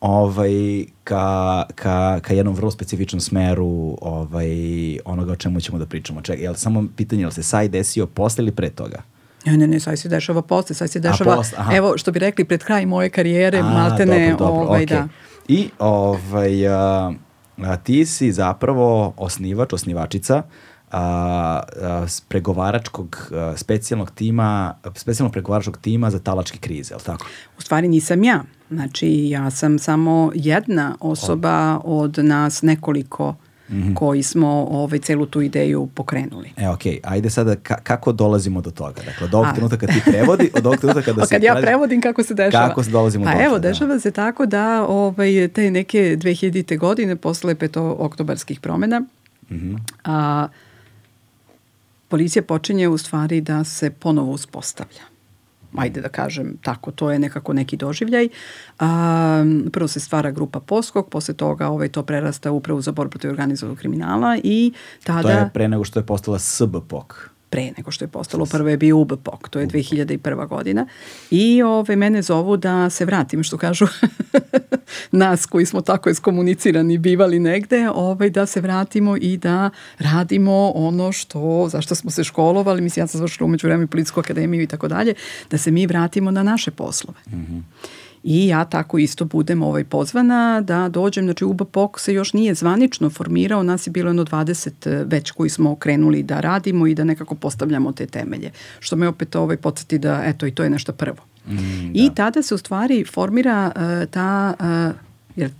ovaj, ka, ka, ka jednom vrlo specifičnom smeru ovaj, onoga o čemu ćemo da pričamo. Čekaj, jel samo pitanje, jel se saj desio posle ili pre toga? Ne, ne, ne, sad se dešava posle, sad se dešava, aha. evo, što bi rekli, pred kraj moje karijere, A, maltene, dobro, dobro, ovaj, okej. da. I ovaj, a, a, ti si zapravo osnivač, osnivačica a, pregovaračkog a, specijalnog tima, specijalnog pregovaračkog tima za talačke krize, je li tako? U stvari nisam ja. Znači, ja sam samo jedna osoba od nas nekoliko Mhm. koji smo ovaj, celu tu ideju pokrenuli. E, okej, ajde sada ka, kako dolazimo do toga? Dakle, od ovog A. trenutka kad ti prevodi, od ovog trenutka kada se... kad ja traži- prevodim kako se dešava? Kako se dolazimo pa do evo, toga, da. dešava se tako da ovaj, te neke 2000. godine posle peto oktobarskih promena Mhm. a, policija počinje u stvari da se ponovo uspostavlja. Ajde da kažem tako, to je nekako neki doživljaj. A, prvo se stvara grupa Poskog, posle toga ovaj, to prerasta u upravu za borbu protiv organizovanog kriminala i tada... To je pre nego što je postala SBPOK. Pre nego što je postalo. Prvo je bio UBPOK, to je 2001. godina. I ove, mene zovu da se vratim, što kažu nas koji smo tako iskomunicirani bivali negde, ovaj, da se vratimo i da radimo ono što, zašto smo se školovali, mislim ja sam završila umeđu vreme policijsku akademiju i tako dalje, da se mi vratimo na naše poslove. I ja tako isto budem ovaj pozvana da dođem, znači UBPOK se još nije zvanično formirao, nas je bilo jedno 20 već koji smo krenuli da radimo i da nekako postavljamo te temelje. Što me opet ovaj podsjeti da eto i to je nešto prvo. I tada se u stvari formira uh, ta, uh, jer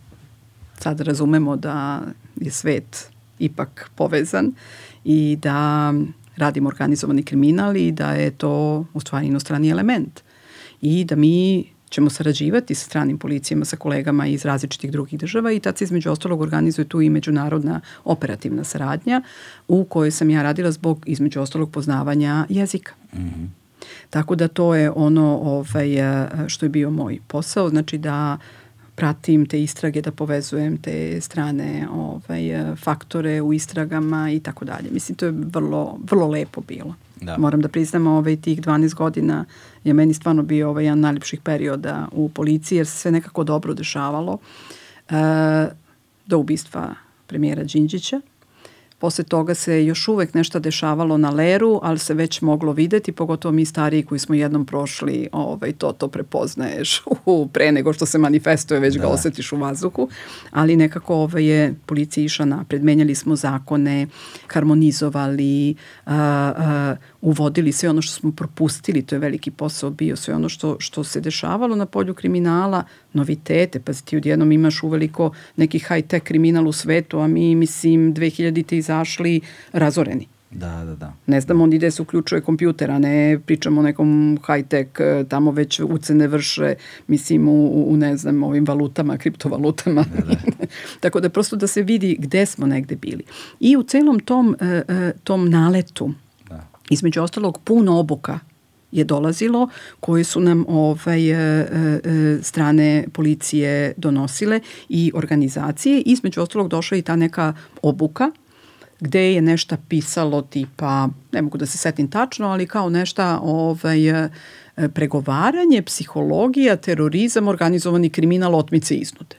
sad razumemo da je svet ipak povezan i da radimo organizovani kriminal i da je to u stvari inostrani element. I da mi ćemo sarađivati sa stranim policijama, sa kolegama iz različitih drugih država i tad se između ostalog organizuje tu i međunarodna operativna saradnja u kojoj sam ja radila zbog između ostalog poznavanja jezika. Tako da to je ono ovaj, eh, što je bio moj posao, znači da pratim te istrage, da povezujem te strane ovaj, eh, faktore u istragama i tako dalje. Mislim, to je vrlo, vrlo lepo bilo. Da. Moram da priznam, ovaj, tih 12 godina je meni stvarno bio ovaj, jedan najljepših perioda u policiji, jer se sve nekako dobro dešavalo. E, do ubistva premijera Đinđića. Posle toga se još uvek nešto dešavalo na Leru, ali se već moglo videti, pogotovo mi stariji koji smo jednom prošli, ovaj, to, to prepoznaješ u, pre nego što se manifestuje, već da. ga osetiš u vazduhu, ali nekako ovaj, je policija iša napred. Menjali smo zakone, harmonizovali, a, a, uvodili sve ono što smo propustili, to je veliki posao bio, sve ono što, što se dešavalo na polju kriminala, novitete, pa ti odjednom imaš uveliko neki high-tech kriminal u svetu, a mi, mislim, 2000-te izašli razoreni. Da, da, da. Ne znam on ide se uključuje kompjuter, a ne pričamo o nekom high-tech, e, tamo već ucene vrše, mislim, u, u ne znam, ovim valutama, kriptovalutama. Da, da. Tako da prosto da se vidi gde smo negde bili. I u celom tom, e, e, tom naletu, da. između ostalog, puno obuka je dolazilo, koje su nam ovaj, e, e, strane policije donosile i organizacije. Između ostalog došla i ta neka obuka gde je nešto pisalo tipa, ne mogu da se setim tačno, ali kao nešto ovaj, e, pregovaranje, psihologija, terorizam, organizovani kriminal, otmice iznude.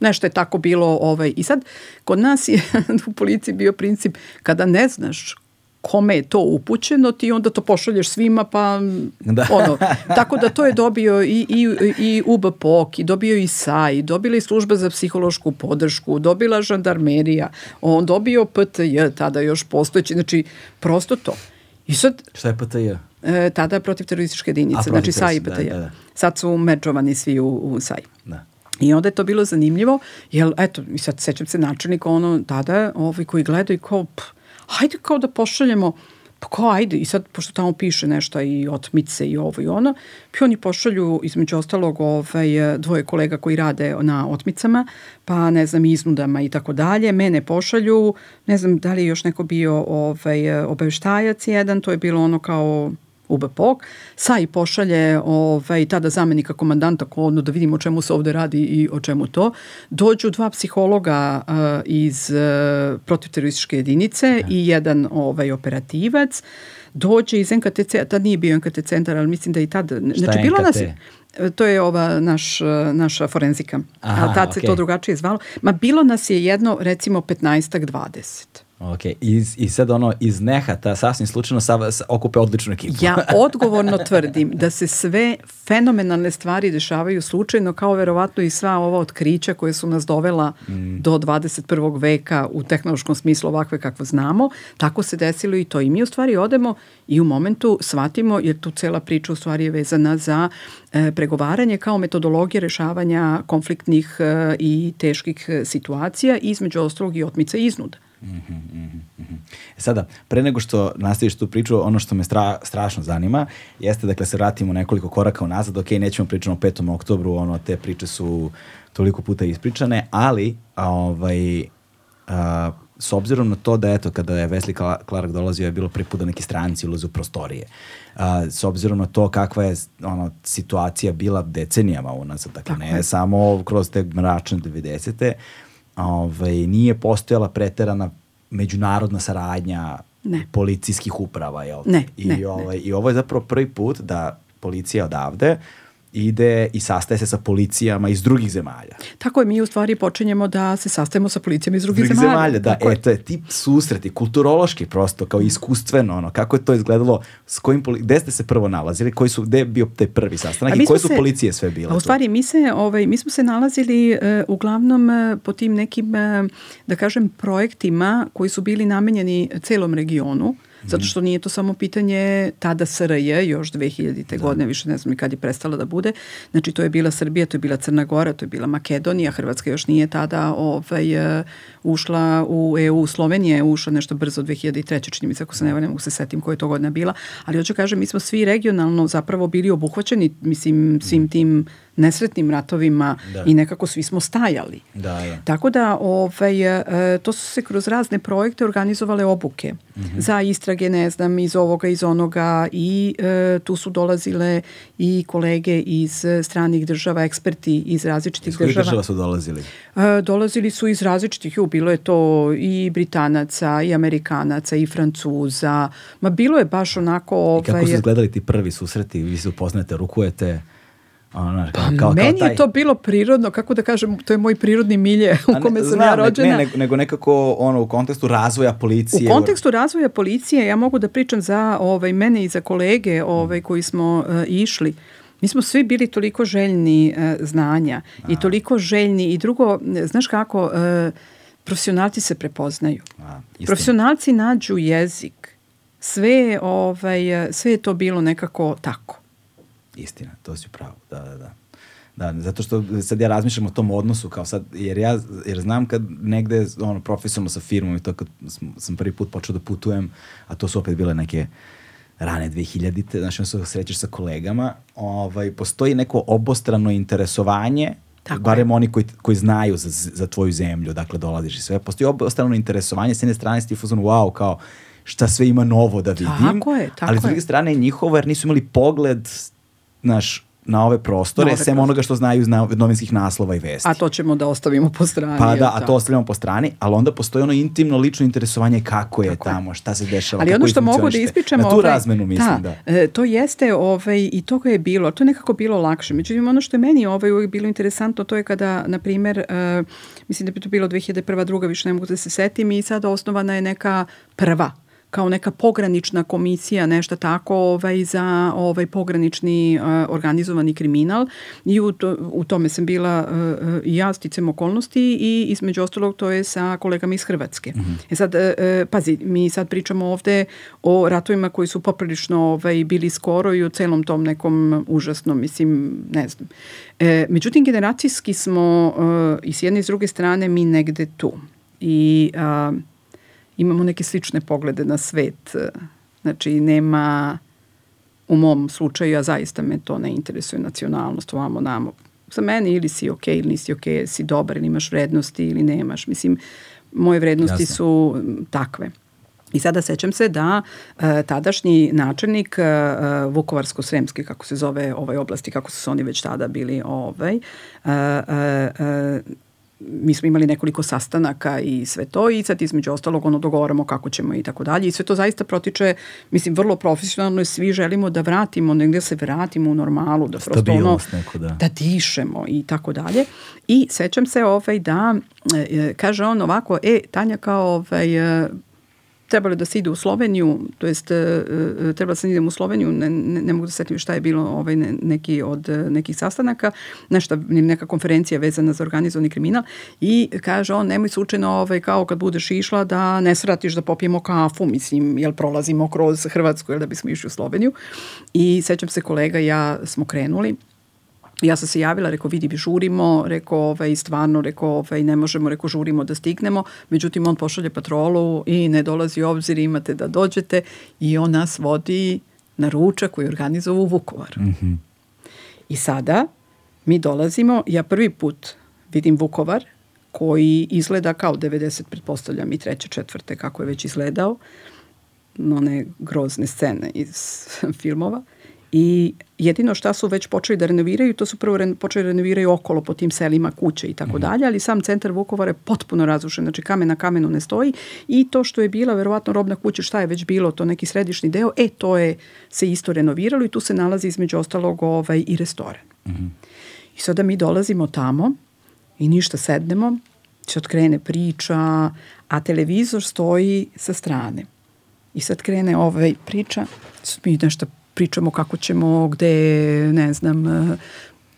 Nešto je tako bilo ovaj, i sad kod nas je u policiji bio princip kada ne znaš kome je to upućeno, ti onda to pošalješ svima, pa da. ono, tako da to je dobio i, i, i UBPOK, i dobio i SAI, dobila i služba za psihološku podršku, dobila žandarmerija, on dobio PTJ, tada još postojeći, znači prosto to. I sad... Šta je PTJ? E, tada protiv terorističke jedinice, znači SAI i PTJ. Da, da, da. Sad su međovani svi u, u SAI. Da. I onda je to bilo zanimljivo, jer eto, i sad sećam se načelnika ono tada, ovi koji gledaju kao, pff, hajde kao da pošaljemo pa kao ajde i sad pošto tamo piše nešto i otmice i ovo i ono, pa oni pošalju između ostalog ovaj, dvoje kolega koji rade na otmicama, pa ne znam iznudama i tako dalje, mene pošalju, ne znam da li je još neko bio ovaj, obaveštajac jedan, to je bilo ono kao UBPOG, SAI pošalje ovaj, tada zamenika komandanta kodno da vidimo o čemu se ovde radi i o čemu to. Dođu dva psihologa uh, iz uh, protivterorističke jedinice i jedan ovaj, operativac. Dođe iz NKTC, tad nije bio NKT centar, ali mislim da i tad... Šta znači, je bilo NKT? Nas, to je ova naš, naša forenzika. Aha, a tad okay. se to drugačije zvalo. Ma bilo nas je jedno, recimo, 15-ak 20. Ok, I, i sad ono iz nehata sasvim slučajno sa, sa, okupe odličnu ekipu. ja odgovorno tvrdim da se sve fenomenalne stvari dešavaju slučajno kao verovatno i sva ova otkrića koje su nas dovela mm. do 21. veka u tehnološkom smislu ovakve kakvo znamo, tako se desilo i to. I mi u stvari odemo i u momentu shvatimo, jer tu cela priča u stvari je vezana za e, pregovaranje kao metodologije rešavanja konfliktnih e, i teških situacija, između ostalog i otmica i iznuda. Mm -hmm, Sada, pre nego što nastaviš tu priču, ono što me stra, strašno zanima jeste, dakle, se vratimo nekoliko koraka unazad, ok, nećemo pričati o 5. oktobru, ono, te priče su toliko puta ispričane, ali, a, ovaj, a, s obzirom na to da, eto, kada je Wesley Clark dolazio, je bilo prvi da neki stranci ulaze u prostorije. A, s obzirom na to kakva je ono, situacija bila decenijama unazad, dakle, Tako ne je. samo kroz te mračne 90 ovaj, nije postojala preterana međunarodna saradnja ne. policijskih uprava. Jel? Ne, I, ne, ovaj, ne. I ovo je zapravo prvi put da policija odavde ide i sastaje se sa policijama iz drugih zemalja. Tako je, mi u stvari počinjemo da se sastajemo sa policijama iz drugih, drugih zemalja. zemalja. Da, Tako e, to je tip susreti, kulturološki prosto, kao iskustveno, ono, kako je to izgledalo, s kojim, gde ste se prvo nalazili, koji su, gde je bio taj prvi sastanak i koje su se, policije sve bile? A u stvari, mi, se, ovaj, mi smo se nalazili uh, uglavnom uh, po tim nekim, uh, da kažem, projektima koji su bili namenjeni celom regionu, Zato što nije to samo pitanje tada SRJ, još 2000. Da. godine, više ne znam i kad je prestala da bude. Znači to je bila Srbija, to je bila Crna Gora, to je bila Makedonija, Hrvatska još nije tada ovaj, uh, ušla u EU, Slovenija je ušla nešto brzo 2003. čini mi se, ako se ne, mogu se setim koja je to godina bila, ali hoću kažem, mi smo svi regionalno zapravo bili obuhvaćeni, mislim, svim tim nesretnim ratovima Da. i nekako svi smo stajali. Da, da. Tako da ovaj, e, to su se kroz razne projekte organizovale obuke Mhm. za istrage, ne znam, iz ovoga, iz onoga i e, tu su dolazile i kolege iz stranih država, eksperti iz različitih Iz država. država su dolazili? E, dolazili su iz različitih, ju, bilo je to i Britanaca, i Amerikanaca, i Francuza, ma bilo je baš onako... I kako ovaj, su izgledali ti prvi susreti? Vi se upoznate, rukujete? Ono, kao, Pa kao, meni kao taj... je to bilo prirodno, kako da kažem, to je moj prirodni milje A u ne, kome sam znam, ja ne- rođena. Ne, nego, nego nekako ono, u kontekstu razvoja U policije. kontekstu razvoja policije ja mogu da pričam za ovaj, mene i za kolege ovaj, koji smo uh, išli. Mi smo svi bili toliko željni uh, znanja i toliko željni i drugo, znaš kako, uh, profesionalci se prepoznaju. A. Profesionalci nađu jezik. Sve, ovaj, sve je to bilo nekako tako. Istina, to si pravo, da, da, da. Da, zato što sad ja razmišljam o tom odnosu kao sad, jer ja jer znam kad negde ono, profesionalno sa firmom i to kad sam, sam prvi put počeo da putujem, a to su opet bile neke rane 2000-te, znači onda se srećeš sa kolegama, ovaj, postoji neko obostrano interesovanje, Tako barem oni koji, koji znaju za, za tvoju zemlju, dakle dolaziš i sve, postoji obostrano interesovanje, s jedne strane si ti u fazonu, wow, kao šta sve ima novo da vidim, Tako je, tako ali s druge je. strane njihovo, jer nisu imali pogled naš, na ove prostore, Na ove sem prostore. onoga što znaju iz novinskih naslova i vesti. A to ćemo da ostavimo po strani. pa da, a to ostavljamo po strani, ali onda postoji ono intimno lično interesovanje kako je Tako tamo, šta se dešava, Ali kako ono što mogu da funkcionišete. ispričam... Na tu ovaj, razmenu mislim, da. e, to jeste ovaj, i toga je bilo, to je nekako bilo lakše. Međutim, ono što je meni ovaj, uvijek bilo interesantno, to je kada, na primjer, e, mislim da bi to bilo 2001. druga, više ne mogu da se setim, i sada osnovana je neka prva kao neka pogranična komisija, nešto tako ovaj, za ovaj pogranični e, organizovani kriminal i u, to, u tome sam bila i ja sticam okolnosti i između ostalog to je sa kolegama iz Hrvatske. E sad, e, e, pazi, mi sad pričamo ovde o ratovima koji su poprilično ovaj, bili skoro i o celom tom nekom užasnom, mislim, ne znam. E, međutim, generacijski smo e, i s jedne i s druge strane mi negde tu. I a, imamo neke slične poglede na svet. Znači, nema u mom slučaju, a zaista me to ne interesuje nacionalnost, ovamo, namo. Za mene ili si ok ili nisi ok, si dobar ili imaš vrednosti ili nemaš. Mislim, moje vrednosti Jasno. su takve. I sada sećam se da e, tadašnji načelnik e, Vukovarsko-Sremski, kako se zove ovaj oblasti, kako su se oni već tada bili, ovaj, e, e, e, mi smo imali nekoliko sastanaka i sve to i sad između ostalog ono dogovaramo kako ćemo i tako dalje i sve to zaista protiče, mislim, vrlo profesionalno i svi želimo da vratimo, negde se vratimo u normalu, da prosto ono, neku, da. da dišemo i tako dalje. I sećam se ovaj da, e, kaže on ovako, e, Tanja kao ovaj, e, trebalo je da se ide u Sloveniju, to jest e, e, trebalo sam da idem u Sloveniju, ne, ne, ne mogu da setim šta je bilo ovaj, ne, neki od e, nekih sastanaka, nešto, neka konferencija vezana za organizovani kriminal i kaže on, nemoj slučajno ovaj, kao kad budeš išla da ne svratiš da popijemo kafu, mislim, jel prolazimo kroz Hrvatsku, jel da bismo išli u Sloveniju. I sećam se kolega ja smo krenuli Ja sam se javila, rekao vidi, žurimo, rekao ovaj, stvarno, rekao ovaj, ne možemo, rekao žurimo da stignemo, međutim on pošalje patrolu i ne dolazi u obzir, imate da dođete i on nas vodi na ručak koji je organizovao u Vukovaru. Mhm. I sada mi dolazimo, ja prvi put vidim Vukovar koji izgleda kao 90, pretpostavljam i treće, četvrte, kako je već izgledao, one grozne scene iz filmova. I jedino šta su već počeli da renoviraju, to su prvo re, počeli da renoviraju okolo po tim selima kuće i tako dalje, ali sam centar Vukovara je potpuno razrušen, znači kamen na kamenu ne stoji i to što je bila verovatno robna kuća, šta je već bilo, to neki središnji deo, e to je se isto renoviralo i tu se nalazi između ostalog ovaj, i restoran. I sada mi dolazimo tamo i ništa sednemo, sad krene priča, a televizor stoji sa strane. I sad krene ovaj priča, mi nešto pričamo kako ćemo, gde, ne znam, eh,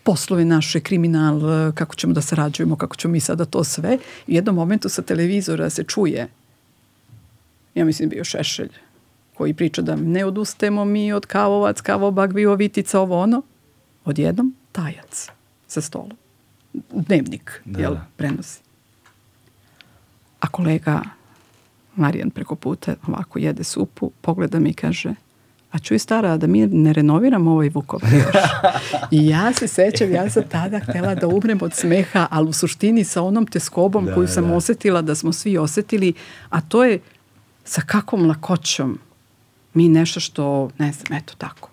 poslove naše, kriminal, eh, kako ćemo da sarađujemo, kako ćemo mi sada to sve. I u jednom momentu sa televizora se čuje, ja mislim bio Šešelj, koji priča da ne odustajemo mi od kavovac, kavobag, vitica, ovo ono. Odjednom, tajac sa stolom. Dnevnik, Da, jel, da. prenosi. A kolega Marijan preko puta ovako jede supu, pogleda mi i kaže, a čuj stara, da mi ne renoviramo ovaj Vukovar još. I ja se sećam, ja sam tada htela da umrem od smeha, ali u suštini sa onom teskobom da, koju sam da. osetila, da smo svi osetili, a to je sa kakvom lakoćom mi nešto što, ne znam, eto tako,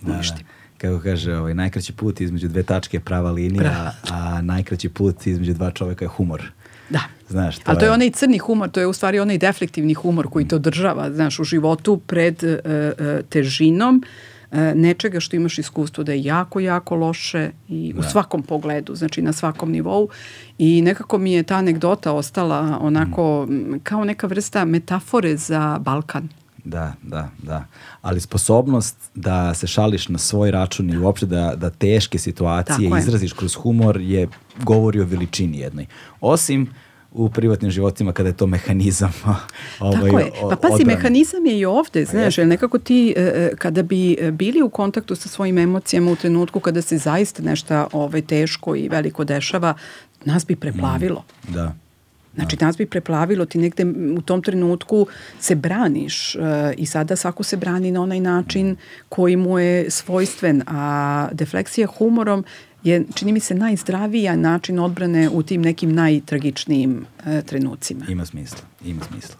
da, uništimo. Da kako kaže, ovaj, najkraći put između dve tačke je prava linija, Prava. a najkraći put između dva čoveka je humor. Da. Znaš, to Ali to je onaj crni humor, to je u stvari onaj deflektivni humor koji te održava, znaš, u životu pred uh, uh, težinom uh, nečega što imaš iskustvo da je jako, jako loše i da. u svakom pogledu, znači na svakom nivou i nekako mi je ta anegdota ostala onako mm. kao neka vrsta metafore za Balkan. Da, da, da. Ali sposobnost da se šališ na svoj račun i uopšte da, da teške situacije izraziš kroz humor je govori o veličini jednoj. Osim u privatnim životima kada je to mehanizam. ovaj, Tako je. Pa pazi, odbrane. mehanizam je i ovde, pa znaš, jer nekako ti e, e, kada bi bili u kontaktu sa svojim emocijama u trenutku kada se zaista nešto ovaj, teško i veliko dešava, nas bi preplavilo. Mm, da. Znači, nas bi preplavilo, ti negde u tom trenutku se braniš uh, i sada svako se brani na onaj način koji mu je svojstven, a defleksija humorom je, čini mi se, najzdravija način odbrane u tim nekim najtragičnijim uh, trenucima. Ima smisla, ima smisla.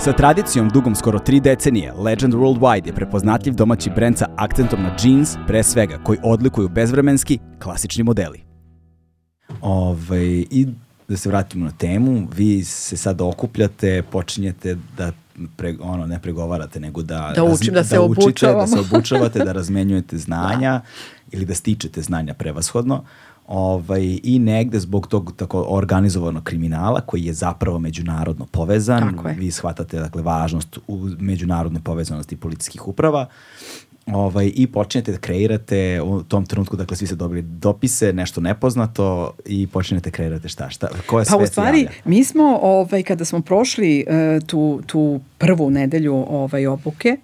Sa tradicijom dugom skoro tri decenije, Legend Worldwide je prepoznatljiv domaći brend sa akcentom na jeans, pre svega, koji odlikuju bezvremenski, klasični modeli. Ove, ovaj, I da se vratimo na temu, vi se sad okupljate, počinjete da pre, ono, ne pregovarate, nego da, da, učim, da, da se učite, obučavamo. da se obučavate, da razmenjujete znanja da. ili da stičete znanja prevashodno. Ovaj, I negde zbog tog tako organizovanog kriminala koji je zapravo međunarodno povezan, vi shvatate dakle, važnost u međunarodne povezanosti policijskih uprava ovaj, i počinjete da kreirate u tom trenutku, dakle svi ste dobili dopise, nešto nepoznato i počinjete da kreirate šta, šta, koja pa u stvari, javlja? mi smo, ovaj, kada smo prošli uh, tu, tu prvu nedelju ovaj, obuke,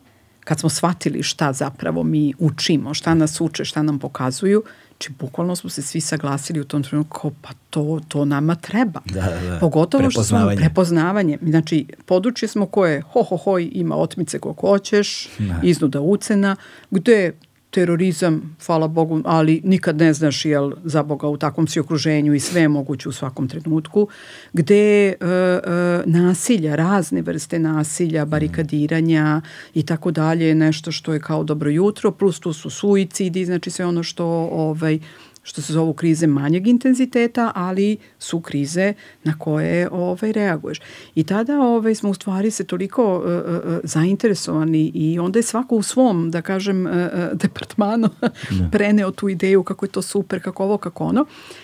kad smo shvatili šta zapravo mi učimo, šta nas uče, šta nam pokazuju, Znači, bukvalno smo se svi saglasili u tom trenutku kao, pa to, to nama treba. Da, da. Pogotovo što smo prepoznavanje. Znači, područje smo koje, ho, ho, hoj, ima otmice koliko hoćeš, da. iznuda ucena, gde terorizam, hvala Bogu, ali nikad ne znaš jel za Boga u takvom si okruženju i sve je moguće u svakom trenutku, gde e, e, nasilja, razne vrste nasilja, barikadiranja i tako dalje, nešto što je kao dobro jutro, plus tu su suicidi, znači sve ono što ovaj, što se zovu krize manjeg intenziteta, ali su krize na koje ovaj, reaguješ. I tada ovaj, smo u stvari se toliko uh, uh, zainteresovani i onda je svako u svom, da kažem, uh, departmanu preneo tu ideju kako je to super, kako ovo, kako ono. E,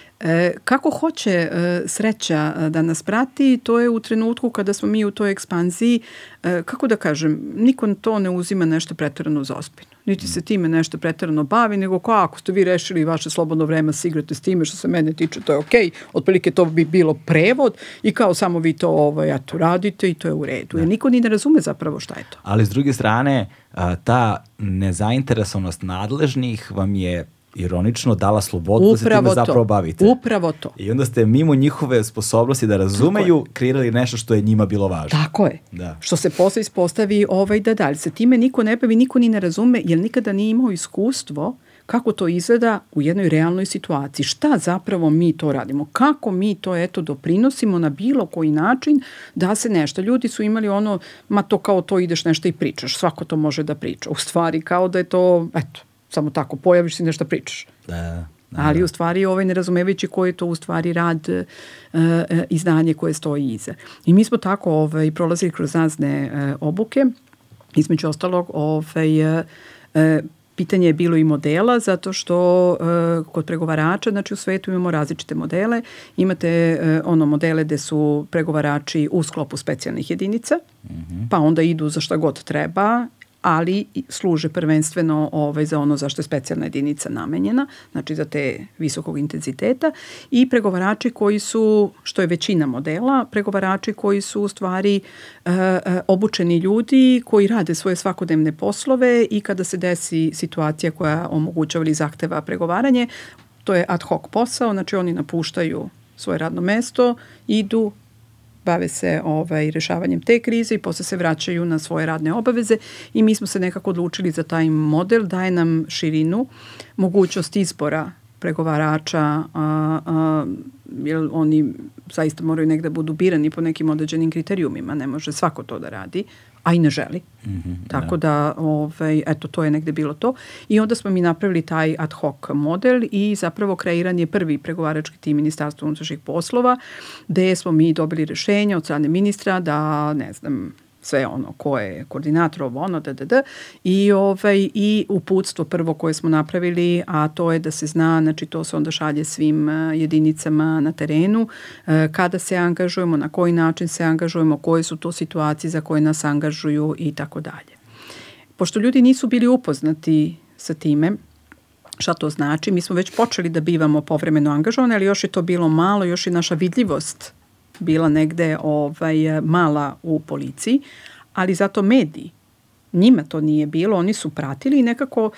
kako hoće e, sreća da nas prati, to je u trenutku kada smo mi u toj ekspanziji, e, kako da kažem, niko to ne uzima nešto pretarano za ospinu niti se time nešto pretarano bavi, nego kao ako ste vi rešili vaše slobodno vreme se igrate s time što se mene tiče, to je okej, okay. otprilike to bi bilo prevod i kao samo vi to ovaj, eto, radite i to je u redu. Da. Jer niko ni ne razume zapravo šta je to. Ali s druge strane, ta nezainteresovanost nadležnih vam je ironično dala slobodu Upravo da se time to. zapravo bavite. Upravo to. I onda ste mimo njihove sposobnosti da razumeju kreirali nešto što je njima bilo važno. Tako je. Da. Što se posle ispostavi ovaj da dalje. Se time niko ne bavi, niko ni ne razume, jer nikada nije imao iskustvo kako to izgleda u jednoj realnoj situaciji. Šta zapravo mi to radimo? Kako mi to eto doprinosimo na bilo koji način da se nešto. Ljudi su imali ono, ma to kao to ideš nešto i pričaš. Svako to može da priča. U stvari kao da je to, eto, samo tako, pojaviš se i nešto pričaš. Da, da. Ali u stvari ovaj nerazumevajući koji je to u stvari rad uh, izdanje koje stoji iza. I mi smo tako ovaj, prolazili kroz razne uh, obuke, između ostalog ovaj, uh, pitanje je bilo i modela zato što uh, kod pregovarača, znači u svetu imamo različite modele. Imate uh, ono modele gde su pregovarači u sklopu specijalnih jedinica, mm -hmm. pa onda idu za šta god treba ali služe prvenstveno ovaj, za ono zašto je specijalna jedinica namenjena, znači za te visokog intenziteta. I pregovarači koji su, što je većina modela, pregovarači koji su u stvari e, obučeni ljudi koji rade svoje svakodnevne poslove i kada se desi situacija koja omogućava ili zahteva pregovaranje, to je ad hoc posao, znači oni napuštaju svoje radno mesto, idu, bave se ovaj, rešavanjem te krize i posle se vraćaju na svoje radne obaveze i mi smo se nekako odlučili za taj model, daje nam širinu, mogućnost izbora pregovarača, a, a, jer oni zaista moraju negde da budu birani po nekim određenim kriterijumima, ne može svako to da radi, a i ne želi. Mm -hmm, Tako da. da, ovaj, eto, to je negde bilo to. I onda smo mi napravili taj ad hoc model i zapravo kreiran je prvi pregovarački tim Ministarstva unutrašnjih poslova, gde smo mi dobili rešenje od strane ministra da, ne znam, sve ono ko je koordinator ovo ono da da da. I ovaj i uputstvo prvo koje smo napravili a to je da se zna znači to se onda šalje svim uh, jedinicama na terenu uh, kada se angažujemo na koji način se angažujemo koje su to situacije za koje nas angažuju i tako dalje. Pošto ljudi nisu bili upoznati sa time šta to znači mi smo već počeli da bivamo povremeno angažovani ali još je to bilo malo još i naša vidljivost bila negde ovaj, mala u policiji, ali zato mediji, njima to nije bilo, oni su pratili i nekako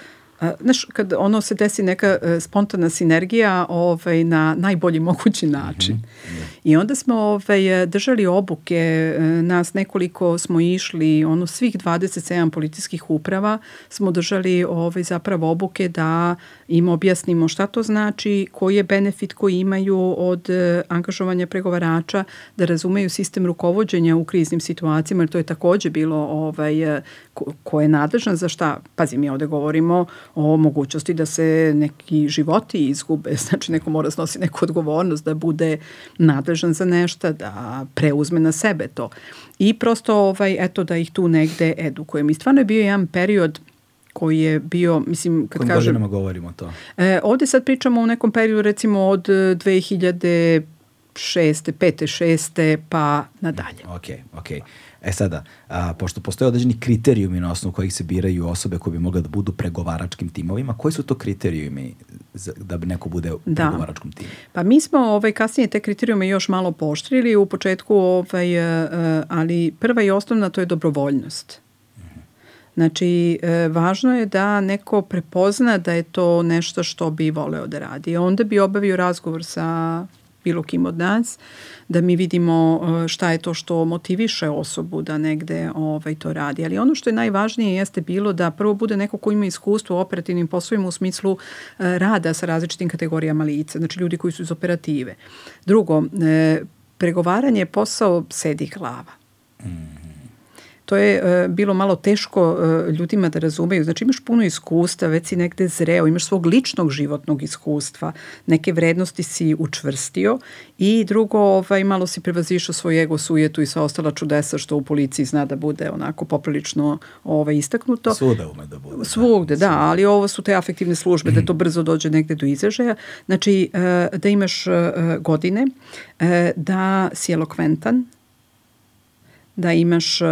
znaš, kad ono se desi neka e, spontana sinergija ovaj, na najbolji mogući način. Mm -hmm. I onda smo ovaj, držali obuke, e, nas nekoliko smo išli, ono svih 27 policijskih uprava smo držali ovaj, zapravo obuke da im objasnimo šta to znači, koji je benefit koji imaju od e, angažovanja pregovarača, da razumeju sistem rukovodđenja u kriznim situacijama, jer to je takođe bilo ovaj, ko, ko je nadležan za šta. Pazi, mi ovde govorimo o mogućnosti da se neki životi izgube, znači neko mora snosi neku odgovornost, da bude nadležan za nešto, da preuzme na sebe to. I prosto, ovaj, eto, da ih tu negde edukujem. I stvarno je bio jedan period koji je bio, mislim, kad Kojim kažem... godinama govorimo to? E, ovde sad pričamo o nekom periodu, recimo, od 2000 šeste, pete, šeste, pa nadalje. Ok, ok. E sada, a, pošto postoje određeni kriterijumi na osnovu kojih se biraju osobe koje bi mogle da budu pregovaračkim timovima, koji su to kriterijumi za, da bi neko bude da. pregovaračkom timu? Pa mi smo ovaj, kasnije te kriterijume još malo poštrili u početku, ovaj, uh, ali prva i osnovna to je dobrovoljnost. Mhm. Znači, e, važno je da neko prepozna da je to nešto što bi voleo da radi. Onda bi obavio razgovor sa bilo kim od nas, da mi vidimo uh, šta je to što motiviše osobu da negde ovaj, to radi. Ali ono što je najvažnije jeste bilo da prvo bude neko ko ima iskustvo u operativnim poslovima u smislu uh, rada sa različitim kategorijama lica, znači ljudi koji su iz operative. Drugo, uh, pregovaranje je posao sedi glava. Mm to je uh, bilo malo teško uh, ljudima da razumeju. Znači imaš puno iskustva, već si negde zreo, imaš svog ličnog životnog iskustva, neke vrednosti si učvrstio i drugo, ovaj, malo si prevazišao svoj ego sujetu i sva ostala čudesa što u policiji zna da bude onako poprilično ovaj, istaknuto. Svuda ume da bude. Svugde, da, da ali ovo su te afektivne službe, da to brzo dođe negde do izražaja. Znači, uh, da imaš godine, da si elokventan, da imaš uh,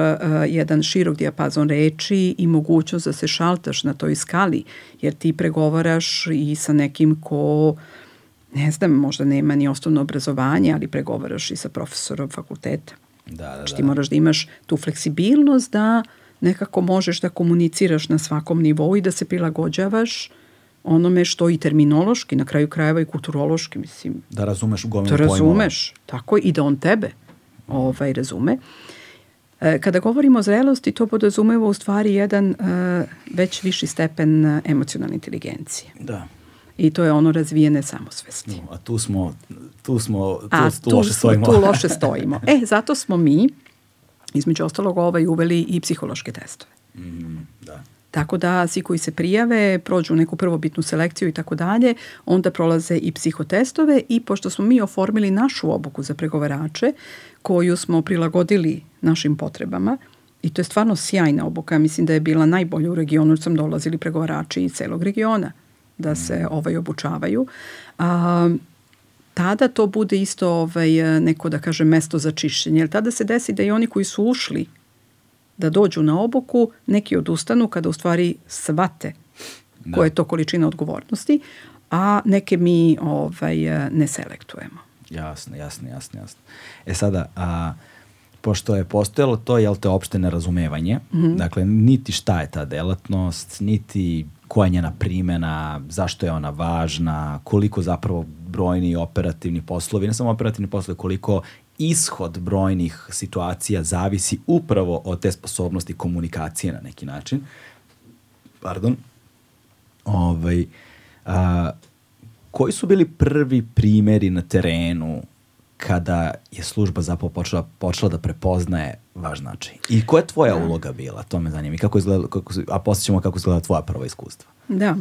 jedan širok dijapazon reči i mogućnost da se šaltaš na toj skali, jer ti pregovaraš i sa nekim ko ne znam, možda nema ni osnovno obrazovanje, ali pregovaraš i sa profesorom fakulteta. Da, da, znači, da. ti moraš da imaš tu fleksibilnost da nekako možeš da komuniciraš na svakom nivou i da se prilagođavaš onome što i terminološki, na kraju krajeva i kulturološki, mislim. Da razumeš gomilu Da razumeš, pojmova. tako i da on tebe ovaj, razume. Uh, kada govorimo o zrelosti, to podrazumeva u stvari jedan uh, već viši stepen e, emocionalne inteligencije. Da. I to je ono razvijene samosvesti. No, a tu smo, tu smo, tu, a, tu, tu loše stojimo. Tu loše stojimo. E, zato smo mi, između ostalog, ovaj uveli i psihološke testove. Mm, da. Tako da svi koji se prijave, prođu neku prvobitnu selekciju i tako dalje, onda prolaze i psihotestove i pošto smo mi oformili našu obuku za pregovarače, koju smo prilagodili našim potrebama, i to je stvarno sjajna obuka, mislim da je bila najbolja u regionu, jer sam dolazili pregovarači iz celog regiona da se mm. ovaj obučavaju. A, tada to bude isto ovaj, neko, da kaže, mesto za čišćenje. Jer tada se desi da i oni koji su ušli da dođu na obuku, neki odustanu kada u stvari svate da. koja je to količina odgovornosti, a neke mi ovaj, ne selektujemo. Jasno, jasno, jasno, jasno. E sada, a, pošto je postojalo to, jel te, opšte nerazumevanje, mm -hmm. dakle, niti šta je ta delatnost, niti koja je njena primena, zašto je ona važna, koliko zapravo brojni operativni poslovi, ne samo operativni poslovi, koliko ishod brojnih situacija zavisi upravo od te sposobnosti komunikacije na neki način. Pardon. Ovaj, a, koji su bili prvi primeri na terenu kada je služba zapravo počela, počela da prepoznaje vaš značaj? I koja je tvoja da. uloga bila? To me zanima. I kako izgleda, kako, a posjećamo kako izgleda tvoja prva iskustva. Da,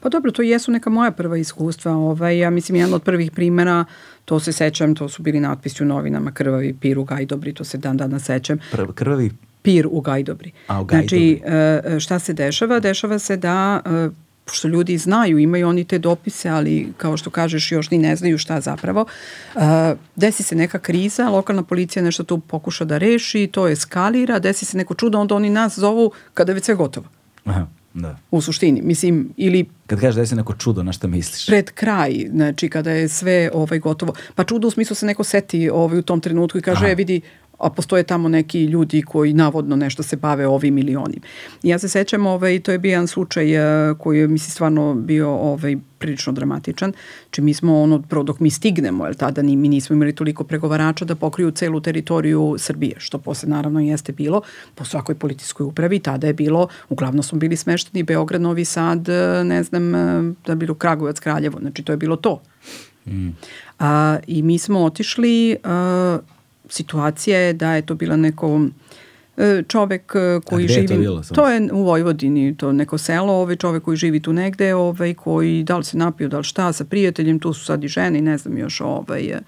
pa dobro, to jesu neka moja prva iskustva. Ovaj, ja mislim, jedan od prvih primera, to se sećam, to su bili natpisi u novinama, krvavi pir u Gajdobri, to se dan dana sećam. Prv, krvavi pir u Gajdobri. A, u Gajdobri. Znači, šta se dešava? Dešava se da e, pošto ljudi znaju, imaju oni te dopise, ali kao što kažeš još ni ne znaju šta zapravo. Uh, desi se neka kriza, lokalna policija nešto tu pokuša da reši, to eskalira, desi se neko čudo, onda oni nas zovu kada je već sve gotovo. Aha. Da. U suštini, mislim, ili... Kad kažeš da je se neko čudo, na šta misliš? Pred kraj, znači kada je sve ovaj, gotovo. Pa čudo u smislu se neko seti ovaj, u tom trenutku i kaže, Aha. e, vidi, a postoje tamo neki ljudi koji navodno nešto se bave ovim ili onim. Ja se sećam, ovaj, to je bio jedan slučaj uh, koji je, misli, stvarno bio ovaj, prilično dramatičan. Či mi smo ono, prvo dok mi stignemo, jer tada ni, mi nismo imali toliko pregovarača da pokriju celu teritoriju Srbije, što posle naravno jeste bilo po svakoj politiskoj upravi. Tada je bilo, uglavnom smo bili smešteni Beograd, Novi Sad, e, ne znam, e, da bilo Kragujevac, Kraljevo, znači to je bilo to. Mm. A, I mi smo otišli, a, situacija je da je to bila neko e, čovek e, koji živi to, bilo, to je u Vojvodini to neko selo ovaj čovek koji živi tu negde ovaj koji da li se napio da li šta sa prijateljem tu su sad i žene ne znam još ovaj e,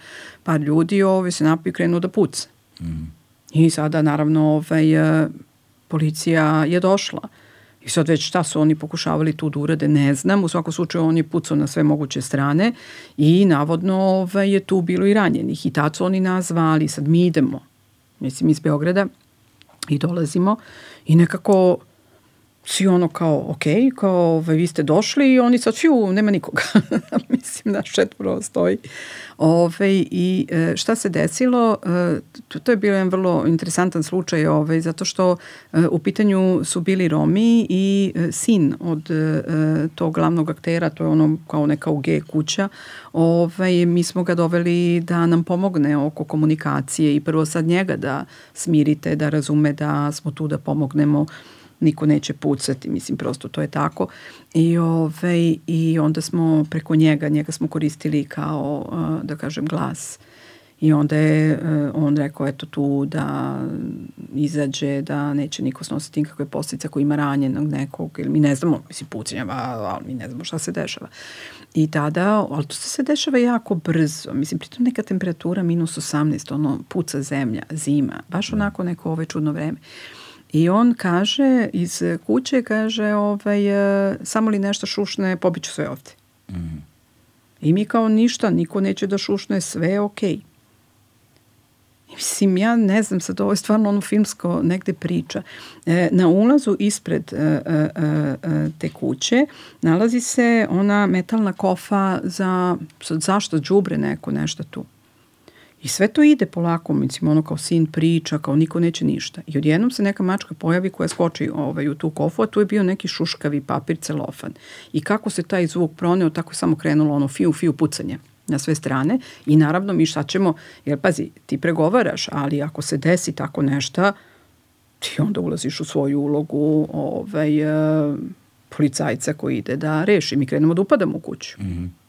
par ljudi ovaj se napio i krenuo da puca. Mm. i sada naravno ovaj policija je došla I sad već šta su oni pokušavali tu da urade, ne znam. U svakom slučaju on je pucao na sve moguće strane i navodno ovaj, je tu bilo i ranjenih. I tad su oni nas zvali, sad mi idemo, mislim iz Beograda i dolazimo i nekako svi ono kao, ok, kao ovaj, vi ste došli i oni sad, fiu, nema nikoga. Mislim, naš četvoro stoji. Ove, I e, šta se desilo? E, to, to je bio jedan vrlo interesantan slučaj, ove, zato što e, u pitanju su bili Romi i sin od tog glavnog aktera, to je ono kao neka UG kuća. Ove, mi smo ga doveli da nam pomogne oko komunikacije i prvo sad njega da smirite, da razume da smo tu da pomognemo niko neće pucati, mislim prosto to je tako. I, ovaj, i onda smo preko njega, njega smo koristili kao, da kažem, glas. I onda je on rekao, eto tu da izađe, da neće niko snositi nikakve posljedice ako ima ranjenog nekog, ili mi ne znamo, mislim pucanja, ali mi ne znamo šta se dešava. I tada, ali to se dešava jako brzo, mislim, pritom neka temperatura minus 18, ono, puca zemlja, zima, baš da. onako neko ove čudno vreme. I on kaže iz kuće, kaže, ovaj, e, samo li nešto šušne, pobiću sve ovde. Mm. I mi kao ništa, niko neće da šušne, sve je okej. Okay. Mislim, ja ne znam, sad ovo je stvarno ono filmsko negde priča. E, na ulazu ispred e, e, e, te kuće nalazi se ona metalna kofa za, zašto, džubre neko, nešto tu. I sve to ide polako, mislim, ono kao sin priča, kao niko neće ništa. I odjednom se neka mačka pojavi koja skoči ovaj, u tu kofu, a tu je bio neki šuškavi papir celofan. I kako se taj zvuk proneo, tako je samo krenulo ono fiu, fiu pucanje na sve strane i naravno mi šta ćemo, jer pazi, ti pregovaraš, ali ako se desi tako nešto, ti onda ulaziš u svoju ulogu ovaj, uh, policajca koji ide da reši. Mi krenemo da upadamo u kuću. Mm -hmm.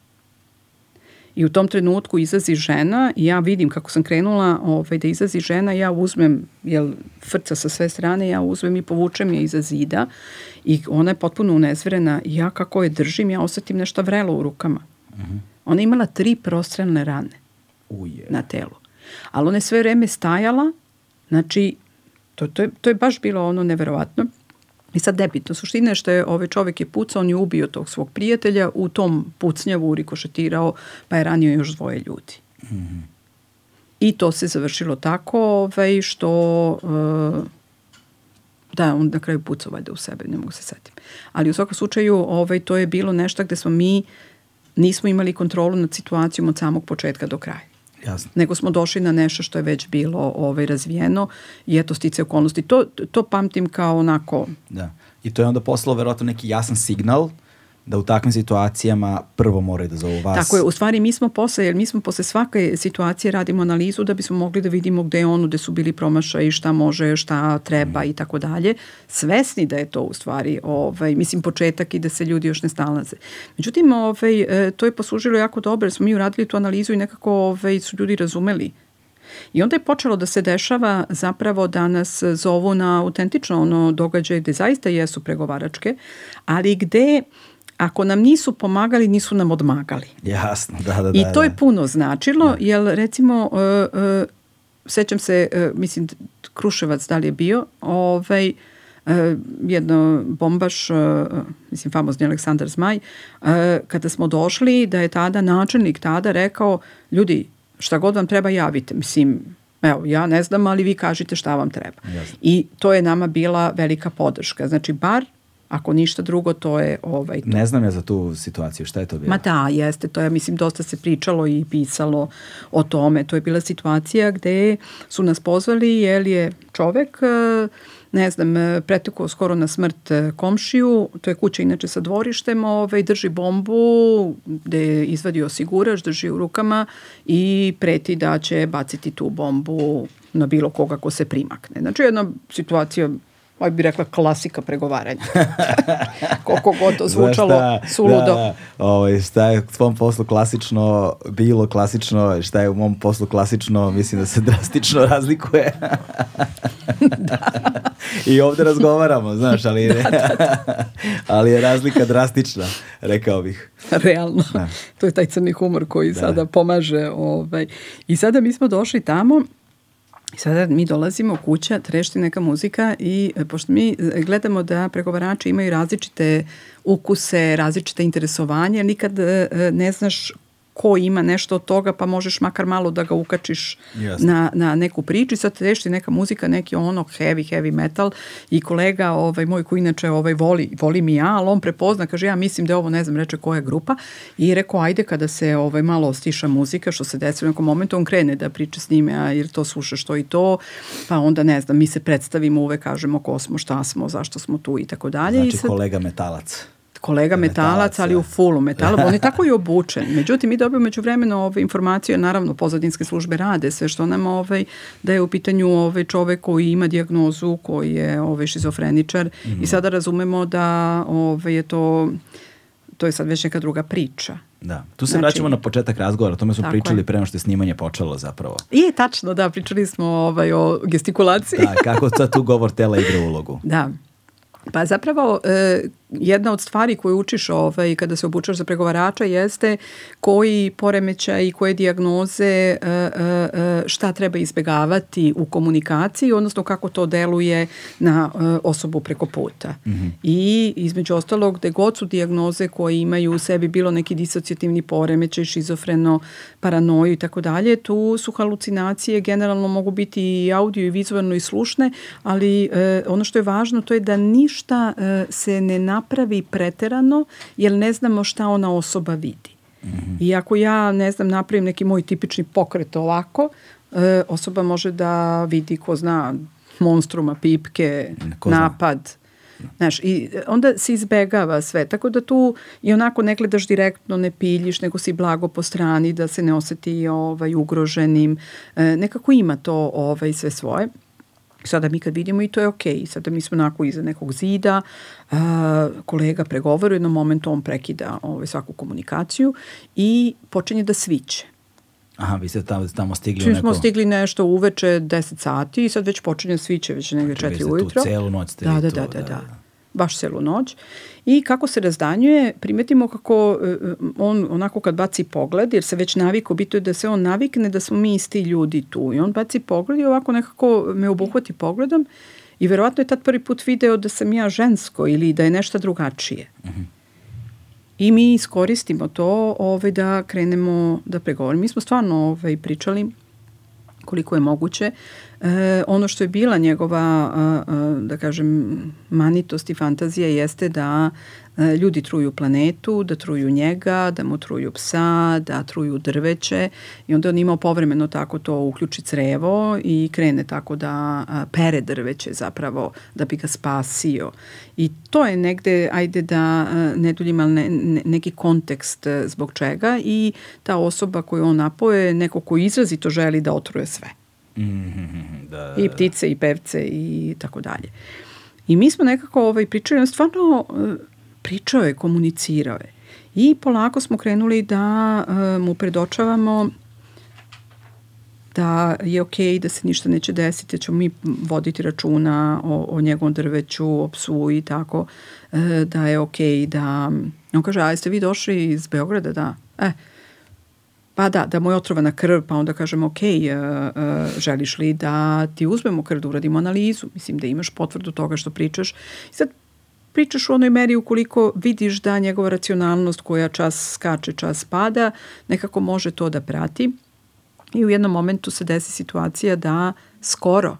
I u tom trenutku izlazi žena i ja vidim kako sam krenula ovaj, da izlazi žena, ja uzmem, jel, frca sa sve strane, ja uzmem i povučem je iza zida i ona je potpuno unezverena i ja kako je držim, ja osetim nešto vrelo u rukama. Uh mhm. -huh. Ona je imala tri prostrelne rane Uje. na telu. Ali ona je sve vreme stajala, znači, to, to, je, to je baš bilo ono neverovatno. I sad nebitno, suština je što je ovaj čovek je pucao, on je ubio tog svog prijatelja, u tom pucnjavu rikošetirao, pa je ranio još dvoje ljudi. Mm -hmm. I to se završilo tako ovaj, što uh, da, on na kraju pucao valjda u sebe, ne mogu se setim. Ali u svakom slučaju ovaj, to je bilo nešto gde smo mi nismo imali kontrolu nad situacijom od samog početka do kraja. Jasno. nego smo došli na nešto što je već bilo ovaj, razvijeno i eto stice okolnosti. To, to pamtim kao onako... Da. I to je onda poslalo verovatno neki jasan signal da u takvim situacijama prvo moraju da zovu vas. Tako je, u stvari mi smo posle, jer mi smo posle svake situacije radimo analizu da bismo mogli da vidimo gde je ono, gde su bili promašaji, šta može, šta treba mm. i tako dalje. Svesni da je to u stvari, ovaj, mislim, početak i da se ljudi još ne stalaze. Međutim, ovaj, e, to je poslužilo jako dobro, jer smo mi uradili tu analizu i nekako ovaj, su ljudi razumeli I onda je počelo da se dešava zapravo da nas zovu na autentično ono događaje gde zaista jesu pregovaračke, ali gde ako nam nisu pomagali, nisu nam odmagali. Jasno, da, da, I da. to je da. puno značilo, da. jer recimo, uh, uh, sećam se, uh, mislim, Kruševac da li je bio, ovaj, uh, jedno bombaš, uh, mislim, famozni Aleksandar Zmaj, uh, kada smo došli, da je tada načelnik tada rekao, ljudi, šta god vam treba javite, mislim, evo, ja ne znam, ali vi kažite šta vam treba. Jasno. I to je nama bila velika podrška. Znači, bar Ako ništa drugo, to je ovaj to. Ne znam ja za tu situaciju, šta je to bilo? Ma da, jeste, to je, mislim, dosta se pričalo i pisalo o tome. To je bila situacija gde su nas pozvali, jer je čovek, eh, ne znam, eh, pretekao skoro na smrt eh, komšiju, to je kuća inače sa dvorištem, ovaj, drži bombu, gde je izvadio osigurač, drži u rukama i preti da će baciti tu bombu na bilo koga ko se primakne. Znači, jedna situacija ovaj bi rekla klasika pregovaranja. Koliko god to zvučalo šta, suludo. Da, da. Ovaj, šta je u tvom poslu klasično bilo klasično, šta je u mom poslu klasično, mislim da se drastično razlikuje. da. I ovde razgovaramo, znaš, ali, da, da, da. ali je razlika drastična, rekao bih. Realno. Da. To je taj crni humor koji da. sada pomaže. Ovaj. I sada mi smo došli tamo I sada mi dolazimo kuća, trešti neka muzika i e, pošto mi e, gledamo da pregovarači imaju različite ukuse, različite interesovanje, nikad e, ne znaš ko ima nešto od toga, pa možeš makar malo da ga ukačiš na, na neku priču. I sad tešti neka muzika, neki ono heavy, heavy metal. I kolega ovaj, moj koji inače ovaj, voli, voli mi ja, ali on prepozna, kaže ja mislim da je ovo, ne znam, reče koja je grupa. I rekao ajde kada se ovaj, malo stiša muzika, što se desi u nekom momentu, on krene da priča s njime, a jer to sluša što i to, pa onda ne znam, mi se predstavimo, uvek kažemo ko smo, šta smo, zašto smo tu i tako dalje. Znači I sad, kolega metalac kolega metalac, ali u fullu metala. On je tako i obučen. Međutim, mi dobijemo među vremenu ove informacije, naravno pozadinske službe rade sve što nam ovaj, da je u pitanju ovaj čovek koji ima dijagnozu, koji je ovaj šizofreničar mm -hmm. i mhm. sada razumemo da ovaj, je to to je sad već neka druga priča. Da, tu se znači, vraćamo na početak razgovora, o tome smo pričali je. pre nego što je snimanje počelo zapravo. I tačno, da, pričali smo ovaj, o gestikulaciji. Da, kako sad tu govor tela igra ulogu. Da, Pa zapravo e, jedna od stvari koju učiš ovaj, kada se obučaš za pregovarača jeste koji poremećaj i koje dijagnoze e, e, e, šta treba izbegavati u komunikaciji, odnosno kako to deluje na osobu preko puta. Mm -hmm. I između ostalog, gde god su dijagnoze koje imaju u sebi bilo neki disocijativni poremećaj, šizofreno, paranoju i tako dalje, tu su halucinacije generalno mogu biti i audio i vizualno i slušne, ali ono što je važno to je da ništa se ne napravi preterano jer ne znamo šta ona osoba vidi. Mm -hmm. I ako ja, ne znam, napravim neki moj tipični pokret ovako, e, osoba može da vidi ko zna monstruma, pipke, ko napad. Zna. Znaš, i onda se izbegava sve, tako da tu i onako ne gledaš direktno, ne piljiš, nego si blago po strani da se ne oseti ovaj, ugroženim. E, nekako ima to ovaj, sve svoje. Sada mi kad vidimo i to je okej. Okay. Sada mi smo onako iza nekog zida, a, kolega pregovara, u jednom momentu on prekida ovaj, svaku komunikaciju i počinje da sviće. Aha, vi ste tamo, tamo stigli Čim u neko... smo stigli nešto uveče 10 sati i sad već počinje sviće, već negde 4 ujutro. Vi ste tu celu noć ste da, da, tu. Da, da, da, da. Baš celu noć. I kako se razdanjuje, primetimo kako e, e, on onako kad baci pogled, jer se već naviko, bito je da se on navikne da smo mi isti ljudi tu. I on baci pogled i ovako nekako me obuhvati pogledom i verovatno je tad prvi put video da sam ja žensko ili da je nešto drugačije. Mhm. -huh. I mi iskoristimo to ovaj, da krenemo da pregovorimo. Mi smo stvarno ovaj, pričali koliko je moguće. E, ono što je bila njegova, a, a, da kažem, manitost i fantazija jeste da E, ljudi truju planetu, da truju njega, da mu truju psa, da truju drveće i onda on imao povremeno tako to uključi crevo i krene tako da pere drveće zapravo da bi ga spasio. I to je negde, ajde da ne duljim, ali ne, ne, neki kontekst e, zbog čega i ta osoba koju on napoje neko ko izrazito želi da otruje sve. Mm -hmm, da, da, I ptice i pevce i tako dalje. I mi smo nekako ovaj, pričali, stvarno e, pričao je, komunicirao je. I polako smo krenuli da uh, mu predočavamo da je okej, okay, da se ništa neće desiti, da ćemo mi voditi računa o, o njegovom drveću, o psu i tako, uh, da je okej okay, da... On kaže, a jeste vi došli iz Beograda? Da. E, pa da, da mu je otrovana krv, pa onda kažemo, ok, uh, uh, želiš li da ti uzmemo krv, da uradimo analizu, mislim da imaš potvrdu toga što pričaš. I sad pričaš u onoj meri ukoliko vidiš da njegova racionalnost koja čas skače, čas pada, nekako može to da prati. I u jednom momentu se desi situacija da skoro,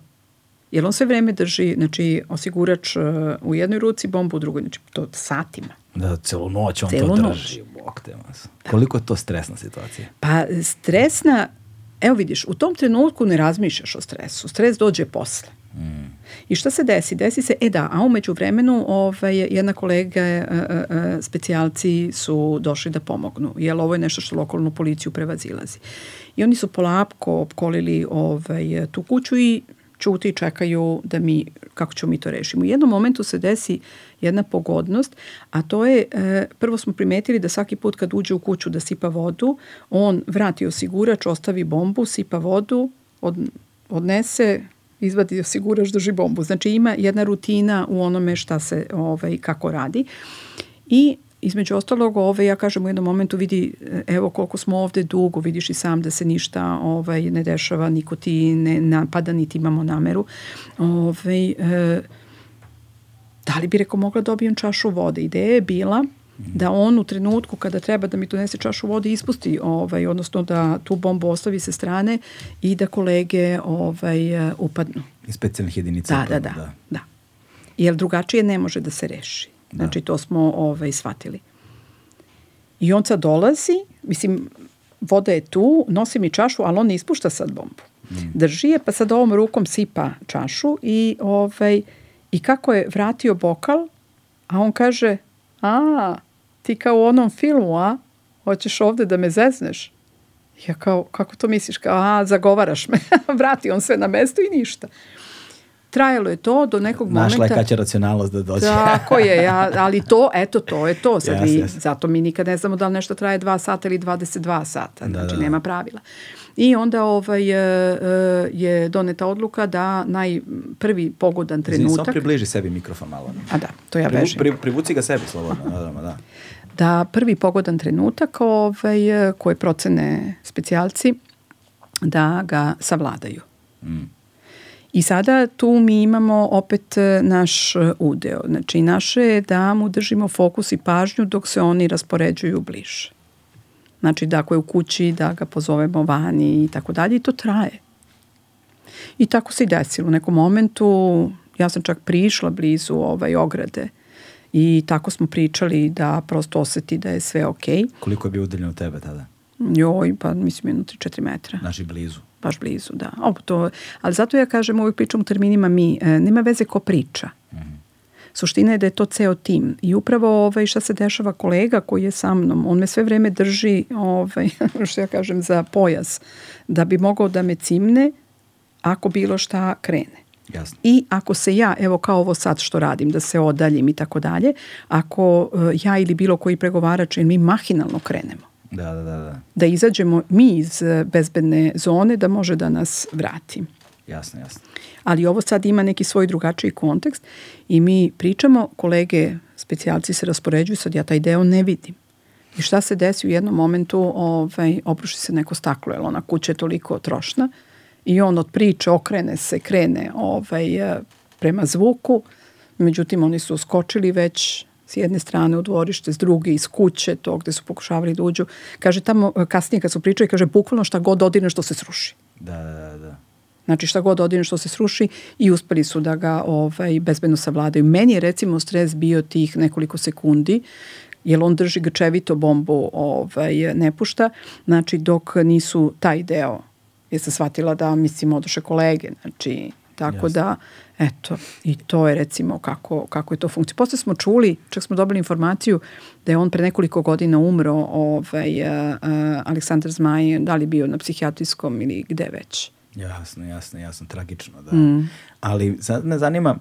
jer on sve vreme drži, znači, osigurač uh, u jednoj ruci, bombu u drugoj, znači, to satima. Da, celu noć on celu to drži. Bog te mas. Da. Koliko je to stresna situacija? Pa, stresna, evo vidiš, u tom trenutku ne razmišljaš o stresu. Stres dođe posle. Mm. I šta se desi? Desi se, e da, a umeđu vremenu ovaj, jedna kolega, e, e, e, specijalci su došli da pomognu, jer ovo je nešto što lokalnu policiju prevazilazi. I oni su polapko opkolili ovaj, tu kuću i čuti i čekaju da mi, kako ćemo mi to rešimo. U jednom momentu se desi jedna pogodnost, a to je, e, prvo smo primetili da svaki put kad uđe u kuću da sipa vodu, on vrati osigurač, ostavi bombu, sipa vodu, od, odnese izvadi osiguraš drži bombu. Znači ima jedna rutina u onome šta se, ovaj, kako radi. I između ostalog, ovaj, ja kažem u jednom momentu vidi, evo koliko smo ovde dugo, vidiš i sam da se ništa ovaj, ne dešava, niko ti ne napada, niti imamo nameru. Ovaj, e, da li bi reko mogla da dobijem čašu vode? Ideja je bila da on u trenutku kada treba da mi donese čašu vode ispusti, ovaj, odnosno da tu bombu ostavi sa strane i da kolege ovaj, upadnu. I specijalnih jedinica. Da, da, da, da, da. Jer drugačije ne može da se reši. Da. Znači to smo ovaj, shvatili. I on sad dolazi, mislim, voda je tu, nosi mi čašu, ali on ne ispušta sad bombu. Mm. Drži je, pa sad ovom rukom sipa čašu i, ovaj, i kako je vratio bokal, a on kaže, a, ti kao u onom filmu, a? Hoćeš ovde da me zezneš? Ja kao, kako to misliš? Kao, a, zagovaraš me. Vrati on sve na mesto i ništa. Trajalo je to do nekog Našla momenta. Našla je kad će racionalnost da dođe. Tako je, ja, ali to, eto, to je to. Sad yes, vi, yes. Zato mi nikad ne znamo da li nešto traje 2 sata ili 22 sata. Da, znači, da, da. nema pravila. I onda ovaj, e, e, je doneta odluka da najprvi pogodan trenutak... Zini, samo približi sebi mikrofon malo. A da, to ja vežim. Pri, privuci ga sebi slobodno. Da, da, da da prvi pogodan trenutak ovaj, koje procene specijalci da ga savladaju. Mm. I sada tu mi imamo opet naš udeo. Znači naše je da mu držimo fokus i pažnju dok se oni raspoređuju bliže. Znači da ako je u kući da ga pozovemo vani i tako dalje i to traje. I tako se i desilo. U nekom momentu ja sam čak prišla blizu ovaj ograde I tako smo pričali da prosto oseti da je sve okej. Okay. Koliko je bio udaljen od tebe tada? Joj, pa mislim jedno 3-4 metra. Znači blizu. Baš blizu, da. O, to, ali zato ja kažem, uvijek pričam u terminima mi, e, nema veze ko priča. Mm -hmm. Suština je da je to ceo tim. I upravo ovaj, šta se dešava kolega koji je sa mnom, on me sve vreme drži, ovaj, što ja kažem, za pojas, da bi mogao da me cimne ako bilo šta krene. Jasno. I ako se ja, evo kao ovo sad što radim, da se odaljim i tako dalje, ako uh, ja ili bilo koji pregovarač, mi mahinalno krenemo. Da, da, da, da. Da izađemo mi iz e, bezbedne zone da može da nas vrati. Jasno, jasno. Ali ovo sad ima neki svoj drugačiji kontekst i mi pričamo, kolege specijalci se raspoređuju, sad ja taj deo ne vidim. I šta se desi u jednom momentu, ovaj, opruši se neko staklo, jer ona kuća je toliko trošna, i on od priče okrene se, krene ovaj, e, prema zvuku, međutim oni su skočili već s jedne strane u dvorište, s druge iz kuće, to gde su pokušavali da uđu. Kaže tamo, kasnije kad su pričali, kaže bukvalno šta god odine što se sruši. Da, da, da. Znači šta god odine što se sruši i uspeli su da ga ovaj, bezbedno savladaju. Meni je recimo stres bio tih nekoliko sekundi jer on drži grčevito bombu ovaj, ne pušta, znači dok nisu taj deo je se shvatila da mislim odoše kolege, znači tako Jasne. da eto i to je recimo kako, kako je to funkcija. Posle smo čuli, čak smo dobili informaciju da je on pre nekoliko godina umro ovaj, uh, Aleksandar Zmaj, da li bio na psihijatrijskom ili gde već. Jasno, jasno, jasno, tragično, da. Mm. Ali sad me zanima,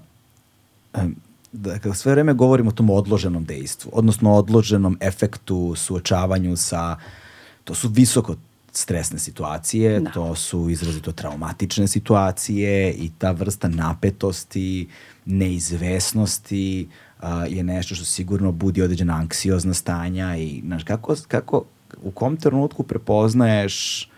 da kada sve vreme govorimo o tom odloženom dejstvu, odnosno odloženom efektu, suočavanju sa, to su visoko stresne situacije, da. to su izrazito traumatične situacije i ta vrsta napetosti, neizvesnosti a, je nešto što sigurno budi određena anksiozna stanja i znaš, kako, kako, u kom trenutku prepoznaješ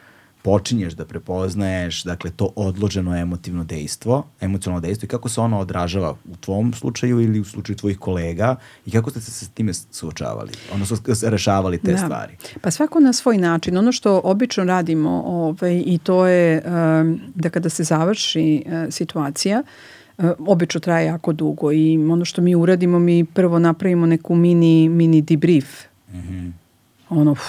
počinješ da prepoznaješ dakle to odloženo emotivno dejstvo, emocionalno dejstvo i kako se ono odražava u tvom slučaju ili u slučaju tvojih kolega i kako ste se sa time suočavali, odnosno rešavali te da. stvari. Pa svako na svoj način. Ono što obično radimo ovaj, i to je um, da kada se završi uh, situacija, uh, obično traje jako dugo i ono što mi uradimo, mi prvo napravimo neku mini, mini debrief. Mm -hmm. Ono, uf,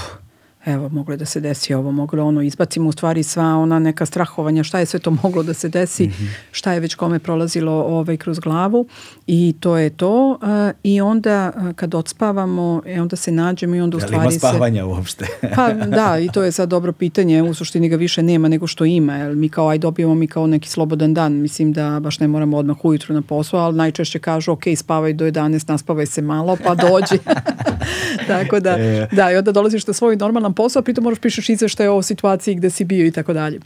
evo, moglo je da se desi ovo, moglo ono, izbacimo u stvari sva ona neka strahovanja, šta je sve to moglo da se desi, mm -hmm. šta je već kome prolazilo ovaj, kroz glavu i to je to uh, i onda kad odspavamo, e, onda se nađemo i onda u stvari se... ima spavanja se, uopšte? pa da, i to je sad dobro pitanje, u suštini ga više nema nego što ima, jer mi kao aj dobijemo mi kao neki slobodan dan, mislim da baš ne moramo odmah ujutru na posao, ali najčešće kažu ok, spavaj do 11, naspavaj se malo, pa dođi. Tako da, e. da, i onda dolaziš na svoj normalan posao, pritom moraš pišeš izveštaje o situaciji gde si bio i tako dalje.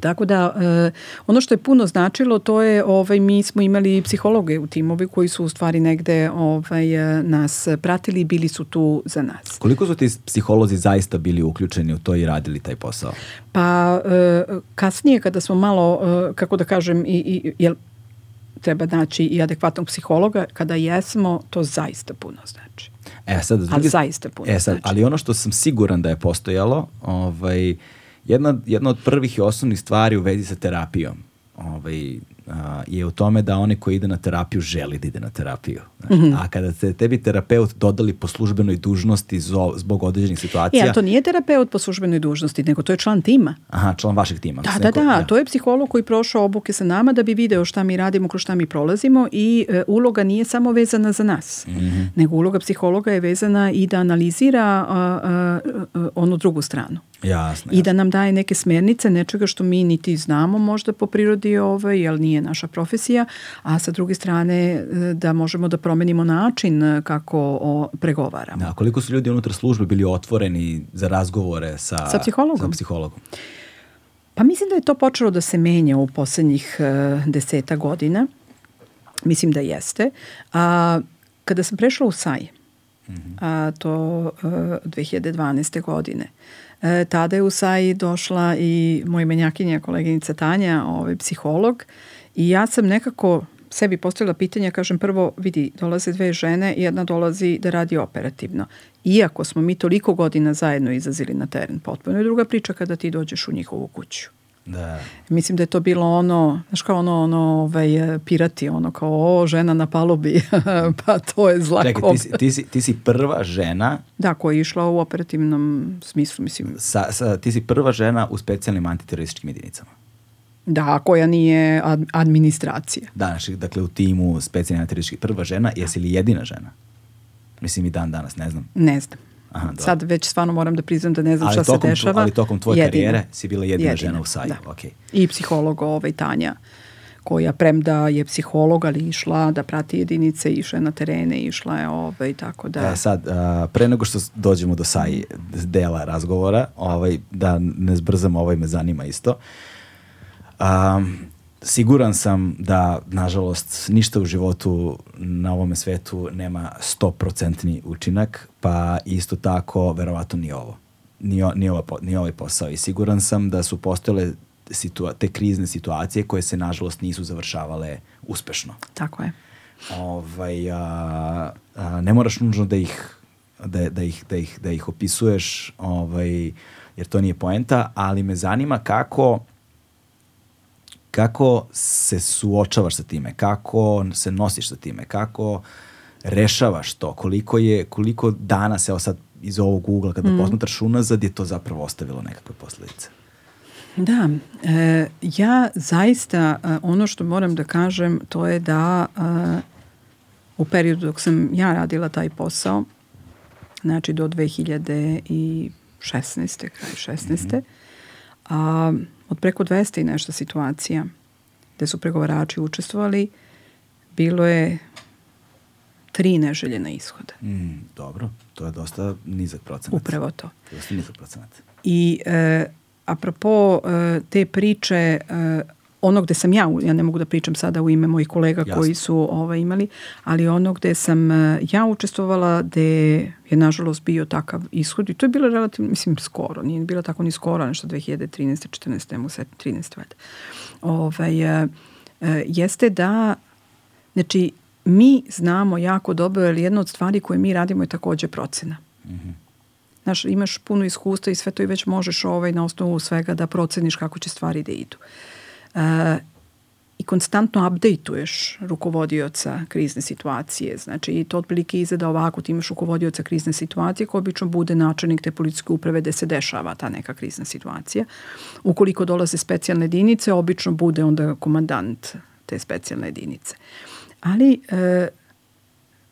Tako da e, ono što je puno značilo to je ovaj mi smo imali psihologe u timovi koji su u stvari negde ovaj e, nas pratili i bili su tu za nas. Koliko su ti psiholozi zaista bili uključeni u to i radili taj posao? Pa e, kasnije kada smo malo e, kako da kažem i, i jel treba naći i adekvatnog psihologa, kada jesmo, to zaista puno znači. E, sad, drugi, ali zaista puno e, sad, znači. Ali ono što sam siguran da je postojalo, ovaj, jedna, jedna od prvih i osnovnih stvari u vezi sa terapijom, ovaj, a, je u tome da onaj koji ide na terapiju želi da ide na terapiju. Mm -hmm. A kada se tebi terapeut dodali po službenoj dužnosti zo, zbog određenih situacija... Ja, to nije terapeut po službenoj dužnosti, nego to je član tima. Aha, član vašeg tima. Da, da, da, ja. to je psiholog koji prošao obuke sa nama da bi video šta mi radimo, kroz šta mi prolazimo i e, uloga nije samo vezana za nas, mm -hmm. nego uloga psihologa je vezana i da analizira a, a, a, onu drugu stranu. Jasno, I da nam daje neke smernice, nečega što mi niti znamo možda po prirodi, ovaj, jer nije naša profesija, a sa druge strane e, da možemo da promenimo način e, kako o, pregovaramo. Da, koliko su ljudi unutar službe bili otvoreni za razgovore sa, sa psihologom? Sa psihologom? Pa mislim da je to počelo da se menja u poslednjih uh, deseta godina. Mislim da jeste. A, kada sam prešla u SAJ, mm -hmm. a, to uh, 2012. godine, E, tada je u SAI došla i moj menjakinja, koleginica Tanja, ovaj, psiholog, i ja sam nekako sebi postavila pitanja, kažem prvo, vidi, dolaze dve žene, jedna dolazi da radi operativno. Iako smo mi toliko godina zajedno izazili na teren, potpuno je druga priča kada ti dođeš u njihovu kuću. Da. Mislim da je to bilo ono, znaš kao ono, ono ovaj, pirati, ono kao o, žena na palubi, pa to je zla Čekaj, ti si, ti, si, ti si prva žena... Da, koja je išla u operativnom smislu, mislim. Sa, sa, ti si prva žena u specijalnim antiterorističkim jedinicama. Da, koja nije ad, administracija. Da, znači, dakle u timu specijalnih antiterorističkih prva žena, jesi li jedina žena? Mislim i dan danas, ne znam. Ne znam. Aha, Sad već stvarno moram da priznam da ne znam ali šta tokom, se dešava. Ali tokom tvoje jedina. karijere si bila jedina, jedina žena u saju. Da. Okay. I psiholog ovaj Tanja koja premda je psiholog, ali išla da prati jedinice, išla je na terene, išla je ovaj, tako da... E sad, a, pre nego što dođemo do saj dela razgovora, ovaj, da ne zbrzamo, ovaj me zanima isto. Um, siguran sam da, nažalost, ništa u životu na ovome svetu nema 100% učinak, pa isto tako, verovatno ni ovo. Ni, o, ni, ova, ni ovaj posao. I siguran sam da su postojale situa te krizne situacije koje se, nažalost, nisu završavale uspešno. Tako je. Ovaj, a, a, ne moraš nužno da ih, da, da, ih, da, ih, da ih opisuješ, ovaj, jer to nije poenta, ali me zanima kako Kako se suočavaš sa time? Kako se nosiš sa time? Kako rešavaš to? Koliko je, koliko danas, evo sad iz ovog ugla kada mm. posmatraš unazad je to zapravo ostavilo nekakve posledice? Da, e, ja zaista e, ono što moram da kažem to je da e, u periodu dok sam ja radila taj posao, znači do 2016. kraj 16. Mm -hmm. a, od preko 200 i nešto situacija gde su pregovarači učestvovali, bilo je tri neželjena ishoda. Mm, dobro, to je dosta nizak procenat. Upravo to. Dosta nizak procenat. I e, apropo e, te priče e, ono gde sam ja, ja ne mogu da pričam sada u ime mojih kolega Jasne. koji su ovaj, imali, ali ono gde sam e, ja učestvovala, gde je nažalost bio takav ishod i to je bilo relativno, mislim, skoro, nije bilo tako ni skoro, nešto 2013. 14. nemo se 13. valjda. Ovaj, e, jeste da, znači, mi znamo jako dobro, jer jedna od stvari koje mi radimo je takođe procena. Mm -hmm. Znaš, imaš puno iskustva i sve to i već možeš ovaj, na osnovu svega da proceniš kako će stvari da idu. Uh, I konstantno updateuješ rukovodioca krizne situacije. Znači, i to otprilike izgleda ovako, ti imaš rukovodioca krizne situacije koji obično bude načelnik te policijske uprave gde se dešava ta neka krizna situacija. Ukoliko dolaze specijalne jedinice, obično bude onda komandant te specijalne jedinice. Ali e,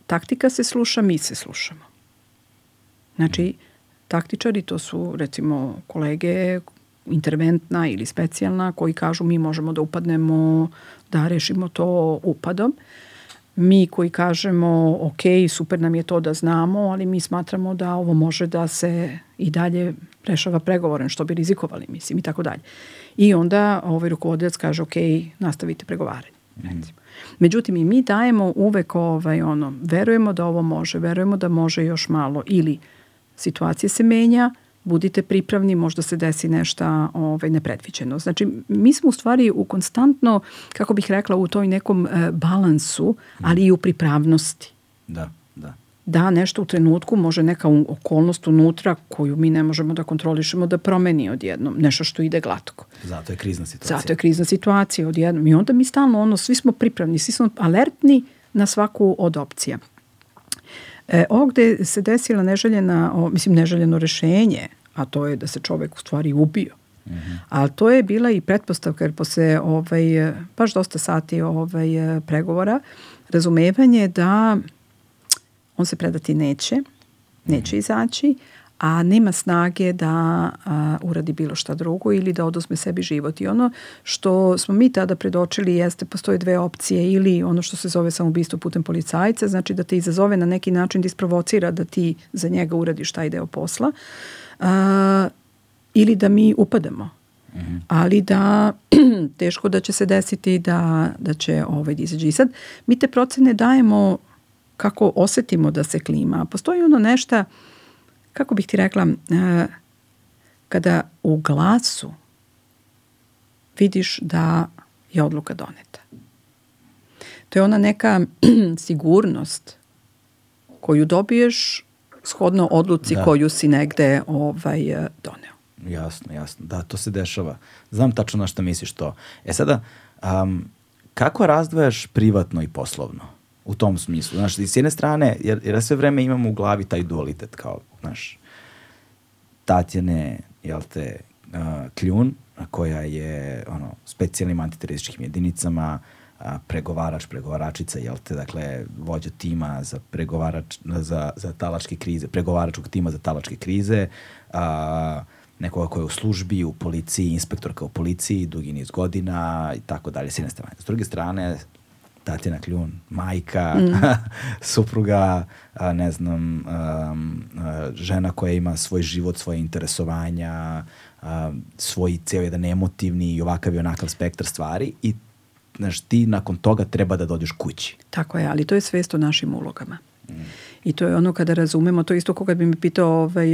taktika se sluša, mi se slušamo. Znači, taktičari to su recimo kolege interventna ili specijalna koji kažu mi možemo da upadnemo, da rešimo to upadom. Mi koji kažemo ok, super nam je to da znamo, ali mi smatramo da ovo može da se i dalje rešava pregovoren, što bi rizikovali, mislim, i tako dalje. I onda ovaj rukovodilac kaže ok, nastavite pregovaranje. Recimo. Međutim, i mi dajemo uvek ovaj, ono, verujemo da ovo može, verujemo da može još malo ili situacija se menja, budite pripravni, možda se desi nešto ovaj, nepredviđeno. Znači, mi smo u stvari u konstantno, kako bih rekla, u toj nekom e, balansu, ali i u pripravnosti. Da, da. Da, nešto u trenutku može neka okolnost unutra koju mi ne možemo da kontrolišemo da promeni odjednom, nešto što ide glatko. Zato je krizna situacija. Zato je krizna situacija odjednom. I onda mi stalno, ono, svi smo pripravni, svi smo alertni na svaku od opcija. E, ovde se desila neželjena, o, mislim neželjeno rešenje, a to je da se čovek u stvari ubio. Mm -hmm. Ali to je bila i pretpostavka jer posle ovaj, baš dosta sati ovaj, pregovora razumevanje da on se predati neće, neće mm -hmm. izaći, a nema snage da a, uradi bilo šta drugo ili da oduzme sebi život. I ono što smo mi tada predočili jeste, postoje dve opcije ili ono što se zove samoubistvo putem policajca, znači da te izazove na neki način da isprovocira da ti za njega uradiš taj deo posla, a, ili da mi upadamo. -hmm. ali da teško da će se desiti da, da će ovaj da izađe. I sad mi te procene dajemo kako osetimo da se klima. Postoji ono nešto kako bih ti rekla, e, kada u glasu vidiš da je odluka doneta. To je ona neka sigurnost koju dobiješ shodno odluci da. koju si negde ovaj, e, doneo. Jasno, jasno. Da, to se dešava. Znam tačno na što misliš to. E sada, um, kako razdvajaš privatno i poslovno? U tom smislu. Znaš, s jedne strane, jer, jer sve vreme imamo u glavi taj dualitet, kao, znaš, Tatjane, jel te, uh, Kljun, koja je ono, specijalnim antiterorističkim jedinicama, a, pregovarač, pregovaračica, jel te, dakle, vođa tima za pregovarač, za, za talačke krize, pregovaračkog tima za talačke krize, a, nekoga koja je u službi, u policiji, inspektorka u policiji, dugi niz godina i tako dalje, s jedne strane. S druge strane, Tatjana Kljun, majka, mm. supruga, a, ne znam, a, a, žena koja ima svoj život, svoje interesovanja, a, svoj ceo jedan emotivni i ovakav i onakav spektar stvari i znaš, ti nakon toga treba da dođeš kući. Tako je, ali to je svest o našim ulogama. Mm. I to je ono kada razumemo, to je isto koga bi mi pitao ovaj,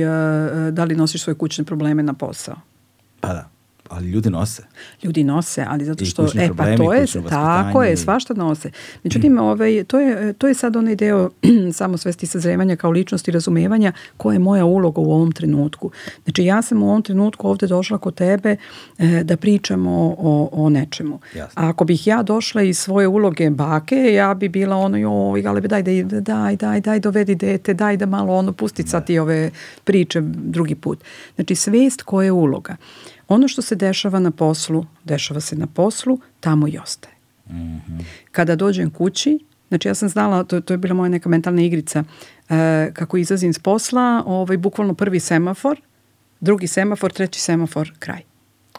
da li nosiš svoje kućne probleme na posao. Pa da Ali ljudi nose. Ljudi nose, ali zato I što e pa to je tako je, svašta nose. Međutim, ovaj to je to je sad onaj deo samosvesti sazrevanja kao ličnosti razumevanja koja je moja uloga u ovom trenutku. Znači ja sam u ovom trenutku ovde došla kod tebe e, da pričamo o, o nečemu. Jasno. A ako bih ja došla iz svoje uloge bake, ja bi bila ono joj, Galebe, daj, daj, daj, daj, daj, dovedi dete, daj da malo ono pusti sad ti ove priče drugi put. Znači svest koja je uloga. Ono što se dešava na poslu, dešava se na poslu, tamo i ostaje. Kada dođem kući, znači ja sam znala, to, to je bila moja neka mentalna igrica, e, kako izlazim s posla, ovaj, bukvalno prvi semafor, drugi semafor, treći semafor, kraj.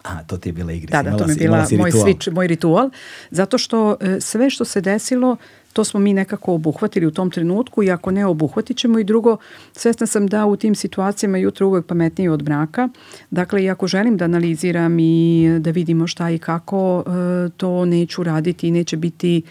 A, to ti je bila igrica. Da, da, to mi je bila moj ritual. switch, moj ritual, zato što e, sve što se desilo, to smo mi nekako obuhvatili u tom trenutku i ako ne obuhvatit ćemo i drugo, svesna sam da u tim situacijama jutro uvek pametnije od mraka. Dakle, i ako želim da analiziram i da vidimo šta i kako, e, to neću raditi i neće biti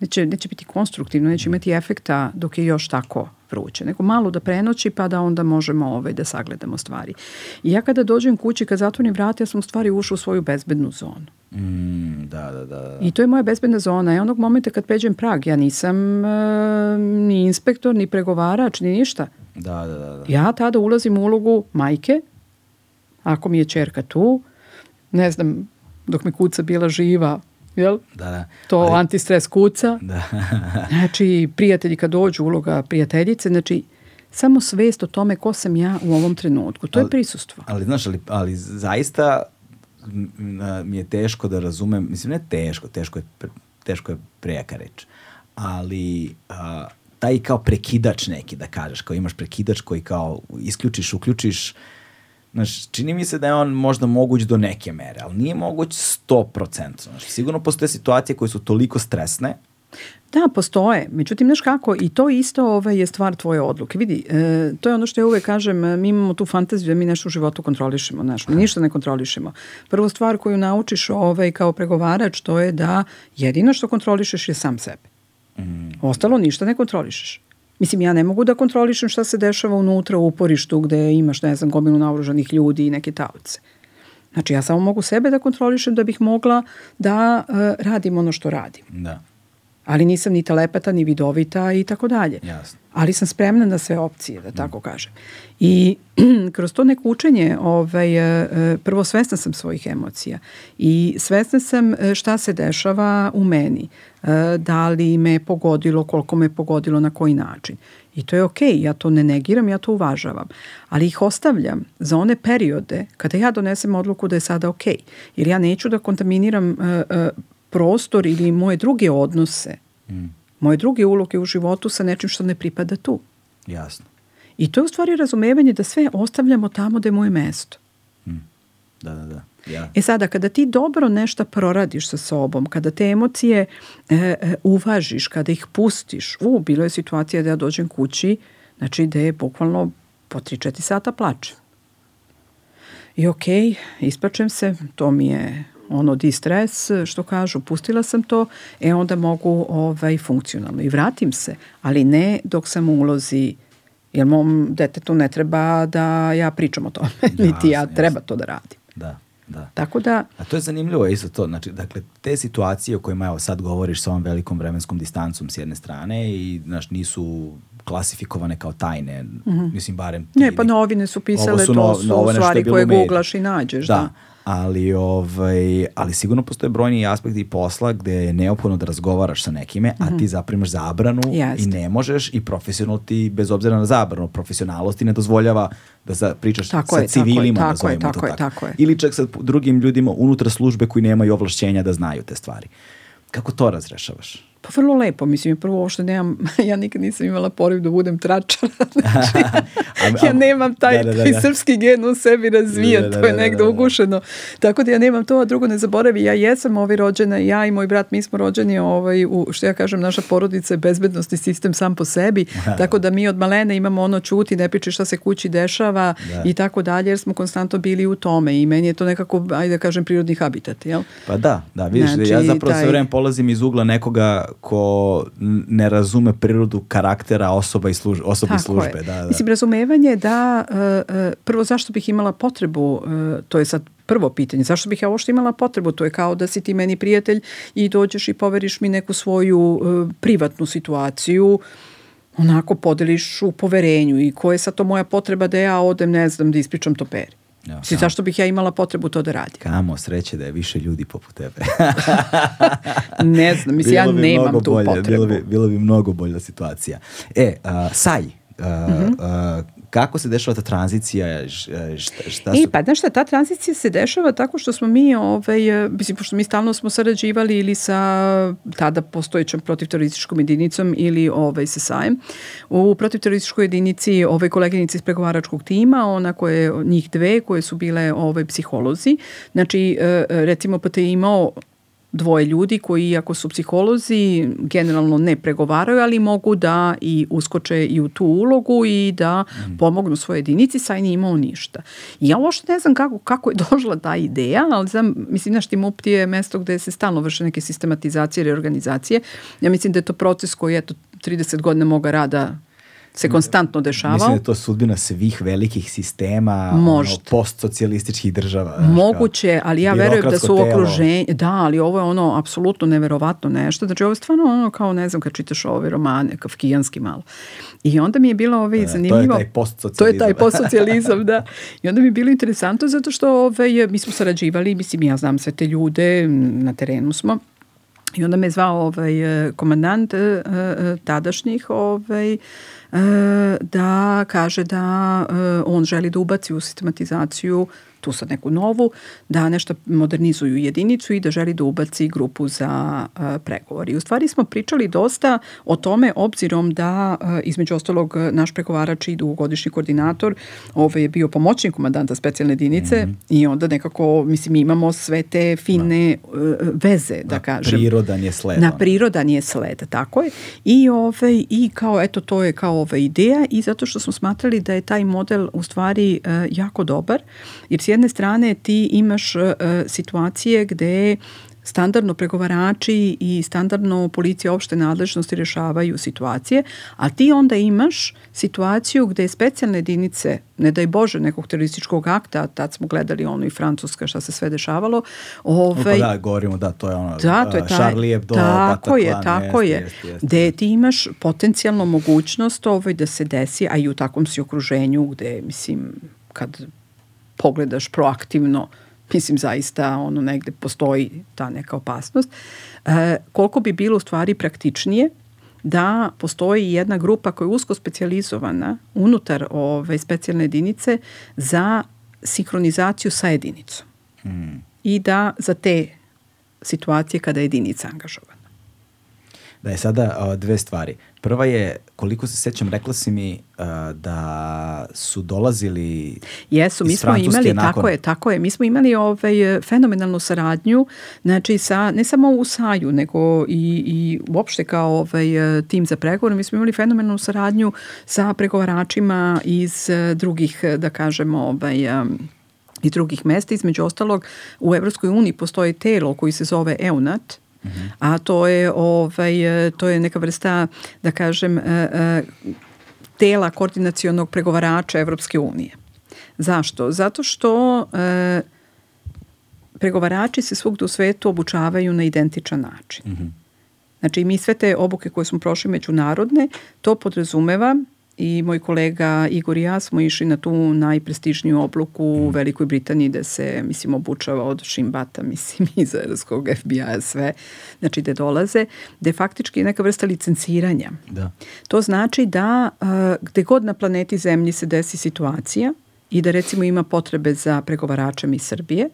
neće, neće biti konstruktivno, neće imati efekta dok je još tako vruće. Nego malo da prenoći pa da onda možemo ovaj, da sagledamo stvari. I ja kada dođem kući, kad zatvorim vrata, ja sam u stvari ušla u svoju bezbednu zonu. Mm, da, da, da. da. I to je moja bezbedna zona. I onog momenta kad peđem prag, ja nisam e, ni inspektor, ni pregovarač, ni ništa. Da, da, da. da. Ja tada ulazim u ulogu majke, ako mi je čerka tu, ne znam, dok mi kuca bila živa, jel? Da, da. To Ali- antistres kuca. Da. Znači, prijatelji kad dođu, uloga prijateljice, znači, samo svest o tome ko sam ja u ovom trenutku. To je Ali- prisustvo. Ali, znaš, ali, ali zaista mi je teško da razumem, mislim, ne teško, teško je, pre- teško je prejaka reč, ali a, taj kao prekidač neki, da kažeš, kao imaš prekidač koji kao isključiš, uključiš, Znaš, čini mi se da je on možda moguć do neke mere, ali nije moguć 100%. Znaš, sigurno postoje situacije koje su toliko stresne, Da, postoje. Međutim, znaš kako, i to isto ovaj, je stvar tvoje odluke. Vidi, e, to je ono što ja uvek kažem, e, mi imamo tu fantaziju da mi nešto u životu kontrolišemo, znaš, mi ništa ne kontrolišemo. Prvu stvar koju naučiš ovaj, kao pregovarač, to je da jedino što kontrolišeš je sam sebe. Ostalo ništa ne kontrolišeš. Mislim, ja ne mogu da kontrolišem šta se dešava unutra u uporištu gde imaš, ne znam, gomilu naoružanih ljudi i neke taoce. Znači, ja samo mogu sebe da kontrolišem da bih mogla da e, radim ono što radim da, ali nisam ni telepata, ni vidovita i tako dalje. jasno. Ali sam spremna na sve opcije, da tako kažem. I kroz to neko učenje, ovaj, e, e, prvo svesna sam svojih emocija i svesna sam e, šta se dešava u meni, da li me je pogodilo, koliko me je pogodilo, na koji način. I to je okej, ja to ne negiram, ja to uvažavam. Ali ih ostavljam za one periode kada ja donesem odluku da je sada okej. Jer ja neću da kontaminiram e, e, prostor ili moje druge odnose, moje druge uloge u životu sa nečim što ne pripada tu. Jasno. I to je u stvari razumevanje da sve ostavljamo tamo da je moje mesto. Da, da, da. Ja. E sada, kada ti dobro nešto proradiš sa sobom, kada te emocije e, e, uvažiš, kada ih pustiš, u, bilo je situacija da ja dođem kući, znači da je bukvalno po 3-4 sata plačem. I okej, isplačem se, to mi je ono distres, što kažu, pustila sam to, e onda mogu ovaj, funkcionalno. I vratim se, ali ne dok sam u ulozi, jer mom detetu ne treba da ja pričam o tome, niti ja Jasno, treba to da radim. Da, da. Tako da, A to je zanimljivo isto to, znači, dakle, te situacije o kojima evo sad govoriš sa ovom velikom vremenskom distancom s jedne strane i, znaš, nisu klasifikovane kao tajne, mislim, barem ti Ne, pa novine su pisale, Ovo su to no- su je stvari koje googlaš i nađeš, da. Ali, ovaj, ali sigurno postoje brojni aspekti posla gde je neophodno da razgovaraš sa nekime, a ti zaprimaš zabranu Mhm. Jeste. i ne možeš i profesionalno ti, bez obzira na zabranu, profesionalnost ti ne dozvoljava da za, pričaš Tako sa je, tako je, civilima, tako je, nazovimo to tako je, tako je. Ili čak sa drugim ljudima unutar službe koji nemaju ovlašćenja da znaju te stvari. Kako to razrešavaš? Pa vrlo lepo, mislim, prvo uopšte nemam, ja nikad nisam imala poriv da budem tračar, znači, ja a- nemam taj, da, da, da, taj da. srpski gen u sebi razvijen, Da, da, to je negde ugušeno, tako da ja nemam to, a drugo ne zaboravi, ja jesam ovaj rođena, ja i moj brat, mi smo rođeni ovaj, u, što ja kažem, naša porodica je bezbednostni sistem sam po sebi, tako da mi od malene imamo ono čuti, ne priče šta se kući dešava Da. i tako dalje, jer smo konstantno bili u tome i meni je to nekako, ajde da kažem, prirodni habitat, jel? Pa da, da, vidiš, Znači, ja zapravo sve taj- vreme polazim iz ugla nekoga ko ne razume prirodu karaktera osoba i služ, osobe i službe. je. Da, da. Mislim, razumevanje da, uh, uh, prvo zašto bih imala potrebu, uh, to je sad prvo pitanje. Zašto bih ja ovo što imala potrebu? To je kao da si ti meni prijatelj i dođeš i poveriš mi neku svoju privatnu situaciju onako podeliš u poverenju i koja je sad to moja potreba da ja odem, ne znam, da ispričam to peri. Ja, Mislim, zašto bih ja imala potrebu to da radim? Kamo, sreće da je više ljudi poput tebe. ne znam, mislim, ja nemam tu bolje, potrebu. Bilo bi, bilo bi mnogo bolja situacija. E, uh, Saj, uh, -hmm. uh, kako se dešava ta tranzicija? Šta, šta su... I, pa znaš šta, ta tranzicija se dešava tako što smo mi, ovaj, mislim, pošto mi stalno smo sarađivali ili sa tada postojećom protivterorističkom jedinicom ili ovaj, sa SAjem. U protivterorističkoj jedinici ovaj, koleginici iz pregovaračkog tima, ona koje, njih dve koje su bile ovaj, psiholozi. Znači, e, recimo, pa te imao dvoje ljudi koji, iako su psiholozi, generalno ne pregovaraju, ali mogu da i uskoče i u tu ulogu i da mm. pomognu svoje jedinici, saj nije imao ništa. I ja uopšte ne znam kako, kako je došla ta ideja, ali znam, mislim, naš Timupti je mesto gde se stalno vrše neke sistematizacije, reorganizacije. Ja mislim da je to proces koji, eto, 30 godina moga rada se konstantno dešavao. Mislim da je to sudbina svih velikih sistema ono, postsocijalističkih država. Moguće, ali ja verujem da su u okruženju, da, ali ovo je ono apsolutno neverovatno nešto. Znači ovo je stvarno ono kao, ne znam, kad čitaš ove romane, kafkijanski malo. I onda mi je bilo ovaj, e, zanimljivo. To je taj postsocijalizam. To je taj postsocijalizam, da. I onda mi je bilo interesantno zato što ovaj, mi smo sarađivali, mislim, ja znam sve te ljude, na terenu smo, I onda me zvao ovaj, komandant eh, tadašnjih ovaj, da kaže da on želi da ubaci u sistematizaciju tu sad neku novu, da nešto modernizuju jedinicu i da želi da ubaci grupu za uh, pregovor. I u stvari smo pričali dosta o tome obzirom da između ostalog naš pregovarač i dugogodišnji koordinator ovaj je bio pomoćnik komandanta specijalne jedinice mm -hmm. i onda nekako, mislim, imamo sve te fine da. veze, da, da kažem. Prirodan je sled. Na prirodan je sled, tako je. I, ovaj, i kao, eto, to je kao ova ideja i zato što smo smatrali da je taj model u stvari uh, jako dobar, jer s jedne strane ti imaš uh, situacije gde standardno pregovarači i standardno policija opšte nadležnosti rešavaju situacije, a ti onda imaš situaciju gde specijalne jedinice, ne daj Bože, nekog terorističkog akta, tad smo gledali ono i Francuska šta se sve dešavalo. Ovaj, pa da, govorimo, da, to je ono, da, to je taj, Charlie Hebdo, tako Bataclan, je, tako jest, je, jest, jest, gde ti imaš potencijalno mogućnost ovaj, da se desi, a i u takvom si okruženju gde, mislim, kad pogledaš proaktivno, mislim zaista ono negde postoji ta neka opasnost, e, koliko bi bilo u stvari praktičnije da postoji jedna grupa koja je usko specializovana unutar ove specijalne jedinice za sinhronizaciju sa jedinicom. Mm. I da za te situacije kada je jedinica angažovana. Da je sada dve stvari. Prva je, koliko se sećam, rekla si mi uh, da su dolazili Jesu, mi smo imali, nakon... tako je, tako je, mi smo imali ovaj, fenomenalnu saradnju, znači sa, ne samo u Saju, nego i, i uopšte kao ovaj, tim za pregovor, mi smo imali fenomenalnu saradnju sa pregovaračima iz drugih, da kažemo, ovaj, um, i drugih mesta. Između ostalog, u Evropskoj uniji postoji telo koji se zove EUNAT, a to je, ovaj, to je neka vrsta, da kažem, e, e, tela koordinacionog pregovarača Evropske unije. Zašto? Zato što e, pregovarači se svugde u svetu obučavaju na identičan način. Mm -hmm. Znači, mi sve te obuke koje smo prošli međunarodne, to podrazumeva i moj kolega Igor i ja smo išli na tu najprestižniju obluku u mm. Velikoj Britaniji gde se, mislim, obučava od Šimbata, mislim, izraelskog FBI-a sve, znači gde dolaze, faktički je neka vrsta licenciranja. Da. To znači da uh, gde god na planeti Zemlji se desi situacija i da recimo ima potrebe za pregovaračem iz Srbije,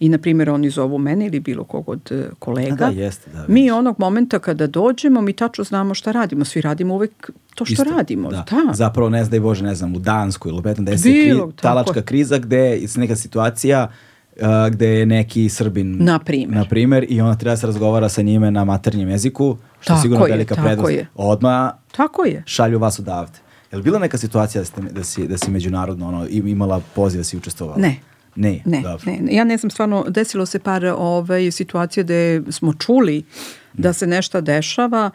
i na primjer oni zovu mene ili bilo kog od e, kolega. Da, jeste, da, mi onog momenta kada dođemo, mi tačno znamo šta radimo. Svi radimo uvek to što Isto, radimo. Da. da. Zapravo ne znam, Bože, ne znam, u Dansku ili petom da je kri, talačka kriza gde je neka situacija uh, gde je neki Srbin, na primjer. na primjer, i ona treba da se razgovara sa njime na maternjem jeziku, što tako je sigurno je, velika prednost. Je. Odma tako je. šalju vas odavde. Je li bila neka situacija da, ste, da, si, da si međunarodno ono, imala poziv da si učestvovala? Ne. Ne, ne, dobro. ne. Ja ne znam, stvarno, desilo se par ovaj, situacija gde smo čuli da se nešto dešava,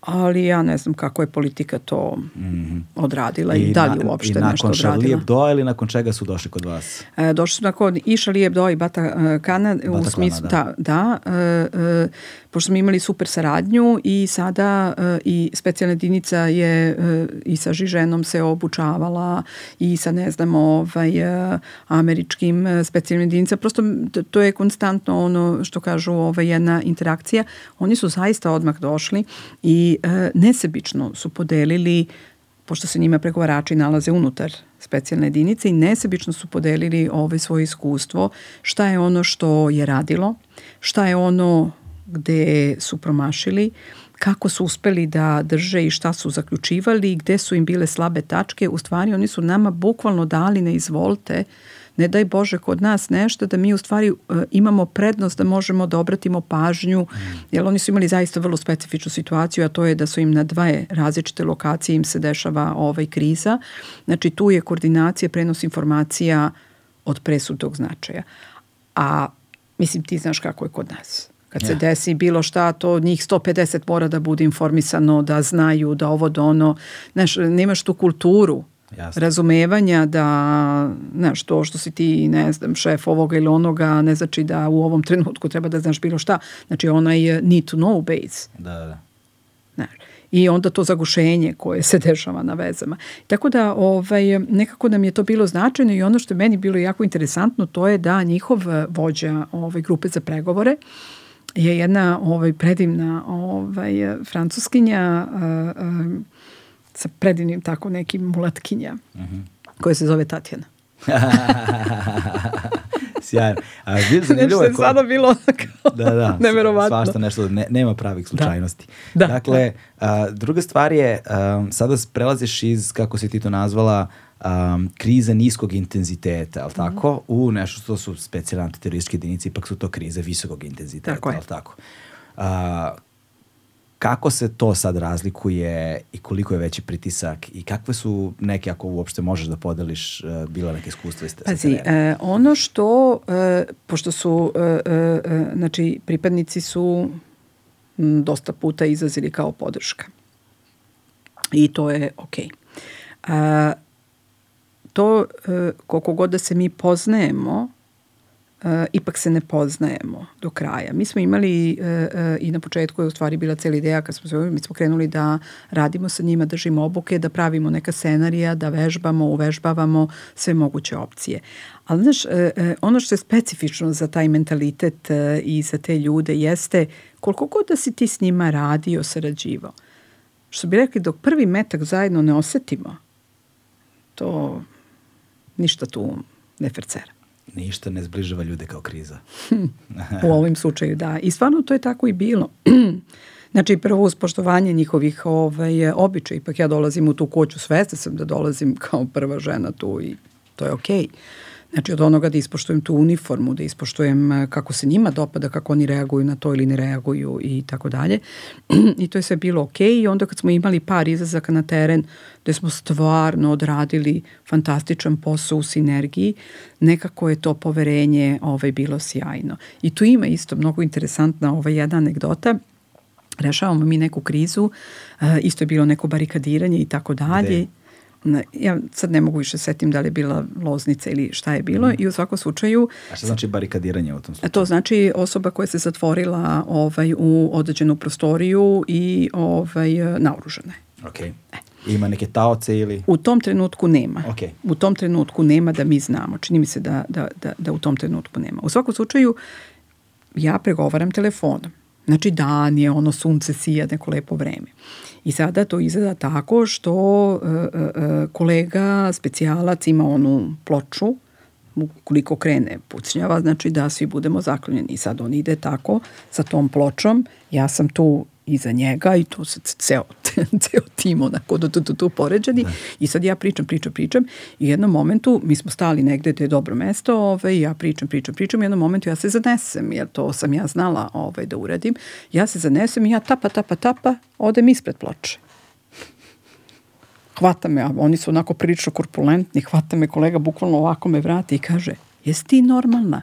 ali ja ne znam kako je politika to mm -hmm. odradila i, i da li na, uopšte nešto odradila. I nakon Charlie Hebdo ili nakon čega su došli kod vas? E, došli su nakon i Charlie Hebdo i Bata uh, Kana, u smislu, da, da, da uh, uh, pošto smo imali super saradnju i sada uh, i specijalna jedinica je uh, i sa Žiženom se obučavala i sa ne znam ovaj, uh, američkim specijalnim jedinica, prosto to je konstantno ono što kažu ovaj, jedna interakcija. Oni su zaista odmah došli i e, nesebično su podelili pošto se njima pregovarači nalaze unutar specijalne jedinice i nesebično su podelili ove svoje iskustvo, šta je ono što je radilo, šta je ono gde su promašili, kako su uspeli da drže i šta su zaključivali, gde su im bile slabe tačke. U stvari oni su nama bukvalno dali na izvolte ne daj Bože kod nas nešto da mi u stvari uh, imamo prednost da možemo da obratimo pažnju, mm. jer oni su imali zaista vrlo specifičnu situaciju, a to je da su im na dve različite lokacije im se dešava ovaj kriza. Znači tu je koordinacija, prenos informacija od presudog značaja. A mislim ti znaš kako je kod nas. Kad se desi bilo šta, to njih 150 mora da bude informisano, da znaju, da ovo, da ono. Znaš, nemaš tu kulturu Jasne. razumevanja da, znaš, to što si ti, ne znam, šef ovoga ili onoga, ne znači da u ovom trenutku treba da znaš bilo šta. Znači, onaj need to know base. Da, da. Znaš, i onda to zagušenje koje se dešava na vezama. Tako da ovaj, nekako nam je to bilo značajno i ono što je meni bilo jako interesantno to je da njihov vođa ovaj, grupe za pregovore je jedna ovaj, predivna ovaj, francuskinja uh, uh, sa predivnim tako nekim mulatkinja uh mhm. -huh. koja se zove Tatjana. Sjajno. A bilo zanimljivo nešto je sada bilo kao da, da, neverovatno. Svašta nešto, ne, nema pravih da. slučajnosti. Da. da. Dakle, a, druga stvar je, a, sada prelaziš iz, kako si ti to nazvala, um, krize niskog intenziteta, ali tako, mm u nešto što su specijalne antiterorističke jedinice, ipak su to krize visokog intenziteta, tako ali tako. Uh, Kako se to sad razlikuje i koliko je veći pritisak i kakve su neke, ako uopšte možeš da podeliš, uh, bila neke iskustva iz Pazi, e, ono što, e, pošto su, e, e, e, znači, pripadnici su m, dosta puta izazili kao podrška. I to je okej. Okay. To, e, koliko god da se mi poznajemo, uh, ipak se ne poznajemo do kraja. Mi smo imali uh, i na početku je u stvari bila cela ideja kad smo se mi smo krenuli da radimo sa njima, držimo obuke, da pravimo neka scenarija, da vežbamo, uvežbavamo sve moguće opcije. Ali znaš, ono što je specifično za taj mentalitet i za te ljude jeste koliko god da si ti s njima radio, sarađivao. Što bi rekli, dok prvi metak zajedno ne osetimo, to ništa tu ne fercera ništa ne zbližava ljude kao kriza. U ovim slučaju, da. I stvarno to je tako i bilo. Znači, prvo uspoštovanje njihovih ovaj, običaja. Ipak ja dolazim u tu kuću, svesna sam da dolazim kao prva žena tu i to je okej. Okay. Znači od onoga da ispoštujem tu uniformu, da ispoštujem e, kako se njima dopada, kako oni reaguju na to ili ne reaguju i tako dalje. I to je sve bilo ok i onda kad smo imali par izazaka na teren gde smo stvarno odradili fantastičan posao u sinergiji, nekako je to poverenje ovaj, bilo sjajno. I tu ima isto mnogo interesantna ovaj, jedna anegdota rešavamo mi neku krizu, uh, isto je bilo neko barikadiranje i tako dalje ja sad ne mogu više setim da li je bila loznica ili šta je bilo mm. i u svakom slučaju... A šta znači barikadiranje u tom slučaju? To znači osoba koja se zatvorila ovaj, u određenu prostoriju i ovaj, naoružana je. Ok. E. Ima neke taoce ili? U tom trenutku nema. Okay. U tom trenutku nema da mi znamo. Čini mi se da, da, da, da u tom trenutku nema. U svakom slučaju ja pregovaram telefonom. Znači dan je, ono sunce sija neko lepo vreme. I sada to izgleda tako što uh, uh, kolega specijalac ima onu ploču koliko krene pucnjava, znači da svi budemo zaklonjeni. I sad on ide tako sa tom pločom, ja sam tu iza njega i to se ceo, ceo tim onako tu, tu, tu, tu poređeni da. i sad ja pričam, pričam, pričam i u jednom momentu mi smo stali negde gde je dobro mesto ovaj, ja pričam, pričam, pričam i u jednom momentu ja se zanesem jer to sam ja znala ovaj, da uradim ja se zanesem i ja tapa, tapa, tapa odem ispred ploče hvata me, a oni su onako prilično korpulentni, hvata me kolega, bukvalno ovako me vrati i kaže, jesi ti normalna?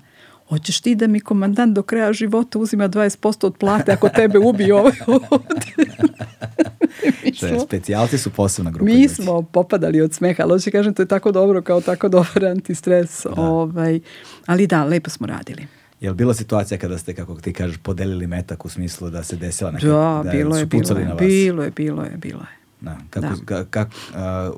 Hoćeš ti da mi komandant do kraja života uzima 20% od plate ako tebe ubije ovaj ovde? smo, specijalci su posebna grupa. Mi ljudi. smo popadali od smeha, ali hoće kažem, to je tako dobro kao tako dobar antistres. Da. Ovaj, ali da, lepo smo radili. Je li bila situacija kada ste, kako ti kažeš, podelili metak u smislu da se desila neka... Da, da bilo je, bilo je, bilo je, bilo je, bilo je. Da, kako, da. Ka,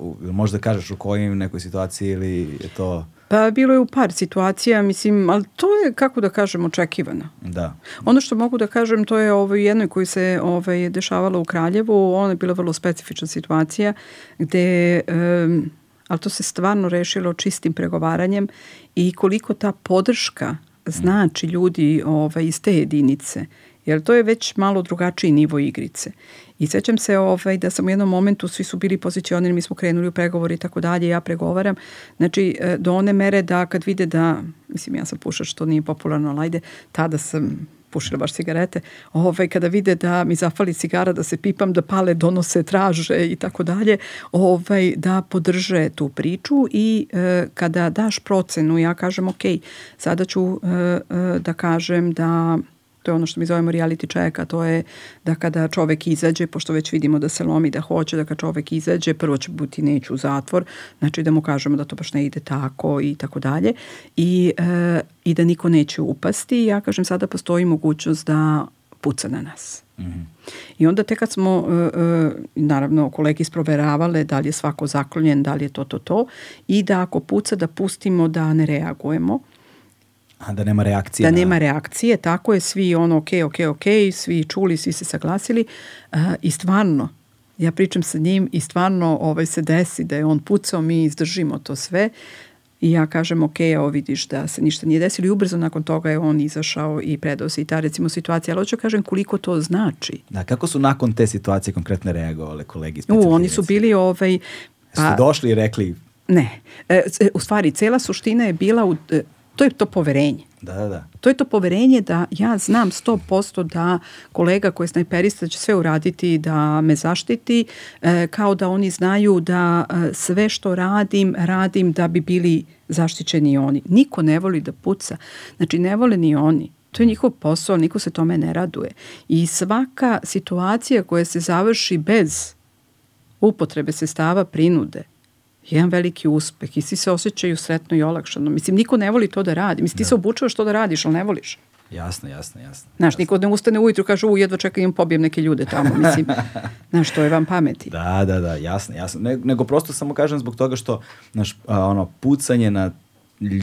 uh, možda kažeš u kojim nekoj situaciji ili je to... Pa bilo je u par situacija, mislim, ali to je, kako da kažem, očekivano. Da. Ono što mogu da kažem, to je ovaj, jednoj koji se ovaj, dešavalo u Kraljevu, ona je bila vrlo specifična situacija, gde, um, ali to se stvarno rešilo čistim pregovaranjem i koliko ta podrška znači ljudi ovaj, iz te jedinice, jer to je već malo drugačiji nivo igrice. I sećam se ovaj, da sam u jednom momentu, svi su bili pozicionirani, mi smo krenuli u pregovori i tako dalje, ja pregovaram, znači e, do one mere da kad vide da, mislim ja sam pušač, što nije popularno, ali ajde, tada sam pušila baš cigarete, ovaj, kada vide da mi zafali cigara, da se pipam, da pale, donose, traže i tako dalje, ovaj, da podrže tu priču i e, kada daš procenu, ja kažem, ok, sada ću e, e, da kažem da to je ono što mi zovemo reality check, a to je da kada čovek izađe, pošto već vidimo da se lomi da hoće, da kada čovek izađe, prvo će biti neću u zatvor, znači da mu kažemo da to baš ne ide tako i tako dalje i, e, i da niko neće upasti. Ja kažem sada postoji mogućnost da puca na nas. Mm -hmm. I onda te kad smo, e, e, naravno, kolegi isproveravale da li je svako zaklonjen, da li je to, to, to, i da ako puca da pustimo da ne reagujemo, A da nema reakcije. Da na... nema reakcije, tako je, svi ono ok, ok, ok, svi čuli, svi se saglasili uh, i stvarno, ja pričam sa njim i stvarno ovaj, se desi da je on pucao, mi izdržimo to sve i ja kažem ok, evo vidiš da se ništa nije desilo i ubrzo nakon toga je on izašao i predao se i ta recimo situacija, ali hoću da kažem koliko to znači. Da, kako su nakon te situacije konkretno reagovali kolegi? U, oni su bili ovaj... Pa, su došli i rekli Ne, e, u stvari cela suština je bila u, e, to je to poverenje. Da, da, da. To je to poverenje da ja znam 100% da kolega koji je snajperista će sve uraditi da me zaštiti, e, kao da oni znaju da e, sve što radim, radim da bi bili zaštićeni oni. Niko ne voli da puca. Znači, ne vole ni oni. To je njihov posao, niko se tome ne raduje. I svaka situacija koja se završi bez upotrebe sestava prinude, jedan veliki uspeh i svi se osjećaju sretno i olakšano. Mislim, niko ne voli to da radi. Mislim, ti da. se obučavaš to da radiš, ali ne voliš. Jasno, jasno, jasno. Znaš, niko ne ustane ujutru kaže, u, jedva čekaj, imam pobijem neke ljude tamo. Mislim, znaš, to je vam pameti. Da, da, da, jasno, jasno. Ne, nego prosto samo kažem zbog toga što, znaš, a, ono, pucanje na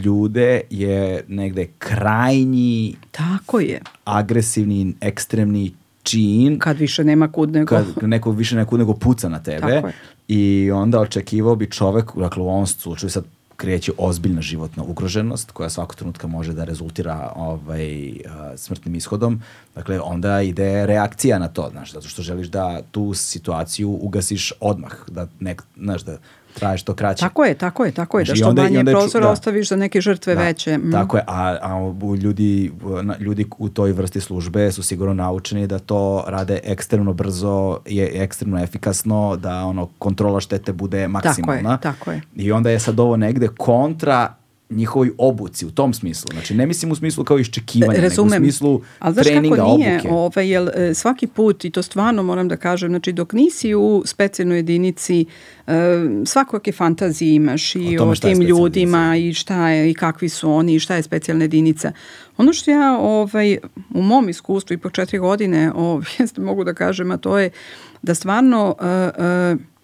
ljude je negde krajnji Tako je. agresivni, ekstremni čin. Kad više nema kud nego... Kad neko više nema kud nego puca na tebe. Tako je. I onda očekivao bi čovek, dakle u ovom slučaju sad kreće ozbiljna životna ugroženost koja svakog trenutka može da rezultira ovaj, smrtnim ishodom. Dakle, onda ide reakcija na to, znaš, zato što želiš da tu situaciju ugasiš odmah, da, nek, znaš, da traje što kraće. Tako je, tako je, tako je, da što onda, manje prozora da, ostaviš za neke žrtve da, veće. Mm. Tako je, a, a ljudi, ljudi u toj vrsti službe su sigurno naučeni da to rade ekstremno brzo, je ekstremno efikasno, da ono kontrola štete bude maksimalna. Tako je, tako je. I onda je sad ovo negde kontra njihovoj obuci u tom smislu. Znači, ne mislim u smislu kao iščekivanja, Razumem. nego u smislu Ali treninga, kako nije, obuke. Ovaj, jel, e, svaki put, i to stvarno moram da kažem, znači, dok nisi u specijalnoj jedinici, uh, svakakve fantazije imaš i o, o tim ljudima i šta je, i kakvi su oni i šta je specijalna jedinica. Ono što ja ovaj, u mom iskustvu i po četiri godine ovaj, mogu da kažem, a to je da stvarno uh, uh,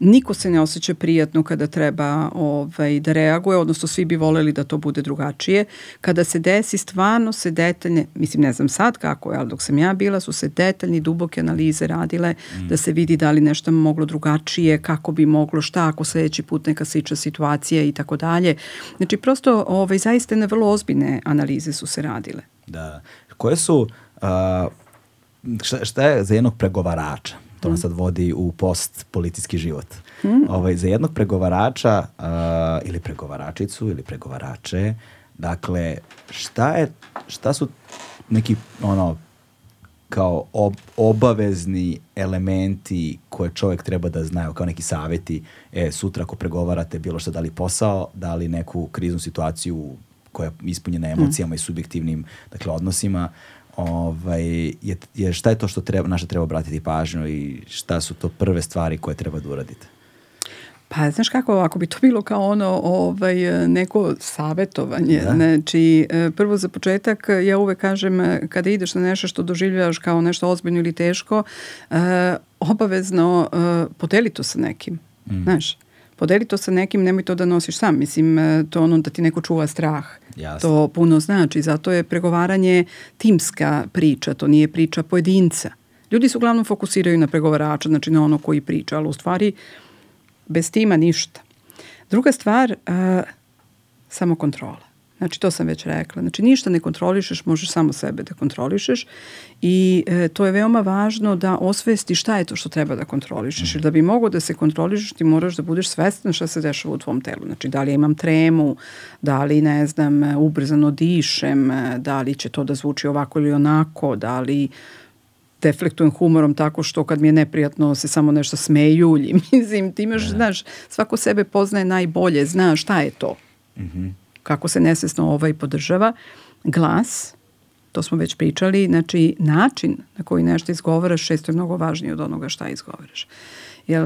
Niko se ne osjeća prijatno kada treba ovaj, da reaguje, odnosno svi bi voleli da to bude drugačije. Kada se desi, stvarno se detaljne, mislim ne znam sad kako je, ali dok sam ja bila su se detaljni, duboke analize radile mm. da se vidi da li nešto moglo drugačije, kako bi moglo, šta ako sledeći put neka slična situacija i tako dalje. Znači prosto ovaj, zaista ne vrlo ozbiljne analize su se radile. Da. Koje su, uh, šta, šta je za jednog pregovarača? To nas mm. sad vodi u post policijski život. Mm. Ovaj, za jednog pregovarača uh, ili pregovaračicu ili pregovarače, dakle, šta, je, šta su neki ono kao ob, obavezni elementi koje čovjek treba da znaju, kao neki saveti, e, sutra ako pregovarate bilo što, da li posao, da li neku kriznu situaciju koja je ispunjena mm. emocijama mm. i subjektivnim dakle, odnosima, ovaj, je, je šta je to što treba, naše treba obratiti pažnju i šta su to prve stvari koje treba da uradite? Pa znaš kako, ako bi to bilo kao ono ovaj, neko savetovanje, da. znači e, prvo za početak ja uvek kažem kada ideš na nešto što doživljavaš kao nešto ozbiljno ili teško, uh, obavezno uh, podeli to sa nekim, mm. znaš podeli to sa nekim, nemoj to da nosiš sam. Mislim, to ono da ti neko čuva strah. Jasne. To puno znači. Zato je pregovaranje timska priča, to nije priča pojedinca. Ljudi se uglavnom fokusiraju na pregovarača, znači na ono koji priča, ali u stvari bez tima ništa. Druga stvar, uh, samo kontrola. Znači, to sam već rekla. Znači, ništa ne kontrolišeš, možeš samo sebe da kontrolišeš i e, to je veoma važno da osvesti šta je to što treba da kontrolišeš. Jer da bi mogo da se kontrolišeš, ti moraš da budeš svestan šta se dešava u tvom telu. Znači, da li ja imam tremu, da li, ne znam, ubrzano dišem, da li će to da zvuči ovako ili onako, da li deflektujem humorom tako što kad mi je neprijatno se samo nešto smejulji. Mislim, ti imaš, znaš, svako sebe poznaje najbolje, zna šta je to. Mhm. Mm kako se nesvesno ovaj podržava. Glas, to smo već pričali, znači način na koji nešto izgovaraš često je mnogo važniji od onoga šta izgovaraš. Jer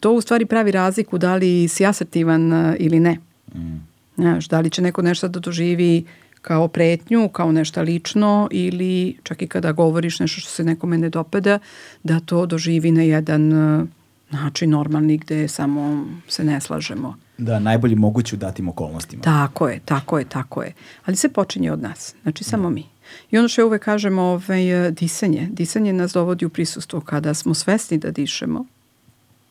to u stvari pravi razliku da li si asertivan e, ili ne. Mm. Znaš, da li će neko nešto da doživi kao pretnju, kao nešto lično ili čak i kada govoriš nešto što se nekome ne dopada, da to doživi na jedan e, način normalni gde samo se ne slažemo. Da, najbolji mogući u datim okolnostima. Tako je, tako je, tako je. Ali se počinje od nas, znači samo da. mi. I ono što ja uvek kažem, ovaj, disanje. Disanje nas dovodi u prisustvo kada smo svesni da dišemo.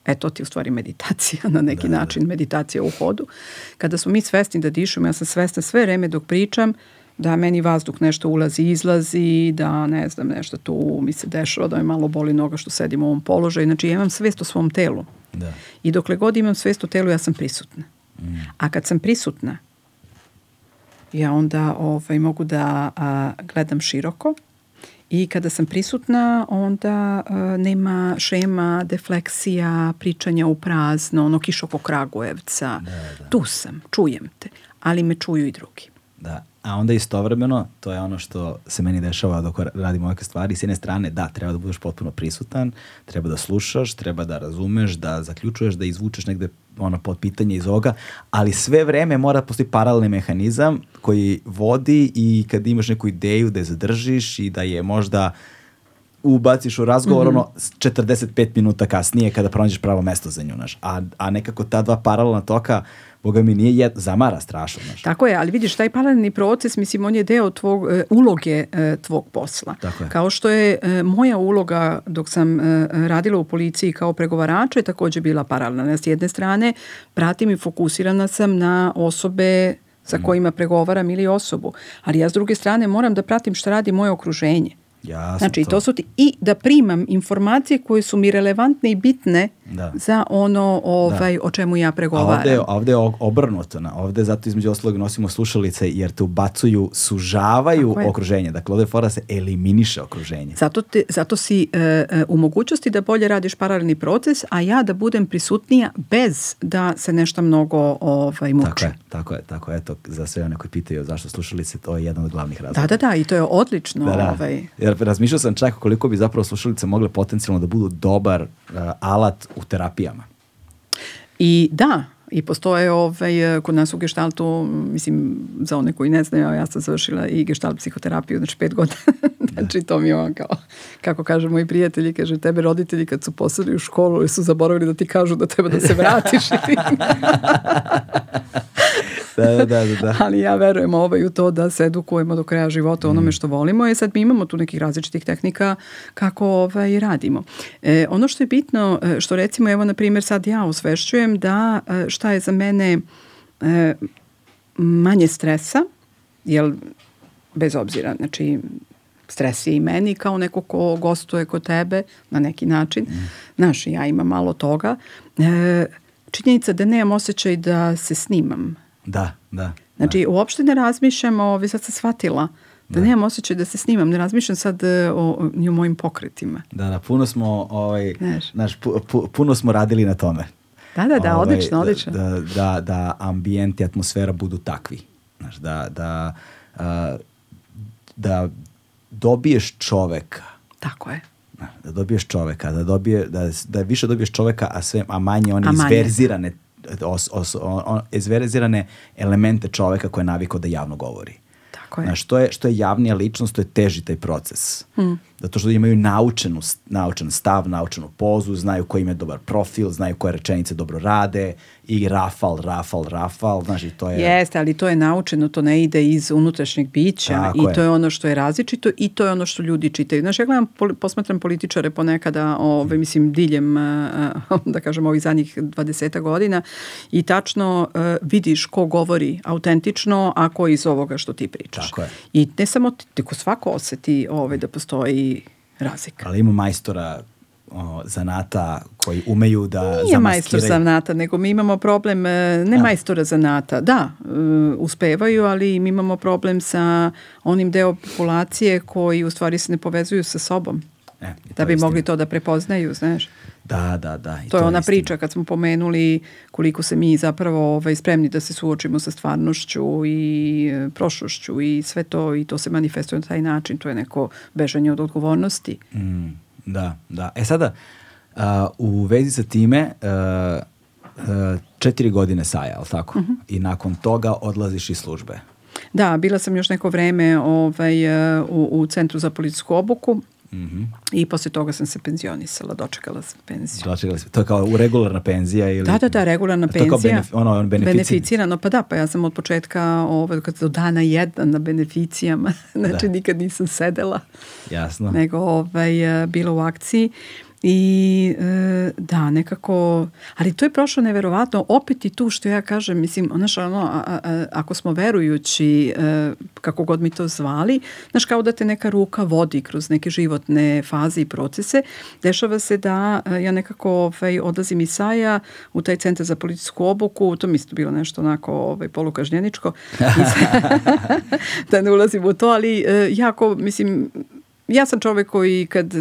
E, to ti je u stvari meditacija na neki da, da. način, da. meditacija u hodu. Kada smo mi svesni da dišemo, ja sam svesna sve vreme dok pričam, da meni vazduh nešto ulazi i izlazi, da ne znam, nešto tu mi se dešava, da me malo boli noga što sedim u ovom položaju. Znači, ja imam svest o svom telu. Da. I dokle god imam svest o telu, ja sam prisutna. Mm. A kad sam prisutna, ja onda ovaj, mogu da a, gledam široko i kada sam prisutna, onda a, nema šema, defleksija, pričanja u prazno, ono kiš oko Kragujevca. Da, da. Tu sam, čujem te, ali me čuju i drugi. Da, a onda istovremeno, to je ono što se meni dešava dok radim ovakve stvari, s jedne strane, da, treba da budeš potpuno prisutan, treba da slušaš, treba da razumeš, da zaključuješ, da izvučeš negde ono pod pitanje iz ovoga, ali sve vreme mora da postoji paralelni mehanizam koji vodi i kad imaš neku ideju da je zadržiš i da je možda ubaciš u razgovor mm -hmm. ono 45 minuta kasnije kada pronađeš pravo mesto za nju, znaš. A, a nekako ta dva paralelna toka boga mi nije jed, zamara strašno. Znaš. Tako je, ali vidiš, taj paralelni proces, mislim, on je deo tvog, e, uloge e, tvog posla. Tako je. Kao što je e, moja uloga dok sam e, radila u policiji kao pregovarača je takođe bila paralelna. S jedne strane, pratim i fokusirana sam na osobe sa mm. kojima pregovaram ili osobu. Ali ja s druge strane moram da pratim šta radi moje okruženje. Jasno, znači, to. to su ti, i da primam informacije koje su mi relevantne i bitne da. za ono ovaj, da. o čemu ja pregovaram. A ovde, ovde je obrnuto. Na, ovde zato između ostalog nosimo slušalice jer te ubacuju, sužavaju okruženje. Dakle, ovde fora se eliminiše okruženje. Zato, te, zato si uh, u mogućnosti da bolje radiš paralelni proces, a ja da budem prisutnija bez da se nešto mnogo ovaj, muči. Tako je, tako je. Tako je. Eto, za sve one koji pitaju zašto slušalice, to je jedan od glavnih razloga. Da, da, da, i to je odlično. Da, da. Ovaj. Jer razmišljao sam čak koliko bi zapravo slušalice mogle potencijalno da budu dobar uh, alat u terapijama. I da, i postoje ovaj, kod nas u geštaltu, mislim, za one koji ne znaju, ja sam završila i geštalt psihoterapiju, znači pet godina. znači to mi je on kao, kako kažu moji prijatelji, kaže, tebe roditelji kad su poslali u školu su zaboravili da ti kažu da treba da se vratiš. da, da, da, da. Ali ja verujem ovaj u to da se edukujemo do kraja života onome mm. što volimo i sad mi imamo tu nekih različitih tehnika kako ovaj, radimo. E, ono što je bitno, e, što recimo evo na primjer sad ja osvešćujem da e, šta je za mene e, manje stresa, jel bez obzira, znači stres je i meni kao neko ko gostuje kod tebe na neki način. Mm. Znaš, ja imam malo toga. E, činjenica da nemam osjećaj da se snimam. Da, da. Znači, da. uopšte ne razmišljam, ovi sad sam shvatila, da, da nemam osjećaj da se snimam, ne razmišljam sad e, o, o, o mojim pokretima. Da, da, puno smo, ovaj, Znaš. Naš, pu, pu, puno smo radili na tome. Da, da, da, ovaj, odlično, odlično. Da, da, da ambijent i atmosfera budu takvi. Znaš, da, da, uh, da dobiješ čoveka. Tako je. Da dobiješ čoveka, da, dobije, da, da više dobiješ čoveka, a, sve, a manje one a manje. izverzirane, os, os, on, izverzirane elemente čoveka koje je navikao da javno govori. Tako je. Znaš, što je, što je javnija ličnost, to je teži taj proces. Hmm. Zato što imaju naučenu, naučen stav, naučenu pozu, znaju koji im je dobar profil, znaju koje rečenice dobro rade i rafal, rafal, rafal, znaš i to je... Jeste, ali to je naučeno, to ne ide iz unutrašnjeg bića Tako i je. to je ono što je različito i to je ono što ljudi čitaju. Znaš, ja gledam, posmatram političare ponekada, ove, mislim, diljem, da kažem, ovih zadnjih 20 godina i tačno uh, vidiš ko govori autentično, a ko iz ovoga što ti pričaš. Tako je. I ne samo ti, svako oseti ove, da postoji razlika. Ali ima majstora o, zanata koji umeju da Nije zamaskiraju. majstor zanata, nego mi imamo problem, e, ne ja. majstora zanata, da, uh, uspevaju, ali mi imamo problem sa onim deo populacije koji u stvari se ne povezuju sa sobom. E, da bi istina. mogli to da prepoznaju, znaš. Da, da, da. I to, to je ona istina. priča kad smo pomenuli koliko se mi zapravo ovaj, spremni da se suočimo sa stvarnošću i e, prošlošću i sve to i to se manifestuje na taj način. To je neko bežanje od odgovornosti. Mm, da, da. E sada, uh, u vezi sa time, uh, uh, četiri godine saja, ali tako? Mhm. -huh. I nakon toga odlaziš iz službe. Da, bila sam još neko vreme ovaj, u, u Centru za policijsku obuku Mm -hmm. I posle toga sam se penzionisala, dočekala sam penziju. Dočekala sam. To je kao regularna penzija ili? Da, da, da, regularna penzija. To kao benef, ono, beneficirano. Pa da, pa ja sam od početka ovaj, kad do dana jedan na beneficijama. znači da. nikad nisam sedela. Jasno. Nego ovaj, bila u akciji. I e, da, nekako, ali to je prošlo neverovatno, opet i tu što ja kažem, mislim, znaš, ono, a, a, ako smo verujući, e, kako god mi to zvali, znaš, kao da te neka ruka vodi kroz neke životne faze i procese, dešava se da e, ja nekako ovaj, odlazim iz Saja u taj centar za policijsku obuku, to mi je bilo nešto onako ovaj, polukažnjeničko, da ne ulazim u to, ali e, jako, mislim, ja sam čovek koji kad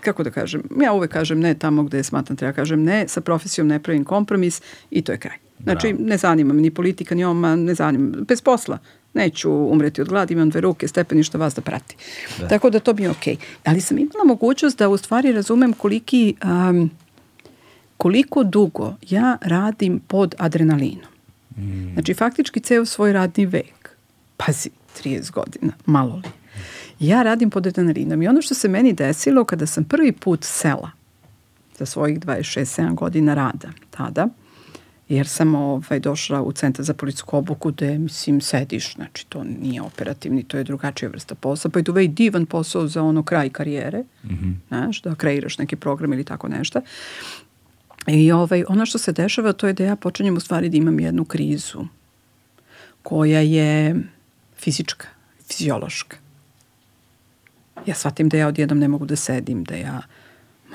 kako da kažem, ja uvek kažem ne tamo gde smatram treba kažem ne, sa profesijom ne pravim kompromis i to je kraj. Znači, Bravo. ne zanima me ni politika, ni oma, ne zanima bez posla. Neću umreti od gladi, imam dve ruke, stepeništa vas da prati. Da. Tako da to mi je okej. Okay. Ali sam imala mogućnost da u stvari razumem koliki, um, koliko dugo ja radim pod adrenalinom. Mm. Znači, faktički ceo svoj radni vek. Pazi, 30 godina, malo li ja radim pod adrenalinom i ono što se meni desilo kada sam prvi put sela za svojih 26-7 godina rada tada, jer sam ovaj, došla u centar za policijsku obuku gde, mislim, sediš, znači to nije operativni, to je drugačija vrsta posla, pa je to vej divan posao za ono kraj karijere, mm -hmm. znaš, da kreiraš neki program ili tako nešto. I ovaj, ono što se dešava to je da ja počinjem u stvari da imam jednu krizu koja je fizička, fiziološka ja shvatim da ja odjednom ne mogu da sedim, da ja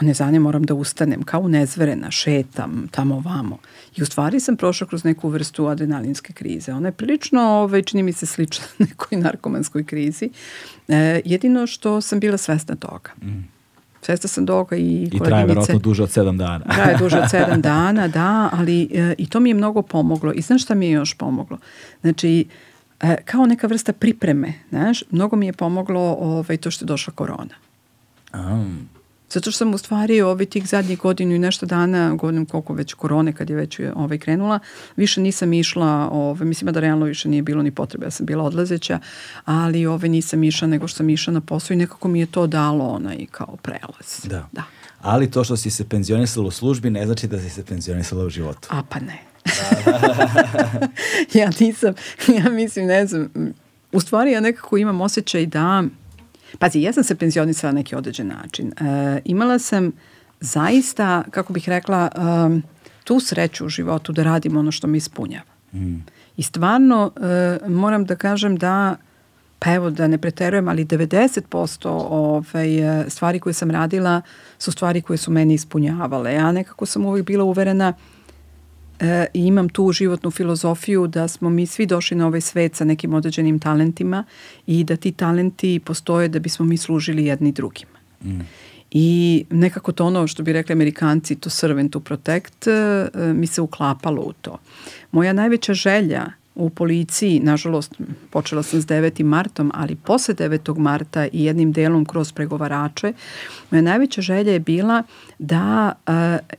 ma ne znam, moram da ustanem, kao nezverena, šetam tamo vamo. I u stvari sam prošla kroz neku vrstu adrenalinske krize. Ona je prilično, ovaj, čini mi se, slična nekoj narkomanskoj krizi. E, jedino što sam bila svesna toga. Mm. Svesna sam toga i koleginice. I traje verovatno duže od sedam dana. traje duže od sedam dana, da, ali e, i to mi je mnogo pomoglo. I znaš šta mi je još pomoglo? Znači, e, kao neka vrsta pripreme, znaš, mnogo mi je pomoglo ovaj, to što je došla korona. Um. Zato što sam u stvari ovaj, tih zadnjih godinu i nešto dana, godinu koliko već korone kad je već ovaj, krenula, više nisam išla, ovaj, mislim da realno više nije bilo ni potrebe, ja sam bila odlazeća, ali ovaj, nisam išla nego što sam išla na posao i nekako mi je to dalo onaj kao prelaz. Da. da. Ali to što si se penzionisala u službi ne znači da si se penzionisala u životu. A pa ne. ja nisam, ja mislim, ne znam, u stvari ja nekako imam osjećaj da, pazi, ja sam se penzionisala na neki određen način. E, imala sam zaista, kako bih rekla, um, tu sreću u životu da radim ono što mi ispunjava. Mm. I stvarno e, moram da kažem da pa evo da ne preterujem, ali 90% ovaj, e, stvari koje sam radila su stvari koje su meni ispunjavale. Ja nekako sam uvijek bila uverena uh, e, imam tu životnu filozofiju da smo mi svi došli na ovaj svet sa nekim određenim talentima i da ti talenti postoje da bismo mi služili jedni drugima. Mm. I nekako to ono što bi rekli amerikanci, to servant to protect, e, mi se uklapalo u to. Moja najveća želja u policiji, nažalost počela sam s 9. martom, ali posle 9. marta i jednim delom kroz pregovarače, moja najveća želja je bila da uh,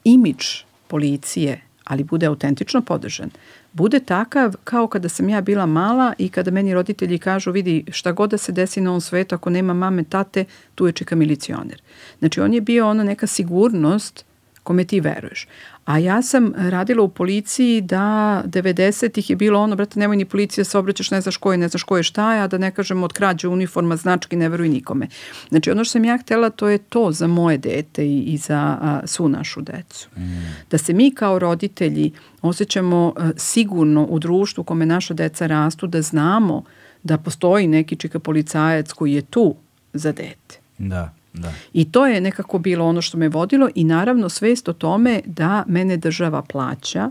imidž policije, ali bude autentično podržan, bude takav kao kada sam ja bila mala i kada meni roditelji kažu vidi šta god da se desi na ovom svetu ako nema mame, tate, tu je čeka milicioner. Znači on je bio ona neka sigurnost kome ti veruješ. A ja sam radila u policiji da 90-ih je bilo ono, brate, nemoj ni policija se obraćaš, ne znaš ko je, ne znaš ko je šta je, a da ne kažem od krađe uniforma, znački, ne veruj nikome. Znači ono što sam ja htela, to je to za moje dete i, i za a, svu našu decu. Mm. Da se mi kao roditelji osjećamo a, sigurno u društvu kome naša deca rastu, da znamo da postoji neki čika policajac koji je tu za dete. Da. Da. I to je nekako bilo ono što me vodilo i naravno svest o tome da mene država plaća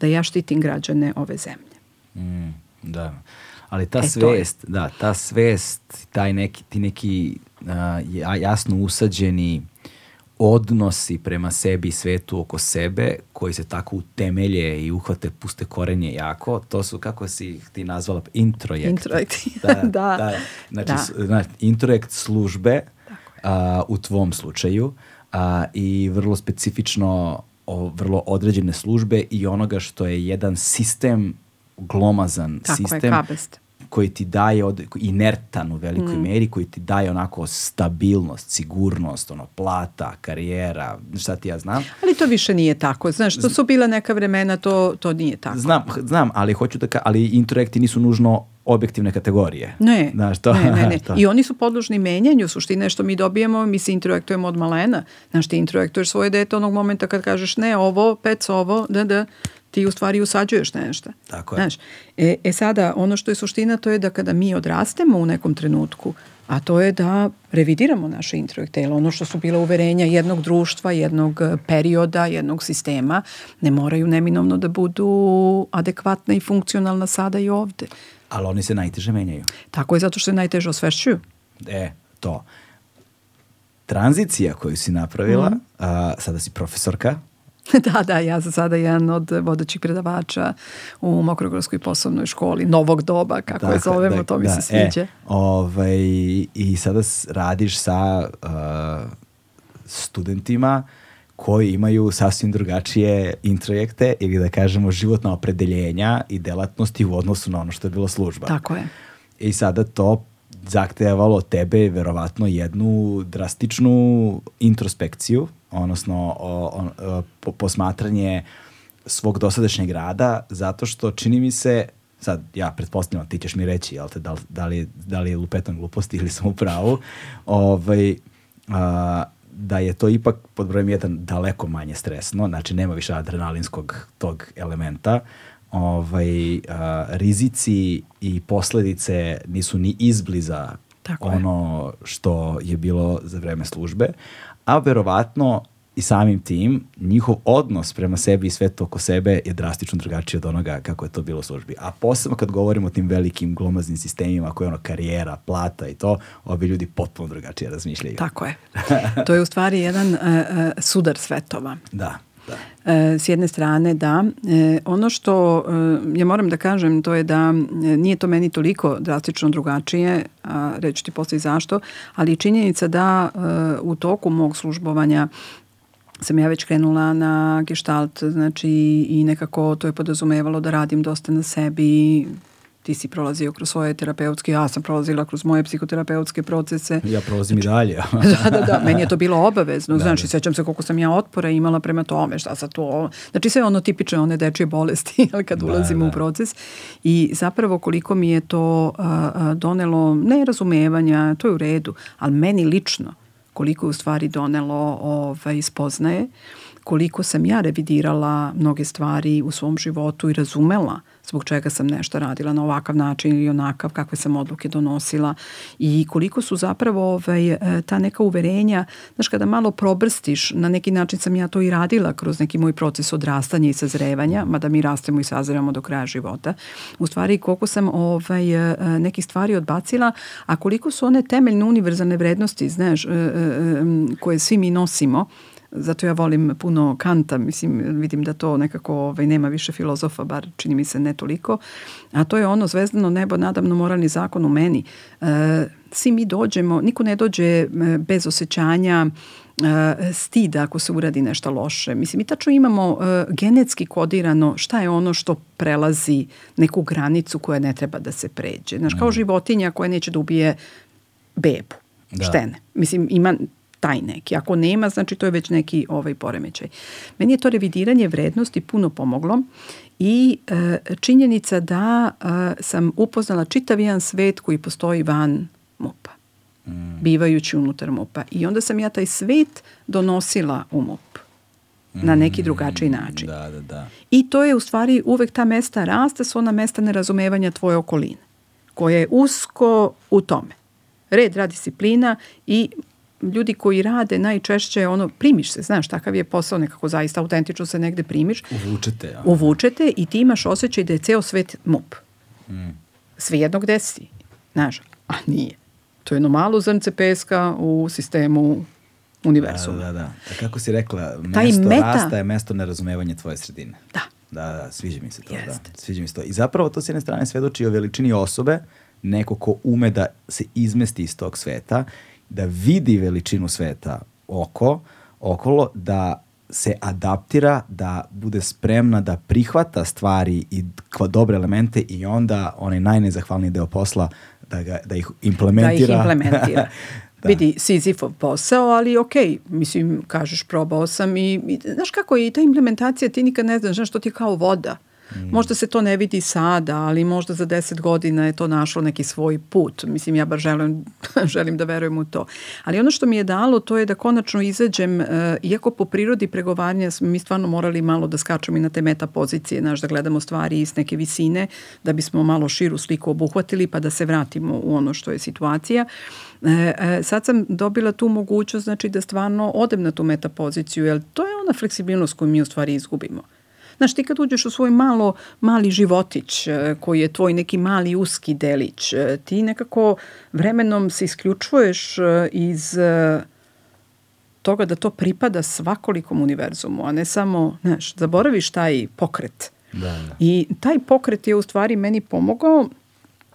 da ja štitim građane ove zemlje. Mm, da. Ali ta e, svest, da, ta svest, taj neki, ti neki uh, jasno usađeni odnosi prema sebi i svetu oko sebe, koji se tako utemelje i uhvate puste korenje jako, to su, kako si ti nazvala, introjekt. Introjekt, da. da. da. Znači, da. znači, introjekt službe a, u tvom slučaju a, i vrlo specifično o, vrlo određene službe i onoga što je jedan sistem glomazan Tako sistem je, kabest koji ti daje od, inertan u velikoj mm. meri, koji ti daje onako stabilnost, sigurnost, ono, plata, karijera, šta ti ja znam. Ali to više nije tako. Znaš, to su bila neka vremena, to, to nije tako. Znam, znam, ali hoću da ka, ali intelekti nisu nužno objektivne kategorije. Ne, Znaš, to, ne, ne, ne. To. I oni su podložni menjanju. Suština je što mi dobijemo, mi se introjektujemo od malena. Znaš, ti introjektuješ svoje dete onog momenta kad kažeš ne, ovo, pec, ovo, da, da, ti u stvari usađuješ nešto. Tako je. Znaš, e, e sada, ono što je suština to je da kada mi odrastemo u nekom trenutku, a to je da revidiramo naše introjektele, ono što su bila uverenja jednog društva, jednog perioda, jednog sistema, ne moraju neminovno da budu adekvatna i funkcionalna sada i ovde. Ali oni se najteže menjaju. Tako je, zato što se najteže osvešćuju. E, to. Tranzicija koju si napravila, mm. a, sada si profesorka, da, da, ja sam sada jedan od vodećih predavača u Mokrogorskoj poslovnoj školi novog doba, kako dakle, je zovemo, da, to mi da, se sviđa. E, ovaj, I sada radiš sa uh, studentima koji imaju sasvim drugačije introjekte ili da kažemo životna opredeljenja i delatnosti u odnosu na ono što je bila služba. Tako je. I sada to zahtevalo od tebe verovatno jednu drastičnu introspekciju, odnosno o, o, o, posmatranje svog dosadašnjeg rada, zato što čini mi se, sad ja pretpostavljam, ti ćeš mi reći, jel te, da, da, li, da li je lupetan gluposti ili sam u pravu, ovaj, a, da je to ipak pod brojem jedan daleko manje stresno, znači nema više adrenalinskog tog elementa, ovaj, a, rizici i posledice nisu ni izbliza Tako ono je. što je bilo za vreme službe, a verovatno i samim tim njihov odnos prema sebi i svetu oko sebe je drastično drugačiji od onoga kako je to bilo u službi. A posebno kad govorimo o tim velikim glomaznim sistemima koje je ono karijera, plata i to, ovi ljudi potpuno drugačije razmišljaju. Tako je. To je u stvari jedan uh, sudar svetova. Da. Da. E, s jedne strane da. E, ono što e, ja moram da kažem to je da nije to meni toliko drastično drugačije, a reći ti posle i zašto, ali činjenica da u toku mog službovanja sam ja već krenula na gestalt, znači i nekako to je podrazumevalo da radim dosta na sebi, ti si prolazio kroz svoje terapeutske, ja sam prolazila kroz moje psihoterapeutske procese. Ja prolazim znači, i dalje. da, da, da, meni je to bilo obavezno, da, znači da. sećam se koliko sam ja otpora imala prema tome, šta sa to, znači sve ono tipične one dečje bolesti kad da, ulazimo da. u proces i zapravo koliko mi je to uh, donelo nerazumevanja, to je u redu, ali meni lično koliko je u stvari donelo ovaj, spoznaje, koliko sam ja revidirala mnoge stvari u svom životu i razumela zbog čega sam nešto radila na ovakav način ili onakav, kakve sam odluke donosila i koliko su zapravo ovaj, e, ta neka uverenja, znaš, kada malo probrstiš, na neki način sam ja to i radila kroz neki moj proces odrastanja i sazrevanja, mada mi rastemo i sazrevamo do kraja života, u stvari koliko sam ovaj, e, neki stvari odbacila, a koliko su one temeljne univerzalne vrednosti, znaš, e, koje svi mi nosimo, zato ja volim puno Kanta, mislim, vidim da to nekako ovaj, nema više filozofa, bar čini mi se ne toliko, a to je ono zvezdano nebo, nadamno moralni zakon u meni. E, svi mi dođemo, niko ne dođe e, bez osjećanja e, stida ako se uradi nešto loše. Mislim, mi tačno imamo e, genetski kodirano šta je ono što prelazi neku granicu koja ne treba da se pređe. Znaš, kao mm. životinja koja neće da ubije bebu, da. štene. Mislim, ima taj neki. Ako nema, znači to je već neki ovaj poremećaj. Meni je to revidiranje vrednosti puno pomoglo i e, činjenica da e, sam upoznala čitav jedan svet koji postoji van MUP-a, mm. bivajući unutar MUP-a. I onda sam ja taj svet donosila u MUP na neki mm, drugačiji način. Da, da, da. I to je u stvari uvek ta mesta rasta su ona mesta nerazumevanja tvoje okoline, koja je usko u tome. Red, rad, disciplina i ljudi koji rade najčešće ono primiš se, znaš, takav je posao nekako zaista autentično se negde primiš. Uvučete. Ja. Uvučete i ti imaš osjećaj da je ceo svet mup. Mm. Svejedno gde si, znaš, a nije. To je jedno malo zrnce peska u sistemu univerzuma. Da, da, da. A kako si rekla, mesto meta... rasta je mesto nerazumevanja tvoje sredine. Da. Da, da, sviđa mi se to, Jest. da. Sviđa mi se to. I zapravo to s jedne strane svedoči o veličini osobe, neko ko ume da se izmesti iz tog sveta da vidi veličinu sveta oko, okolo, da se adaptira, da bude spremna da prihvata stvari i dobre elemente i onda onaj najnezahvalniji deo posla da, ga, da ih implementira. Da ih implementira. da. Vidi, Sizifov posao, ali ok, mislim, kažeš, probao sam i, i znaš kako je i ta implementacija, ti nikad ne znaš, znaš, to ti kao voda. Mm. Možda se to ne vidi sada, ali možda za deset godina je to našlo neki svoj put. Mislim, ja bar želim, želim da verujem u to. Ali ono što mi je dalo, to je da konačno izađem, uh, iako po prirodi pregovaranja smo mi stvarno morali malo da skačemo i na te meta pozicije, znaš, da gledamo stvari iz neke visine, da bismo malo širu sliku obuhvatili, pa da se vratimo u ono što je situacija. E, sad sam dobila tu mogućnost znači da stvarno odem na tu meta poziciju, jer to je ona fleksibilnost koju mi u stvari izgubimo. Znaš, ti kad uđeš u svoj malo, mali životić e, koji je tvoj neki mali uski delić, e, ti nekako vremenom se isključuješ e, iz toga da to pripada svakolikom univerzumu, a ne samo, znaš, zaboraviš taj pokret. Da, da. I taj pokret je u stvari meni pomogao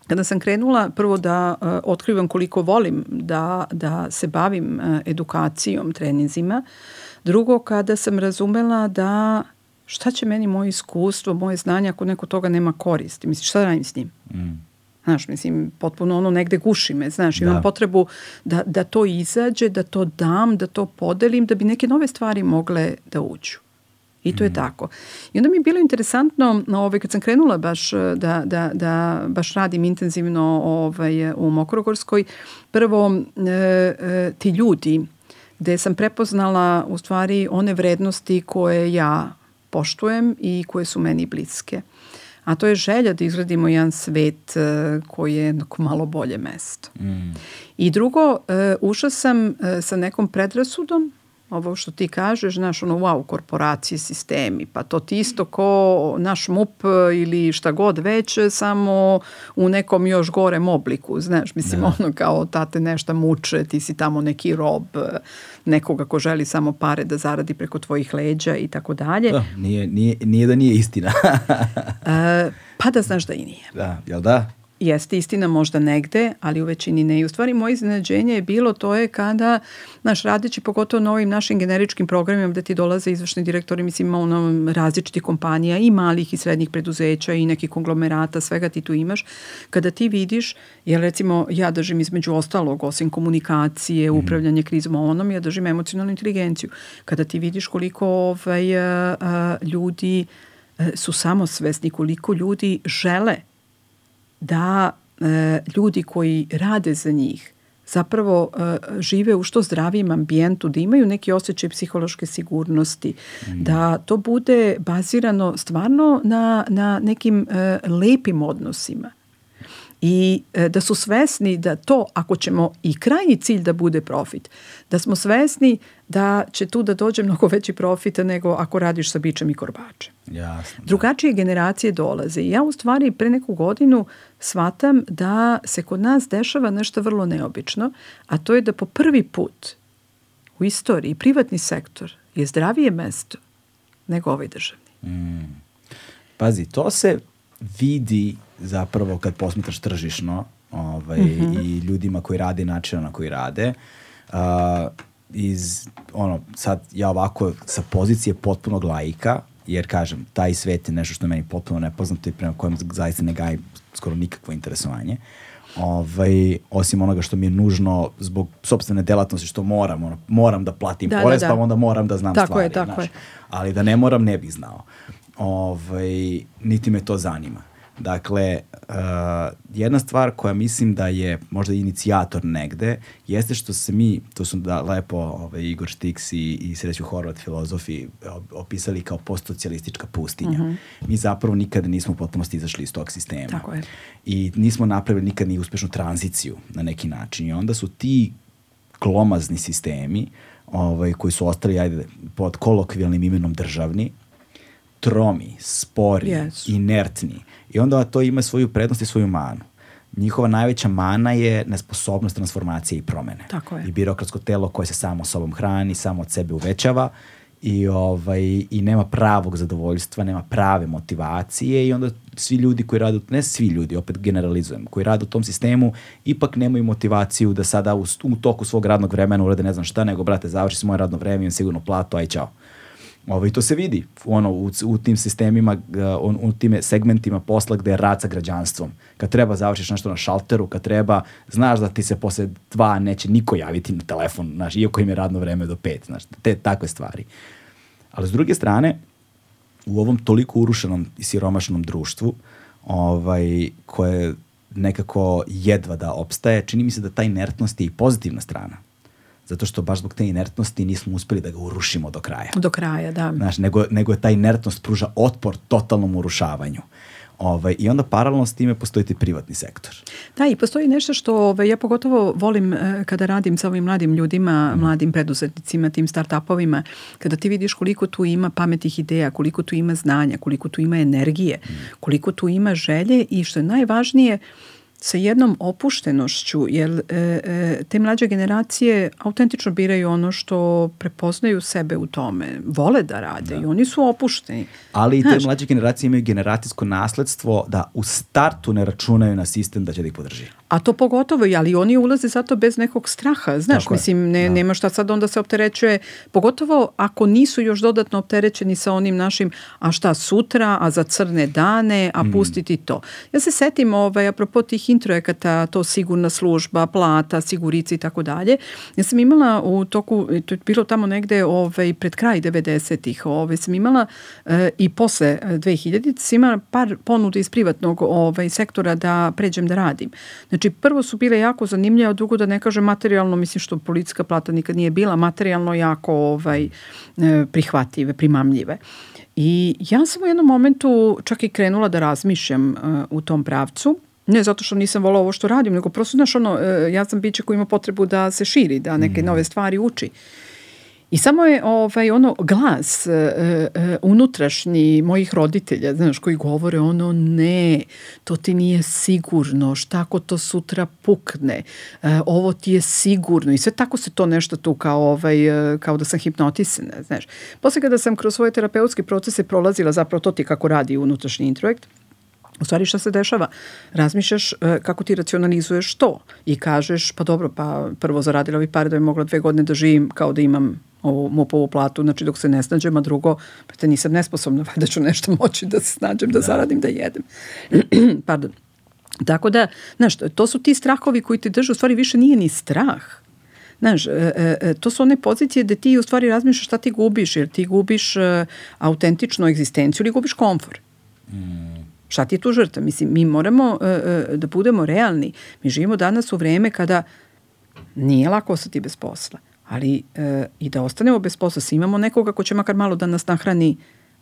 kada sam krenula prvo da uh, otkrivam koliko volim da, da se bavim uh, edukacijom, treninzima, drugo kada sam razumela da šta će meni moje iskustvo, moje znanje ako neko toga nema koristi? Mislim, šta da radim s njim? Mm. Znaš, mislim, potpuno ono negde guši me, znaš, imam da. potrebu da, da to izađe, da to dam, da to podelim, da bi neke nove stvari mogle da uđu. I to mm. je tako. I onda mi je bilo interesantno, ovaj, kad sam krenula baš da, da, da baš radim intenzivno ovaj, u Mokrogorskoj, prvo e, e, ti ljudi gde sam prepoznala u stvari one vrednosti koje ja poštujem i koje su meni bliske. A to je želja da izgradimo jedan svet uh, koji je malo bolje mesto. Mm. I drugo, uh, ušla sam uh, sa nekom predrasudom ovo što ti kažeš, znaš, ono, wow, korporacije, sistemi, pa to ti isto ko naš MUP ili šta god već, samo u nekom još gorem obliku, znaš, mislim, da. ono kao tate nešto muče, ti si tamo neki rob, nekoga ko želi samo pare da zaradi preko tvojih leđa i tako dalje. Da, nije, nije, nije da nije istina. e, pa da znaš da i nije. Da, jel da? Jeste istina možda negde, ali u većini ne. I u stvari moje iznenađenje je bilo to je kada, naš radeći pogotovo na ovim našim generičkim programima gde ti dolaze izvršni direktori, mislim ono različitih kompanija i malih i srednjih preduzeća i nekih konglomerata, svega ti tu imaš, kada ti vidiš, jer recimo ja držim između ostalog, osim komunikacije, mhm. upravljanje krizom, onom, ja držim emocionalnu inteligenciju. Kada ti vidiš koliko ovaj, a, a, ljudi su samosvesni, koliko ljudi žele da e, ljudi koji rade za njih zapravo e, žive u što zdravijem ambijentu, da imaju neki osjećaj psihološke sigurnosti, mm. da to bude bazirano stvarno na, na nekim e, lepim odnosima i e, da su svesni da to, ako ćemo i krajnji cilj da bude profit, da smo svesni da će tu da dođe mnogo veći profit nego ako radiš sa bičem i korbačem. Jasno. Da. Drugačije generacije dolaze i ja u stvari pre neku godinu shvatam da se kod nas dešava nešto vrlo neobično, a to je da po prvi put u istoriji privatni sektor je zdravije mesto nego ovaj državni. Mm. Pazi, to se vidi zapravo kad posmetraš tržišno ovaj, mm -hmm. i ljudima koji rade i načina na koji rade. Uh, iz, ono, sad ja ovako sa pozicije potpunog laika, jer kažem, taj svet je nešto što je meni potpuno nepoznato i prema kojem zaista ne gajim skoro nikakvo interesovanje. Ovaj, osim onoga što mi je nužno zbog sobstvene delatnosti što moram, ono, moram da platim da, da porez, da, da. pa onda moram da znam tako stvari. Je, tako znaš. je. Ali da ne moram, ne bih znao. Ovaj, niti me to zanima. Dakle, uh, jedna stvar koja mislim da je možda inicijator negde, jeste što se mi, to su da lepo ovaj, Igor Štiks i, i Sreću Horvat filozofi opisali kao postsocijalistička pustinja. Mm -hmm. Mi zapravo nikada nismo potpuno izašli iz tog sistema. Tako je. I nismo napravili nikad ni uspešnu tranziciju na neki način. I onda su ti glomazni sistemi ovaj, koji su ostali ajde, pod kolokvijalnim imenom državni, tromi, spori, yes. inertni. I onda to ima svoju prednost i svoju manu. Njihova najveća mana je nesposobnost transformacije i promene. Tako je. I birokratsko telo koje se samo sobom hrani, samo od sebe uvećava i, ovaj, i nema pravog zadovoljstva, nema prave motivacije i onda svi ljudi koji rade, ne svi ljudi, opet generalizujem, koji rade u tom sistemu, ipak nemaju motivaciju da sada u, u toku svog radnog vremena urade ne znam šta, nego brate, završi se moje radno vreme, imam sigurno platu, aj čao. Ovo, to se vidi ono, u, u tim sistemima, u, u tim segmentima posla gde je rad sa građanstvom. Kad treba završiš nešto na šalteru, kad treba, znaš da ti se posle dva neće niko javiti na telefon, znaš, iako im je radno vreme do pet, znaš, te takve stvari. Ali s druge strane, u ovom toliko urušenom i siromašnom društvu, ovaj, koje nekako jedva da opstaje, čini mi se da ta inertnost je i pozitivna strana zato što baš zbog te inertnosti nismo uspeli da ga urušimo do kraja. Do kraja, da. Znaš, nego, nego je ta inertnost pruža otpor totalnom urušavanju. Ovaj, I onda paralelno s time postoji ti privatni sektor. Da, i postoji nešto što ovaj, ja pogotovo volim eh, kada radim sa ovim mladim ljudima, mm. mladim preduzetnicima, tim start-upovima, kada ti vidiš koliko tu ima pametnih ideja, koliko tu ima znanja, koliko tu ima energije, mm. koliko tu ima želje i što je najvažnije, sa jednom opuštenošću, jer e, e, te mlađe generacije autentično biraju ono što prepoznaju sebe u tome, vole da rade da. i oni su opušteni. Ali i te Znaš, mlađe generacije imaju generacijsko nasledstvo da u startu ne računaju na sistem da će da ih podrži. A to pogotovo, ali oni ulaze zato bez nekog straha, znaš, Tako mislim, ne, da. nema šta sad onda se opterećuje, pogotovo ako nisu još dodatno opterećeni sa onim našim, a šta sutra, a za crne dane, a mm. pustiti to. Ja se setim, ovaj, apropo tih introjekata, to sigurna služba, plata, sigurici i tako dalje, ja sam imala u toku, to je bilo tamo negde ovaj, pred kraj 90-ih, ovaj, sam imala eh, i posle 2000 sam imala par ponuda iz privatnog ovaj, sektora da pređem da radim. Znači, Znači, prvo su bile jako zanimljive, a drugo da ne kažem materijalno, mislim što policijska plata nikad nije bila, materijalno jako ovaj, e, prihvatljive, primamljive. I ja sam u jednom momentu čak i krenula da razmišljam uh, u tom pravcu, Ne zato što nisam volao ovo što radim, nego prosto, znaš, ono, uh, ja sam biće koji ima potrebu da se širi, da neke mm. nove stvari uči. I samo je ovaj ono glas e, e, unutrašnji mojih roditelja, znaš, koji govore ono ne, to ti nije sigurno, šta ako to sutra pukne, e, ovo ti je sigurno i sve tako se to nešto tu kao, ovaj, e, kao da sam hipnotisana, znaš. Posle kada sam kroz svoje terapeutske procese prolazila zapravo to ti kako radi unutrašnji introjekt, U stvari šta se dešava? Razmišljaš e, kako ti racionalizuješ to i kažeš pa dobro, pa prvo zaradila ovi pare da bi mogla dve godine da živim kao da imam ovu MUP-ovu platu, znači dok se ne snađem, a drugo, pa te nisam nesposobna, da ću nešto moći da se snađem, da, da. zaradim, da jedem. Pardon. Tako da, znaš, to su ti strahovi koji ti drže, u stvari više nije ni strah. Znaš, e, e, e, to su one pozicije gde ti u stvari razmišljaš šta ti gubiš, jer ti gubiš e, autentičnu egzistenciju ili gubiš komfor. Mm. Šta ti je tu žrtva? Mislim, mi moramo e, e, da budemo realni. Mi živimo danas u vreme kada nije lako ostati bez posla ali e, i da ostanemo bez posla, svi imamo nekoga ko će makar malo da nas nahrani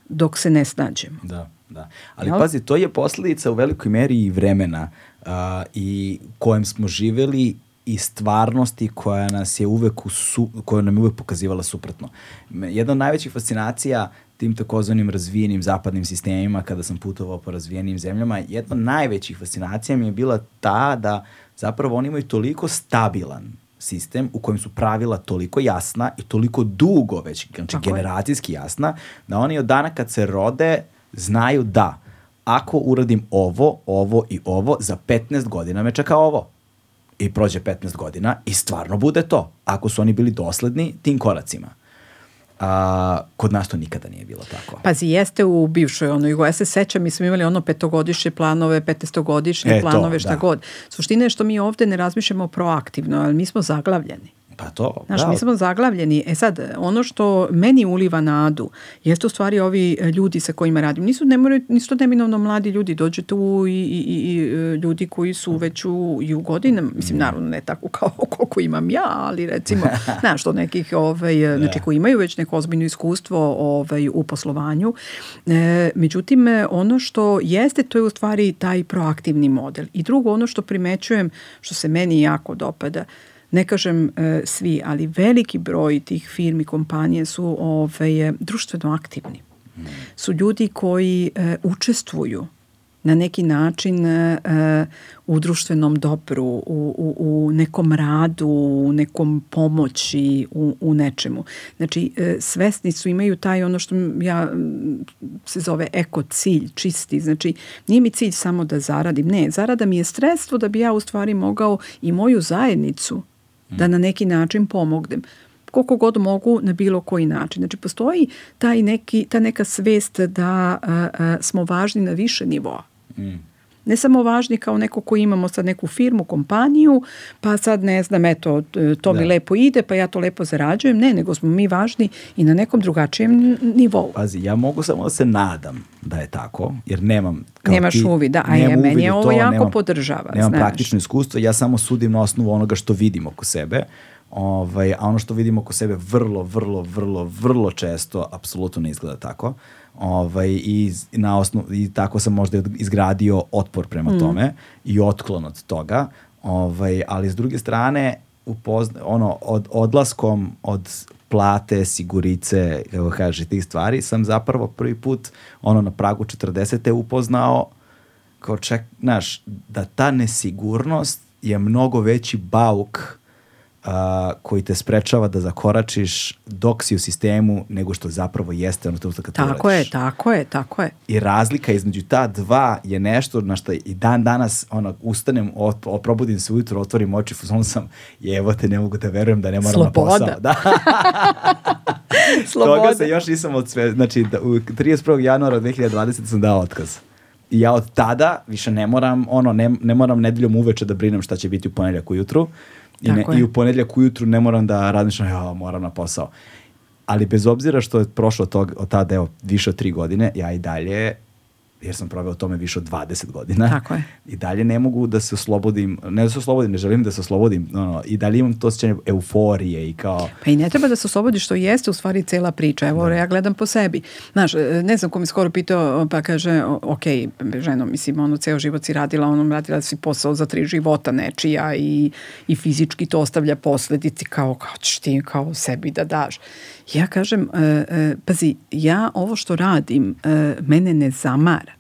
dok se ne snađemo. Da, da. Ali Jel? pazi, to je posledica u velikoj meri i vremena uh, i kojem smo živeli i stvarnosti koja nas je uvek u su, koja nam je uvek pokazivala suprotno. Jedna od najvećih fascinacija tim takozvanim razvijenim zapadnim sistemima kada sam putovao po razvijenim zemljama, jedna od najvećih fascinacija mi je bila ta da zapravo oni imaju toliko stabilan sistem u kojem su pravila toliko jasna i toliko dugo već, znači Tako generacijski jasna, da oni od dana kad se rode znaju da ako uradim ovo, ovo i ovo, za 15 godina me čeka ovo. I prođe 15 godina i stvarno bude to, ako su oni bili dosledni tim koracima. A, kod nas to nikada nije bilo tako. Pazi, jeste u bivšoj onoj, ja se sećam, mi smo imali ono petogodišnje planove, petestogodišnje E, to, planove, šta da. god. Suština je što mi ovde ne razmišljamo proaktivno, ali mi smo zaglavljeni. Pa to, Znaš, da. mi smo zaglavljeni. E sad, ono što meni uliva nadu, jeste u stvari ovi e, ljudi sa kojima radim. Nisu, ne moraju, nisu to neminovno mladi ljudi, dođe tu i, i, i, e, ljudi koji su već u, i u godinama, mislim, naravno ne tako kao koliko imam ja, ali recimo, znaš, to nekih, ovaj, e, znači koji imaju već neko ozbiljno iskustvo ovaj, u poslovanju. E, međutim, ono što jeste, to je u stvari taj proaktivni model. I drugo, ono što primećujem, što se meni jako dopada, ne kažem e, svi, ali veliki broj tih firmi, kompanije su ove, društveno aktivni. Su ljudi koji e, učestvuju na neki način e, u društvenom dobru, u, u, u nekom radu, u nekom pomoći, u, u nečemu. Znači, e, svesni su, imaju taj ono što ja se zove eko cilj, čisti. Znači, nije mi cilj samo da zaradim. Ne, zarada mi je sredstvo da bi ja u stvari mogao i moju zajednicu da na neki način pomognem koliko god mogu na bilo koji način. Znači, postoji taj neki, ta neka svest da a, a, smo važni na više nivoa. Ne samo važni kao neko ko imamo sad neku firmu, kompaniju, pa sad ne znam, eto, to mi Da. lepo ide, pa ja to lepo zarađujem. Ne, nego smo mi važni i na nekom drugačijem nivou. Pazi, ja mogu samo da se nadam da je tako, jer nemam... Kao Nemaš ti, uvid, da, a je, meni je ovo to, jako nemam, podržava, Nemam znaš. praktično iskustvo, ja samo sudim na osnovu onoga što vidim oko sebe, ovaj, a ono što vidim oko sebe vrlo, vrlo, vrlo, vrlo često apsolutno ne izgleda tako. Ovaj, i, na osnovu, I tako sam možda izgradio otpor prema Mm. tome i otklon od toga, ovaj, ali s druge strane, upozna, ono, od, odlaskom od plate, sigurice, kako kaže, tih stvari, sam zapravo prvi put ono na pragu 40. upoznao kao ček, znaš, da ta nesigurnost je mnogo veći bauk a, koji te sprečava da zakoračiš dok si u sistemu nego što zapravo jeste ono trenutka kad to Tako je, tako je, tako je. I razlika između ta dva je nešto na što i dan danas ono, ustanem, op, oprobudim se ujutro, otvorim oči, fuzon sam, jevo te, ne mogu da verujem da ne moram Sloboda. na posao. Da. Sloboda. Toga se još nisam od sve, znači da, u 31. januara 2020. sam dao otkaz. I ja od tada više ne moram, ono, ne, ne moram nedeljom uveče da brinem šta će biti u ponedljak ujutru. I, ne. I u ponedljak ujutru ne moram da razmišljam, ja moram na posao. Ali bez obzira što je prošlo tog, od tada, evo, više od tri godine, ja i dalje jer sam proveo tome više od 20 godina. Tako je. I dalje ne mogu da se oslobodim, ne da se oslobodim, ne želim da se oslobodim, no, no, i dalje imam to osjećanje euforije i kao, Pa i ne treba da se oslobodiš, što jeste u stvari cela priča. Evo, ja gledam po sebi. Znaš, e, ne znam ko mi skoro pitao, pa kaže, ok, ženo, mislim, ono, ceo život si radila, ono, radila si posao za tri života nečija i, i fizički to ostavlja posledici kao, kao ćeš ti kao sebi da daš. Ja kažem, e, e, pazi, ja ovo što radim, e, mene ne zamara,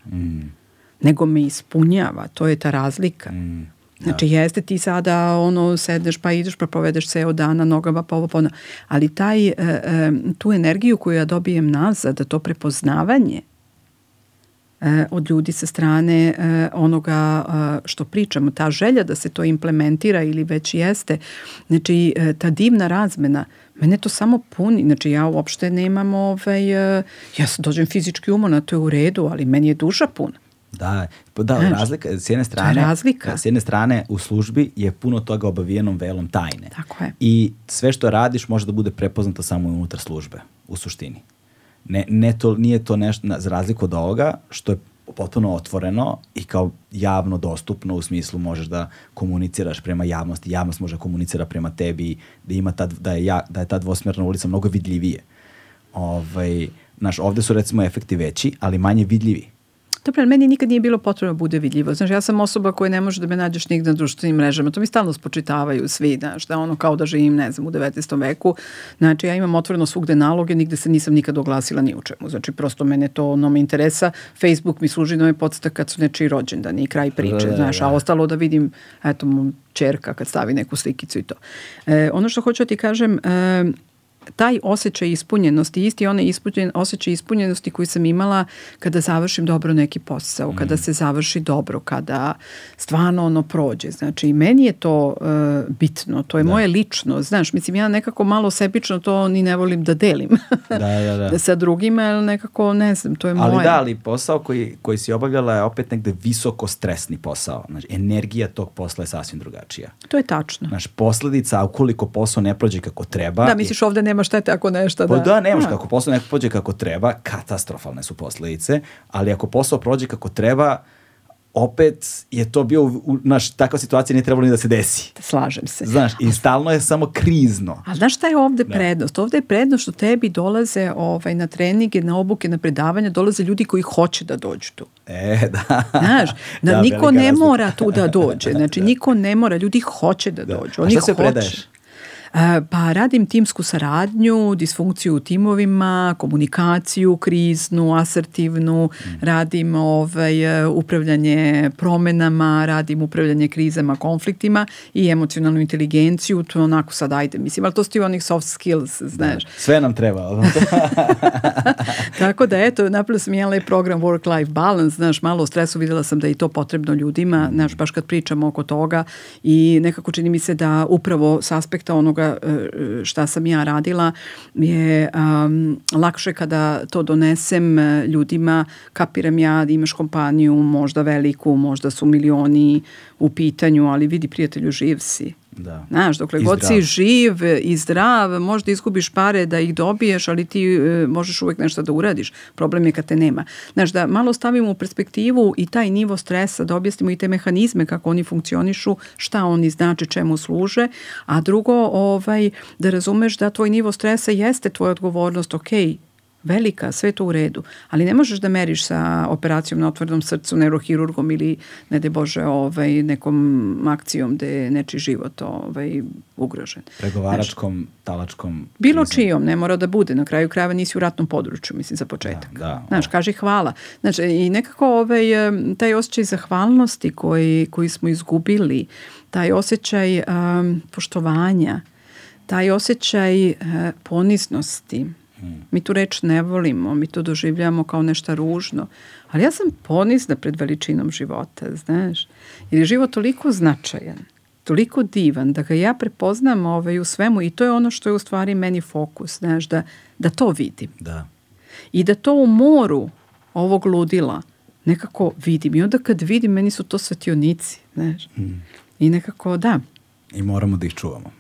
nego me ispunjava, to je ta razlika. Znači, jeste ti sada ono, sedneš pa ideš pa povedeš ceo dan na nogama pa ovo pa ono. Ali taj, tu energiju koju ja dobijem nazad, to prepoznavanje od ljudi sa strane onoga što pričamo, ta želja da se to implementira ili već jeste, znači ta divna razmena, mene to samo puni, znači ja uopšte nemam ovaj, e, ja dođem fizički umorna, to je u redu, ali meni je duša puna. Da, pa da, Znaš, razlika, s jedne strane, razlika. s jedne strane u službi je puno toga obavijenom velom tajne. Tako je. I sve što radiš može da bude prepoznato samo unutar službe, u suštini. Ne, ne to, nije to nešto, za razliku od ovoga, što je potpuno otvoreno i kao javno dostupno u smislu možeš da komuniciraš prema javnosti, javnost može da komunicira prema tebi, da, ima ta, da, je, ja, da je ta dvosmjerna ulica mnogo vidljivije. Ovaj, znaš, ovde su recimo efekti veći, ali manje vidljivi. Dobro, meni nikad nije bilo potrebno da bude vidljivo. Znaš, ja sam osoba koja ne može da me nađeš nigde na društvenim mrežama. To mi stalno spočitavaju svi, znaš, da ono kao da živim, ne znam, u 19. veku. Znači, ja imam otvoreno svugde naloge, nigde se nisam nikad oglasila ni u čemu. Znači, prosto mene to ono me interesa. Facebook mi služi da me podsta kad su nečiji rođendani i kraj priče, da, da, znaš, a da. ostalo da vidim, eto, čerka kad stavi neku slikicu i to. E, ono što hoću da ti kažem, e, taj osjećaj ispunjenosti, isti onaj ispunjen, osjećaj ispunjenosti koji sam imala kada završim dobro neki posao, mm. kada se završi dobro, kada stvarno ono prođe. Znači, meni je to uh, bitno, to je da. moje lično. Znaš, mislim, ja nekako malo sebično to ni ne volim da delim da, da, da. sa drugima, ali nekako, ne znam, to je ali moje. Ali da, ali posao koji, koji si obavljala je opet negde visoko stresni posao. Znači, energija tog posla je sasvim drugačija. To je tačno. Znači, posledica, ukoliko posao ne prođe kako treba... Da, misliš ovde nema štete ako nešto pa da... Pa da, nemaš, da. kako posao neko prođe kako treba, katastrofalne su posledice, ali ako posao prođe kako treba, opet je to bio, znaš, takva situacija nije trebalo ni da se desi. Slažem se. Znaš, i stalno je samo krizno. A znaš šta je ovde da. prednost? Ovde je prednost što tebi dolaze ovaj, na treninge, na obuke, na predavanja, dolaze ljudi koji hoće da dođu tu. E, da. Znaš, da, da niko ne razlika. mora tu da dođe. Znači, da. niko ne mora, ljudi hoće da, da. dođu. Oni A šta se hoće. predaješ? Pa radim timsku saradnju, disfunkciju u timovima, komunikaciju kriznu, asertivnu, mm. radim ovaj, upravljanje promenama, radim upravljanje krizama, konfliktima i emocionalnu inteligenciju, to onako sad ajde, mislim, ali to su ti onih soft skills, znaš. Da, sve nam treba. Tako da eto, napravila sam jedan program work-life balance, znaš, malo o stresu videla sam da je to potrebno ljudima, znaš, baš kad pričamo oko toga i nekako čini mi se da upravo s aspekta onoga E, šta sam ja radila je um, lakše kada to donesem e, ljudima, kapiram ja da imaš kompaniju možda veliku, možda su milioni u pitanju, ali vidi prijatelju živ si Da. Znaš, dokle I god zdrav. si živ i zdrav, možda izgubiš pare da ih dobiješ, ali ti e, možeš uvek nešto da uradiš. Problem je kad te nema. Znaš, da malo stavimo u perspektivu i taj nivo stresa, da objasnimo i te mehanizme kako oni funkcionišu, šta oni znači, čemu služe, a drugo, ovaj, da razumeš da tvoj nivo stresa jeste tvoja odgovornost, ok, velika, sve to u redu, ali ne možeš da meriš sa operacijom na otvornom srcu, neurohirurgom ili, ne de Bože, ovaj, nekom akcijom gde je nečiji život ovaj, ugrožen. Pregovaračkom, Znaš, talačkom... Bilo krizom. čijom, ne mora da bude. Na kraju krajeva nisi u ratnom području, mislim, za početak. Da, da, Znaš, kaži hvala. Znači, i nekako ovaj, taj osjećaj zahvalnosti koji, koji smo izgubili, taj osjećaj um, poštovanja, taj osjećaj uh, poniznosti, Mi tu reč ne volimo, mi to doživljamo kao nešto ružno. Ali ja sam ponizna pred veličinom života, znaš. Jer je život toliko značajan, toliko divan, da ga ja prepoznam ovaj, u svemu i to je ono što je u stvari meni fokus, znaš, da, da to vidim. Da. I da to u moru ovog ludila nekako vidim. I onda kad vidim, meni su to svetionici, znaš. Mm. I nekako, da. I moramo da ih čuvamo.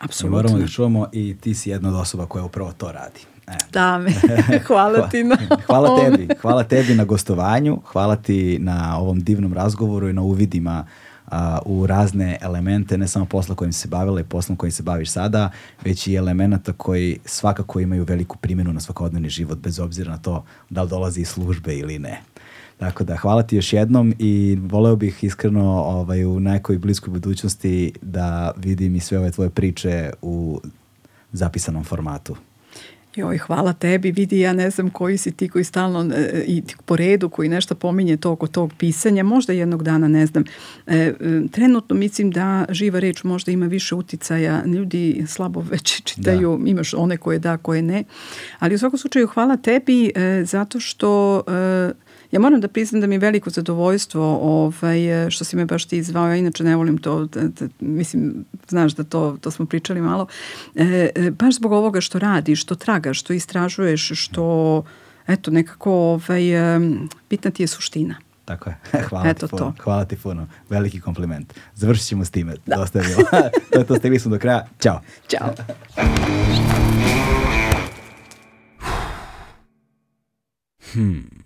Apsolutno. I moramo da ih čuvamo i ti si jedna od osoba koja upravo to radi. E. Da, me. hvala ti na Hvala tebi, hvala tebi na gostovanju, hvala ti na ovom divnom razgovoru i na uvidima a, u razne elemente, ne samo posla kojim se bavila i poslom kojim se baviš sada, već i elemenata koji svakako imaju veliku primjenu na svakodnevni život, bez obzira na to da li dolazi iz službe ili ne. Tako da, hvala ti još jednom i voleo bih iskreno ovaj, u nekoj bliskoj budućnosti da vidim i sve ove tvoje priče u zapisanom formatu. Joj, hvala tebi, vidi, ja ne znam koji si ti koji stalno e, i po redu koji nešto pominje to oko tog pisanja, možda jednog dana, ne znam. E, e, trenutno mislim da živa reč možda ima više uticaja, ljudi slabo već čitaju, da. imaš one koje da, koje ne, ali u svakom slučaju hvala tebi e, zato što e, Ja moram da priznam da mi je veliko zadovoljstvo ovaj, što si me baš ti izvao, ja inače ne volim to, da, da, mislim, znaš da to, to smo pričali malo, e, e, baš zbog ovoga što radiš, što tragaš, što istražuješ, što eto nekako ovaj, bitna ti je suština. Tako je. Hvala Eto ti puno. To. Hvala ti puno. Veliki kompliment. Završit ćemo s time. Da. Dosta je bilo. to je to, stigli smo do kraja. Ćao. Ćao. Hmm.